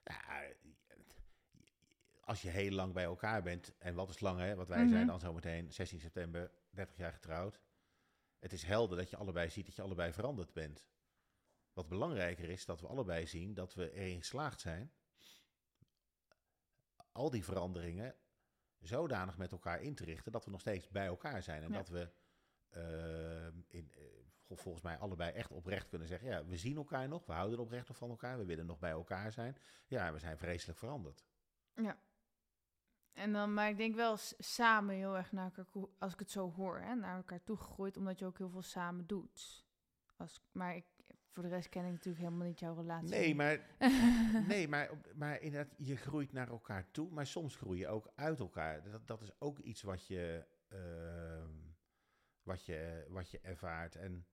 [SPEAKER 2] Ja, als je heel lang bij elkaar bent, en wat is lang hè, wat wij
[SPEAKER 1] Mhm.
[SPEAKER 2] zijn dan zometeen, 16 september, 30 jaar getrouwd. Het is helder dat je allebei ziet dat je allebei veranderd bent. Wat belangrijker is dat we allebei zien dat we erin geslaagd zijn al die veranderingen zodanig met elkaar in te richten dat we nog steeds bij elkaar zijn. En
[SPEAKER 1] Ja.
[SPEAKER 2] dat we eh, in, eh, vol- volgens mij allebei echt oprecht kunnen zeggen, ja, we zien elkaar nog, we houden oprecht nog van elkaar, we willen nog bij elkaar zijn. Ja, we zijn vreselijk veranderd.
[SPEAKER 1] Ja. En dan, maar ik denk wel samen heel erg naar elkaar, als ik het zo hoor, hè, naar elkaar toegegroeid, omdat je ook heel veel samen doet. Als, maar ik, voor de rest ken ik natuurlijk helemaal niet jouw relatie.
[SPEAKER 2] Nee, maar, nee, maar, maar inderdaad, je groeit naar elkaar toe, maar soms groei je ook uit elkaar. Dat, dat is ook iets wat je, ehm, wat je, wat je ervaart. En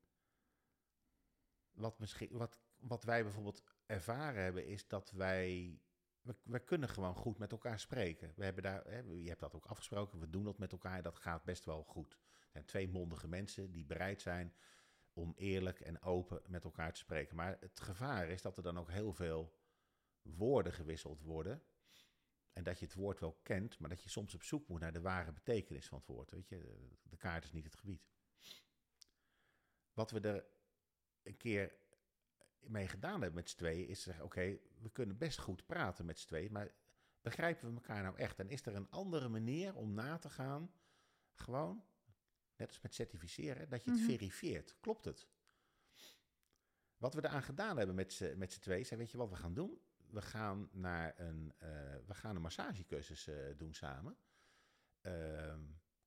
[SPEAKER 2] wat, misschien, wat, wat wij bijvoorbeeld ervaren hebben, is dat wij we, we kunnen gewoon goed met elkaar spreken. We hebben daar, hè, je hebt dat ook afgesproken, we doen dat met elkaar, dat gaat best wel goed. Er zijn twee mondige mensen die bereid zijn om eerlijk en open met elkaar te spreken. Maar het gevaar is dat er dan ook heel veel woorden gewisseld worden. En dat je het woord wel kent, maar dat je soms op zoek moet naar de ware betekenis van het woord. Weet je, de kaart is niet het gebied. Wat we er een keer mee gedaan hebben met z'n tweeën, is zeggen: oké, we kunnen best goed praten met z'n tweeën, maar begrijpen we elkaar nou echt? En is er een andere manier om na te gaan, gewoon, net als met certificeren, dat je het
[SPEAKER 1] Mhm.
[SPEAKER 2] verifieert? Klopt het? Wat we eraan gedaan hebben met z'n met z'n tweeën, zei: weet je wat we gaan doen? We gaan, naar een, eh, we gaan een massagecursus eh, doen samen. Ehm,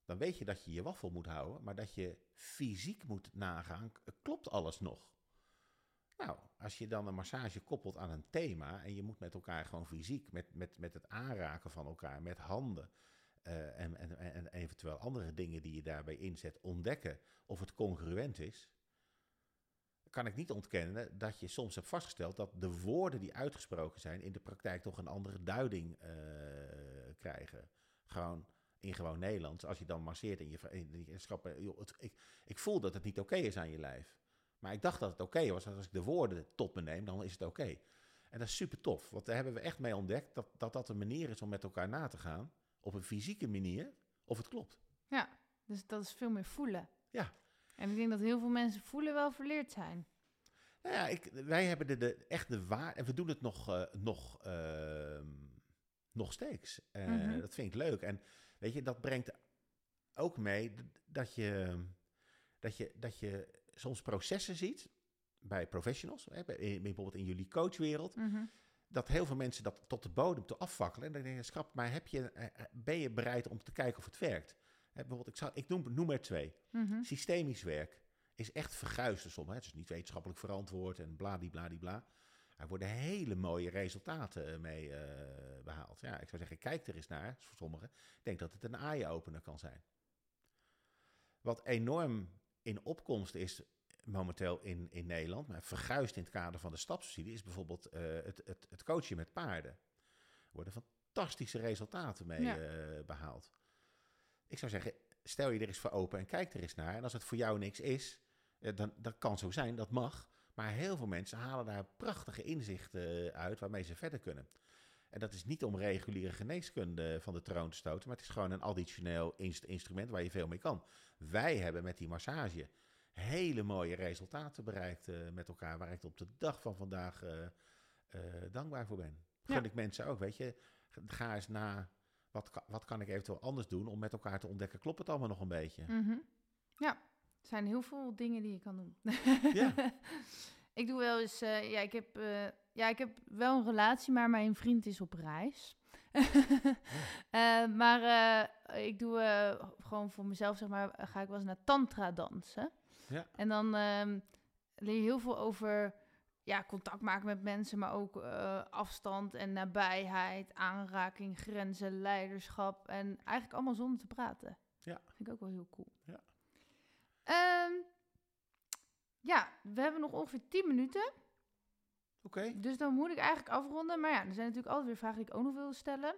[SPEAKER 2] dan weet je dat je je waffel moet houden, maar dat je fysiek moet nagaan, klopt alles nog? Nou, als je dan een massage koppelt aan een thema en je moet met elkaar gewoon fysiek, met, met, met het aanraken van elkaar, met handen eh, en, en, en eventueel andere dingen die je daarbij inzet, ontdekken of het congruent is, kan ik niet ontkennen dat je soms hebt vastgesteld dat de woorden die uitgesproken zijn in de praktijk toch een andere duiding eh, krijgen. Gewoon in gewoon Nederlands. Als je dan masseert in je, in joh, ik, ik voel dat het niet oké is aan je lijf. Maar ik dacht dat het oké was. Als ik de woorden tot me neem, dan is het oké. En dat is super tof. Want daar hebben we echt mee ontdekt dat, dat dat een manier is om met elkaar na te gaan. Op een fysieke manier. Of het klopt.
[SPEAKER 1] Ja, dus dat is veel meer voelen.
[SPEAKER 2] Ja.
[SPEAKER 1] En ik denk dat heel veel mensen voelen wel verleerd zijn.
[SPEAKER 2] Nou ja, ik, wij hebben de, de, echt de waar... En we doen het nog, eh, nog, ehm, nog steeds.
[SPEAKER 1] Mhm.
[SPEAKER 2] Dat vind ik leuk. En weet je, dat brengt ook mee dat je, dat je, dat je soms processen ziet bij professionals. Hè, bij- in- bijvoorbeeld in jullie coachwereld.
[SPEAKER 1] Mhm.
[SPEAKER 2] Dat heel veel mensen dat tot de bodem te afvakkelen. En dan denk je, schrap, maar heb je, eh, eh, ben je bereid om te kijken of het werkt? Hè, bijvoorbeeld, ik, zou, ik noem, noem er twee.
[SPEAKER 1] Mhm.
[SPEAKER 2] Systemisch werk is echt verguisde som. Hè? Het is niet wetenschappelijk verantwoord en bladibladibla. Er worden hele mooie resultaten eh, mee eh, behaald. Ja, ik zou zeggen, kijk er eens naar. Voor sommigen. Ik denk dat het een eye-opener kan zijn. Wat enorm in opkomst is momenteel in, in Nederland, maar verguisd in het kader van de stapsubsidie, is bijvoorbeeld eh, het, het, het coachen met paarden. Er worden fantastische resultaten mee
[SPEAKER 1] Ja.
[SPEAKER 2] eh, behaald. Ik zou zeggen, stel je er eens voor open en kijk er eens naar. En als het voor jou niks is, eh, dan dat kan zo zijn, dat mag. Maar heel veel mensen halen daar prachtige inzichten uit waarmee ze verder kunnen. En dat is niet om reguliere geneeskunde van de troon te stoten, maar het is gewoon een additioneel inst- instrument waar je veel mee kan. Wij hebben met die massage hele mooie resultaten bereikt eh, met elkaar, waar ik op de dag van vandaag eh, eh, dankbaar voor ben. Gun
[SPEAKER 1] Ja.
[SPEAKER 2] ik mensen ook, weet je. Ga eens na, wat, wat kan ik eventueel anders doen om met elkaar te ontdekken, klopt het allemaal nog een beetje?
[SPEAKER 1] Mhm. Ja, er zijn heel veel dingen die je kan doen.
[SPEAKER 2] Ja.
[SPEAKER 1] ik doe wel eens, ja, ik heb, ja, ik heb wel een relatie, maar mijn vriend is op reis. Eh, maar ik doe gewoon voor mezelf, zeg maar, ga ik wel eens naar tantra dansen.
[SPEAKER 2] Ja.
[SPEAKER 1] En dan ehm, leer je heel veel over ja, contact maken met mensen, maar ook eh, afstand en nabijheid, aanraking, grenzen, leiderschap. En eigenlijk allemaal zonder te praten.
[SPEAKER 2] Ja.
[SPEAKER 1] Vind ik ook wel heel cool.
[SPEAKER 2] Ja.
[SPEAKER 1] Ehm, ja, we hebben nog ongeveer 10 minuten.
[SPEAKER 2] Oké.
[SPEAKER 1] Dus dan moet ik eigenlijk afronden. Maar ja, er zijn natuurlijk altijd weer vragen die ik ook nog wilde stellen.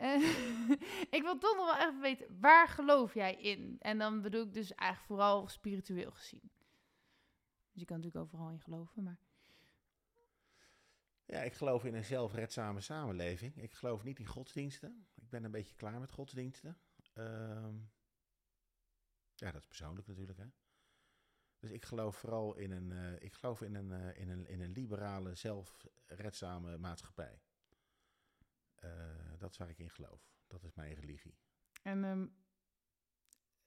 [SPEAKER 1] Ik wil toch nog wel even weten, waar geloof jij in? En dan bedoel ik dus eigenlijk vooral spiritueel gezien. Dus je kan natuurlijk overal in geloven, maar...
[SPEAKER 2] Ja, ik geloof in een zelfredzame samenleving. Ik geloof niet in godsdiensten. Ik ben een beetje klaar met godsdiensten. Ehm, ja, dat is persoonlijk natuurlijk, hè. Dus ik geloof vooral in een, eh, ik geloof in een, eh, in een, in een liberale, zelfredzame maatschappij. Eh, dat is waar ik in geloof. Dat is mijn religie.
[SPEAKER 1] En ehm,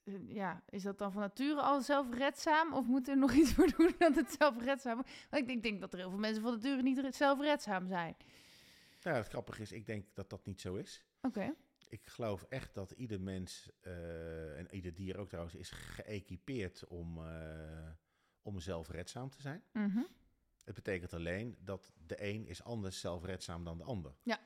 [SPEAKER 1] eh, ja, is dat dan van nature al zelfredzaam? Of moet er nog iets voor doen dat het zelfredzaam wordt? Want ik denk, denk dat er heel veel mensen van nature niet re- zelfredzaam zijn.
[SPEAKER 2] Nou, het grappige is, ik denk dat dat niet zo is.
[SPEAKER 1] Oké.
[SPEAKER 2] Ik geloof echt dat ieder mens, eh, en ieder dier ook trouwens, is geëquipeerd om, om zelfredzaam te zijn.
[SPEAKER 1] Mhm.
[SPEAKER 2] Het betekent alleen dat de een is anders zelfredzaam dan de ander.
[SPEAKER 1] Ja.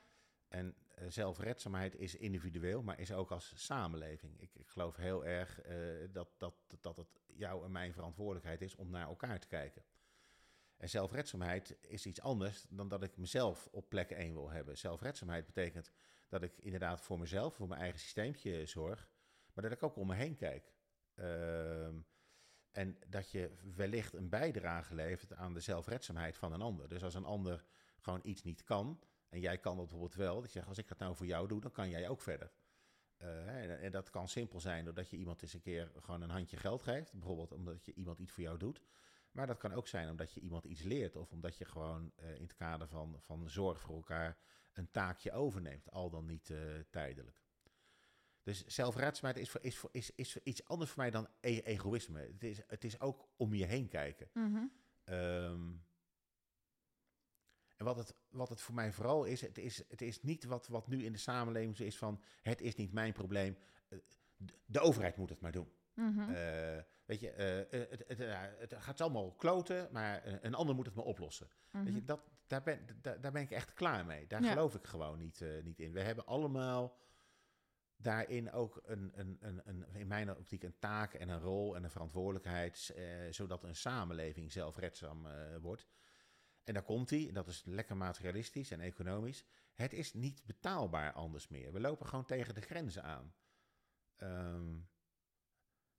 [SPEAKER 2] En eh, zelfredzaamheid is individueel, maar is ook als samenleving. Ik, ik geloof heel erg eh, dat, dat, dat het jouw en mijn verantwoordelijkheid is om naar elkaar te kijken. En zelfredzaamheid is iets anders dan dat ik mezelf op plek 1 wil hebben. Zelfredzaamheid betekent dat ik inderdaad voor mezelf, voor mijn eigen systeempje zorg, maar dat ik ook om me heen kijk. Ehm, en dat je wellicht een bijdrage levert aan de zelfredzaamheid van een ander. Dus als een ander gewoon iets niet kan, en jij kan dat bijvoorbeeld wel, dat je zegt, als ik dat nou voor jou doe, dan kan jij ook verder. Uh, en, en, dat kan simpel zijn doordat je iemand eens een keer gewoon een handje geld geeft. Bijvoorbeeld omdat je iemand iets voor jou doet. Maar dat kan ook zijn omdat je iemand iets leert. Of omdat je gewoon uh, in het kader van, van zorg voor elkaar een taakje overneemt. Al dan niet uh, tijdelijk. Dus zelfraadzaamheid is, voor, is, voor, is, is iets anders voor mij dan e egoïsme. Het is, het is ook om je heen kijken.
[SPEAKER 1] Mm -hmm.
[SPEAKER 2] um, en wat het, wat het voor mij vooral is, het is, het is niet wat, wat nu in de samenleving zo is van... het is niet mijn probleem, de overheid moet het maar doen.
[SPEAKER 1] Mm -hmm.
[SPEAKER 2] uh, weet je, uh, het, het, uh, het, gaat allemaal kloten, maar een ander moet het maar oplossen.
[SPEAKER 1] Mm -hmm.
[SPEAKER 2] Weet je, dat, daar, ben, daar, daar ben ik echt klaar mee. Daar
[SPEAKER 1] Ja.
[SPEAKER 2] geloof ik gewoon niet, niet in. We hebben allemaal daarin ook een, een, een, een, in mijn optiek een taak en een rol en een verantwoordelijkheid... zodat een samenleving zelfredzaam wordt... En daar komt hij, en dat is lekker materialistisch en economisch. Het is niet betaalbaar anders meer. We lopen gewoon tegen de grenzen aan. Um,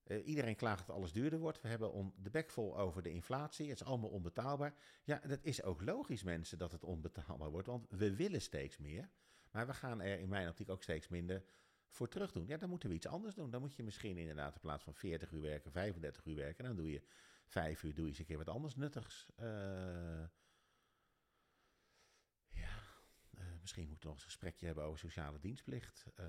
[SPEAKER 2] uh, iedereen klaagt dat alles duurder wordt. We hebben de bek vol over de inflatie. Het is allemaal onbetaalbaar. Ja, dat is ook logisch, mensen, dat het onbetaalbaar wordt. Want we willen steeds meer. Maar we gaan er in mijn optiek ook steeds minder voor terug doen. Ja, dan moeten we iets anders doen. Dan moet je misschien inderdaad in plaats van 40 uur werken, 35 uur werken. Dan doe je 5 uur, doe je eens een keer wat anders nuttigs. Uh, Misschien moeten we nog eens een gesprekje hebben over sociale dienstplicht. Uh,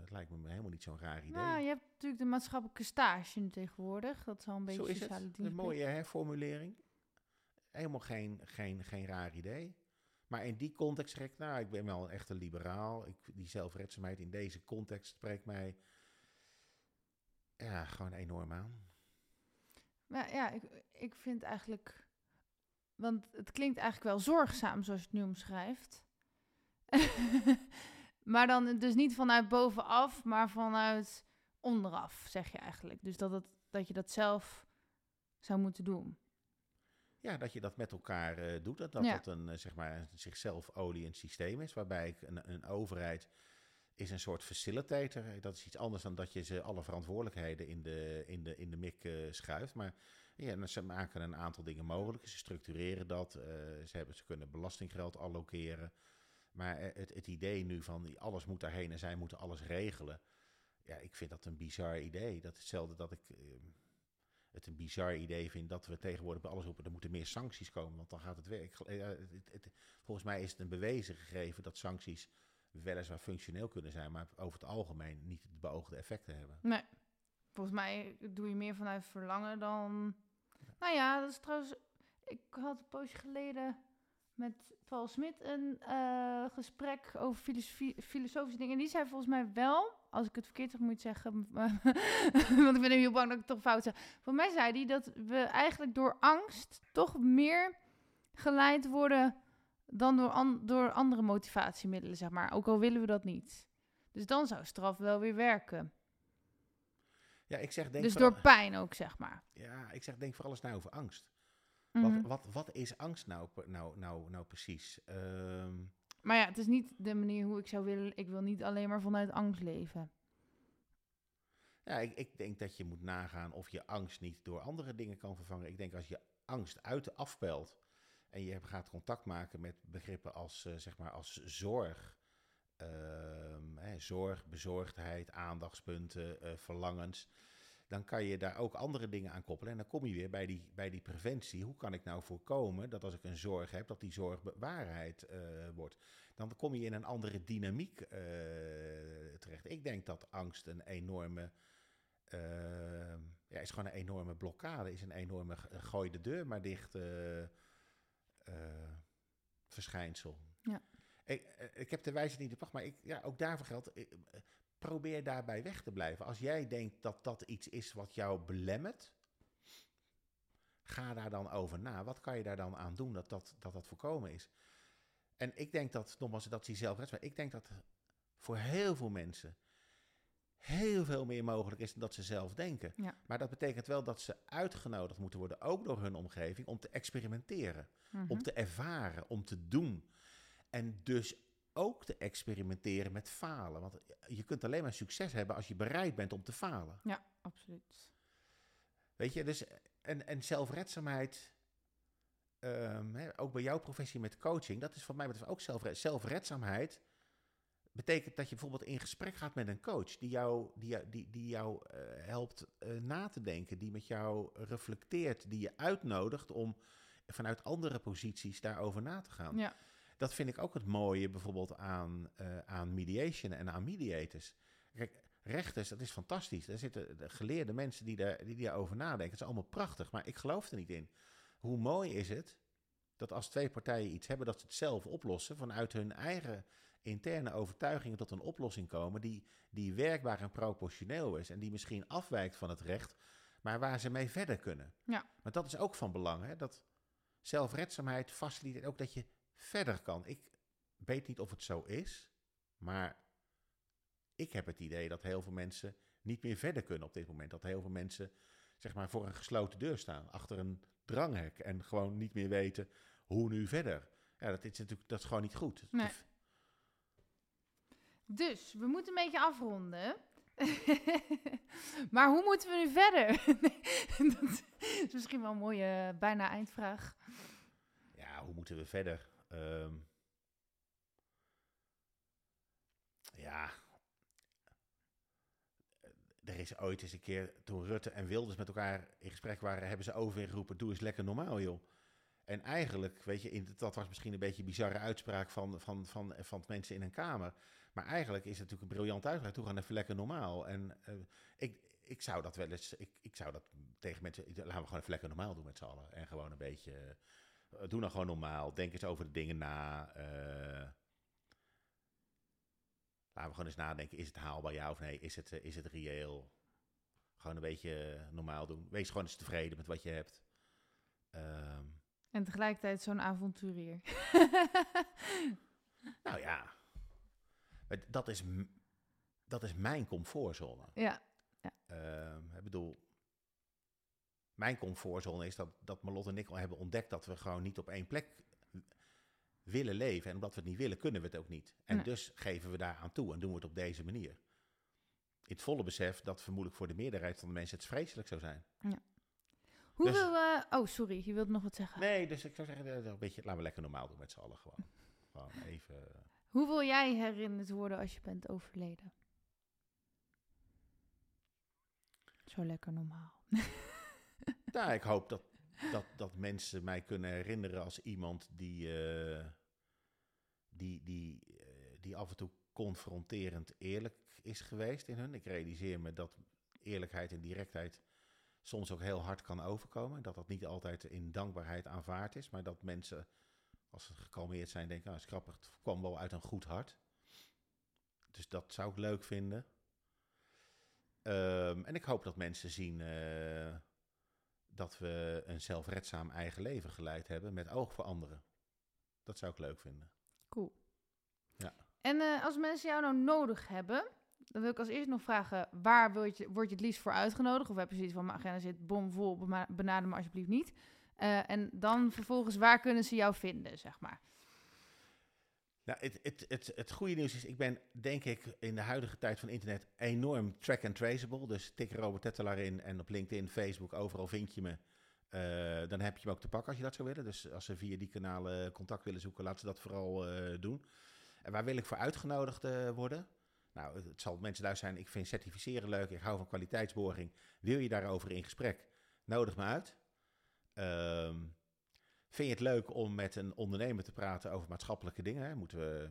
[SPEAKER 2] het lijkt me helemaal niet zo'n raar idee.
[SPEAKER 1] Nou, je hebt natuurlijk de maatschappelijke stage nu tegenwoordig. Dat is al een beetje
[SPEAKER 2] Zo is
[SPEAKER 1] sociale
[SPEAKER 2] het.
[SPEAKER 1] dienstplicht.
[SPEAKER 2] Een mooie herformulering. Helemaal geen, geen, geen raar idee. Maar in die context zeg ik, nou, ik ben wel een echte liberaal. Ik, die zelfredzaamheid in deze context spreekt mij ja, gewoon enorm aan.
[SPEAKER 1] Maar ja, ik, ik vind eigenlijk... Want het klinkt eigenlijk wel zorgzaam zoals je het nu omschrijft. maar dan dus niet vanuit bovenaf, maar vanuit onderaf, zeg je eigenlijk. Dus dat, het, dat je dat zelf zou moeten doen.
[SPEAKER 2] Ja, dat je dat met elkaar uh, doet. Dat dat,
[SPEAKER 1] Ja.
[SPEAKER 2] dat een uh, zeg maar, een zichzelf oliënd systeem is. Waarbij ik een, een overheid is een soort facilitator. Dat is iets anders dan dat je ze alle verantwoordelijkheden in de, in de, in de mik uh, schuift. Maar ja, ze maken een aantal dingen mogelijk. Ze structureren dat. Uh, ze, hebben, ze kunnen belastinggeld allokeren. Maar het, het, idee nu van alles moet daarheen en zij moeten alles regelen. Ja, ik vind dat een bizar idee. Dat is hetzelfde dat ik uh, het een bizar idee vind dat we tegenwoordig bij alles roepen. Er moeten meer sancties komen, want dan gaat het werk. Uh, het, het, volgens mij is het een bewezen gegeven dat sancties weliswaar functioneel kunnen zijn, maar over het algemeen niet het beoogde effecten hebben.
[SPEAKER 1] Nee, volgens mij doe je meer vanuit verlangen dan. Ja. Nou ja, dat is trouwens. Ik had een poosje geleden met Paul Smit een uh, gesprek over filosofie, filosofische dingen. En die zei volgens mij wel, als ik het verkeerd zeg moet zeggen, want ik ben heel bang dat ik het toch fout zeg. Voor mij zei hij dat we eigenlijk door angst toch meer geleid worden dan door, an door andere motivatiemiddelen, zeg maar. Ook al willen we dat niet. Dus dan zou straf wel weer werken.
[SPEAKER 2] Ja, ik zeg denk
[SPEAKER 1] dus door pijn ook, zeg maar.
[SPEAKER 2] Ja, ik zeg denk vooral eens nou over angst.
[SPEAKER 1] Mm
[SPEAKER 2] Wat,
[SPEAKER 1] -hmm.
[SPEAKER 2] wat, wat is angst nou, nou, nou, nou precies? Um...
[SPEAKER 1] Maar ja, het is niet de manier hoe ik zou willen. Ik wil niet alleen maar vanuit angst leven.
[SPEAKER 2] Ja, ik, ik, denk dat je moet nagaan of je angst niet door andere dingen kan vervangen. Ik denk als je angst uit afpelt en je gaat contact maken met begrippen als, uh, zeg maar als zorg, uh, hè, zorg, bezorgdheid, aandachtspunten, uh, verlangens dan kan je daar ook andere dingen aan koppelen. En dan kom je weer bij die, bij die preventie. Hoe kan ik nou voorkomen dat als ik een zorg heb, dat die zorg waarheid uh, wordt? Dan kom je in een andere dynamiek uh, terecht. Ik denk dat angst een enorme. Uh, ja, is gewoon een enorme blokkade. Is een enorme gooi de deur maar dicht verschijnsel.
[SPEAKER 1] Ja.
[SPEAKER 2] Ik, ik heb de wijze niet gebracht, maar ik, ja, ook daarvoor geldt probeer daarbij weg te blijven. Als jij denkt dat dat iets is wat jou belemmert, ga daar dan over na. Wat kan je daar dan aan doen dat dat, dat, dat voorkomen is? En ik denk dat, nogmaals, dat zie zelf maar ik denk dat voor heel veel mensen heel veel meer mogelijk is dan dat ze zelf denken.
[SPEAKER 1] Ja.
[SPEAKER 2] Maar dat betekent wel dat ze uitgenodigd moeten worden, ook door hun omgeving, om te experimenteren,
[SPEAKER 1] Mhm.
[SPEAKER 2] om te ervaren, om te doen. En dus ook te experimenteren met falen. Want je kunt alleen maar succes hebben als je bereid bent om te falen.
[SPEAKER 1] Ja, absoluut.
[SPEAKER 2] Weet je, dus en, en zelfredzaamheid, ehm, hè, ook bij jouw professie met coaching, dat is van mij betreft ook zelfred, zelfredzaamheid. Betekent dat je bijvoorbeeld in gesprek gaat met een coach die jou, die, jou- die, die jou eh, helpt eh, na te denken, die met jou reflecteert, die je uitnodigt om vanuit andere posities daarover na te gaan.
[SPEAKER 1] Ja.
[SPEAKER 2] Dat vind ik ook het mooie bijvoorbeeld aan, eh, aan mediation en aan mediators. Kijk, rechters, dat is fantastisch. Daar zitten de geleerde mensen die, daar, die daarover nadenken. Het is allemaal prachtig, maar ik geloof er niet in. Hoe mooi is het dat als twee partijen iets hebben, dat ze het zelf oplossen vanuit hun eigen interne overtuigingen tot een oplossing komen die, die werkbaar en proportioneel is en die misschien afwijkt van het recht, maar waar ze mee verder kunnen.
[SPEAKER 1] Ja.
[SPEAKER 2] Want dat is ook van belang, hè? dat zelfredzaamheid faciliteert ook dat je verder kan. Ik weet niet of het zo is, maar ik heb het idee dat heel veel mensen niet meer verder kunnen op dit moment. Dat heel veel mensen zeg maar voor een gesloten deur staan, achter een dranghek en gewoon niet meer weten hoe nu verder. Ja, dat is natuurlijk dat is gewoon niet goed.
[SPEAKER 1] Nee. Dus, we moeten een beetje afronden. maar hoe moeten we nu verder? Dat is misschien wel een mooie bijna eindvraag.
[SPEAKER 2] Ja, hoe moeten we verder? Ehm, ja. Er is ooit eens een keer, toen Rutte en Wilders met elkaar in gesprek waren, hebben ze overgeroepen, doe eens lekker normaal joh. En eigenlijk, weet je, in, dat was misschien een beetje een bizarre uitspraak van, van, van, van mensen in een kamer. Maar eigenlijk is het natuurlijk een briljante uitspraak. Doe gewoon even lekker normaal. En eh, ik, ik zou dat wel eens, ik, ik zou dat tegen mensen, laten we gewoon even lekker normaal doen met z'n allen. En gewoon een beetje, doe nou gewoon normaal. Denk eens over de dingen na. eh. laten we gewoon eens nadenken, is het haalbaar ja of nee? Is het, eh, is het reëel? Gewoon een beetje eh, normaal doen. Wees gewoon eens tevreden met wat je hebt. Ehm,
[SPEAKER 1] En tegelijkertijd zo'n avonturier.
[SPEAKER 2] nou ja, dat is, dat is mijn comfortzone.
[SPEAKER 1] ja,
[SPEAKER 2] Ehm, ik bedoel, mijn comfortzone is dat, dat Marlot en ik al hebben ontdekt dat we gewoon niet op één plek willen leven. En omdat we het niet willen, kunnen we het ook niet. En
[SPEAKER 1] Nee.
[SPEAKER 2] dus geven we daar aan toe en doen we het op deze manier. In het volle besef dat vermoedelijk voor de meerderheid van de mensen het vreselijk zou zijn.
[SPEAKER 1] Hoeveel... eh, oh, sorry, je wilde nog wat zeggen.
[SPEAKER 2] Nee, dus ik zou zeggen, eh, een beetje, laten we lekker normaal doen met z'n allen gewoon. Gewoon even...
[SPEAKER 1] Hoe wil jij herinnerd worden als je bent overleden? Zo lekker normaal.
[SPEAKER 2] Nou, ik hoop dat, dat, dat mensen mij kunnen herinneren als iemand die, eh, die, die, eh, die af en toe confronterend eerlijk is geweest in hun. Ik realiseer me dat eerlijkheid en directheid soms ook heel hard kan overkomen. Dat dat niet altijd in dankbaarheid aanvaard is, maar dat mensen, als ze gekalmeerd zijn, denken, nou, is grappig, het kwam wel uit een goed hart. Dus dat zou ik leuk vinden. Ehm, en ik hoop dat mensen zien eh, dat we een zelfredzaam eigen leven geleid hebben met oog voor anderen. Dat zou ik leuk vinden.
[SPEAKER 1] Cool.
[SPEAKER 2] Ja.
[SPEAKER 1] En eh, als mensen jou nou nodig hebben, dan wil ik als eerst nog vragen, waar word je, word je het liefst voor uitgenodigd? Of heb je zoiets van, mijn agenda zit bomvol, benader me alsjeblieft niet. Eh, en dan vervolgens, waar kunnen ze jou vinden, zeg maar?
[SPEAKER 2] Nou, het, het, het, het goede nieuws is, ik ben denk ik in de huidige tijd van internet enorm track and traceable. Dus tik Robert Tettelaar in en op LinkedIn, Facebook, overal vind je me. Eh, dan heb je me ook te pakken als je dat zou willen. Dus als ze via die kanalen contact willen zoeken, laten ze dat vooral eh, doen. En waar wil ik voor uitgenodigd eh, worden? Nou, het- zal mensen luisteren zijn. Ik vind certificeren leuk. Ik hou van kwaliteitsborging. Wil je daarover in gesprek? Nodig me uit. Ehm, vind je het leuk om met een ondernemer te praten over maatschappelijke dingen? Moeten we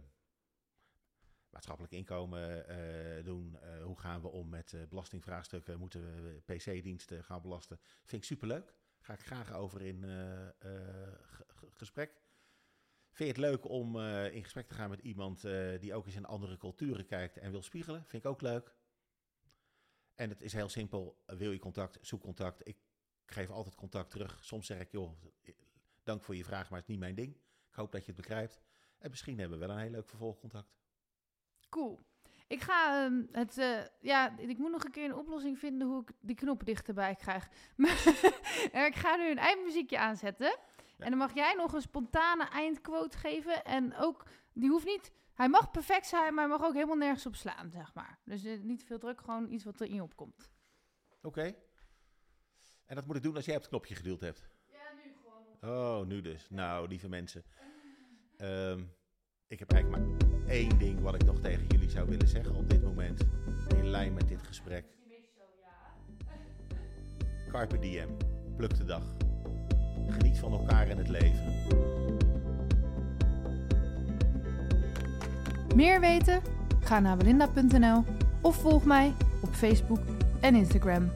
[SPEAKER 2] maatschappelijk inkomen eh, doen? Eh, hoe gaan we om met eh, belastingvraagstukken? Moeten we PC-diensten gaan belasten? Vind ik superleuk. Ga ik graag over in ge- ge- gesprek. Vind je het leuk om in gesprek te gaan met iemand die ook eens in andere culturen kijkt en wil spiegelen? Vind ik ook leuk. En het is heel simpel. Wil je contact, zoek contact. Ik geef altijd contact terug. Soms zeg ik, joh, dank voor je vraag, maar het is niet mijn ding. Ik hoop dat je het begrijpt. En misschien hebben we wel een heel leuk vervolgcontact.
[SPEAKER 1] Cool. Ik ga ehm, het, eh, ja, ik moet nog een keer een oplossing vinden hoe ik die knop dichterbij krijg. Maar ik ga nu een eindmuziekje aanzetten. En dan mag jij nog een spontane eindquote geven. En ook, die hoeft niet, hij mag perfect zijn, maar hij mag ook helemaal nergens op slaan, zeg maar. Dus eh, niet veel druk, gewoon iets wat er in opkomt.
[SPEAKER 2] Oké. En dat moet ik doen als jij op het knopje geduwd hebt. Oh, nu dus. Nou, lieve mensen. Ehm, ik heb eigenlijk maar één ding wat ik nog tegen jullie zou willen zeggen op dit moment. In lijn met dit gesprek. Carpe diem. Pluk de dag. Geniet van elkaar en het leven.
[SPEAKER 1] Meer weten? Ga naar belinda.nl of volg mij op Facebook en Instagram.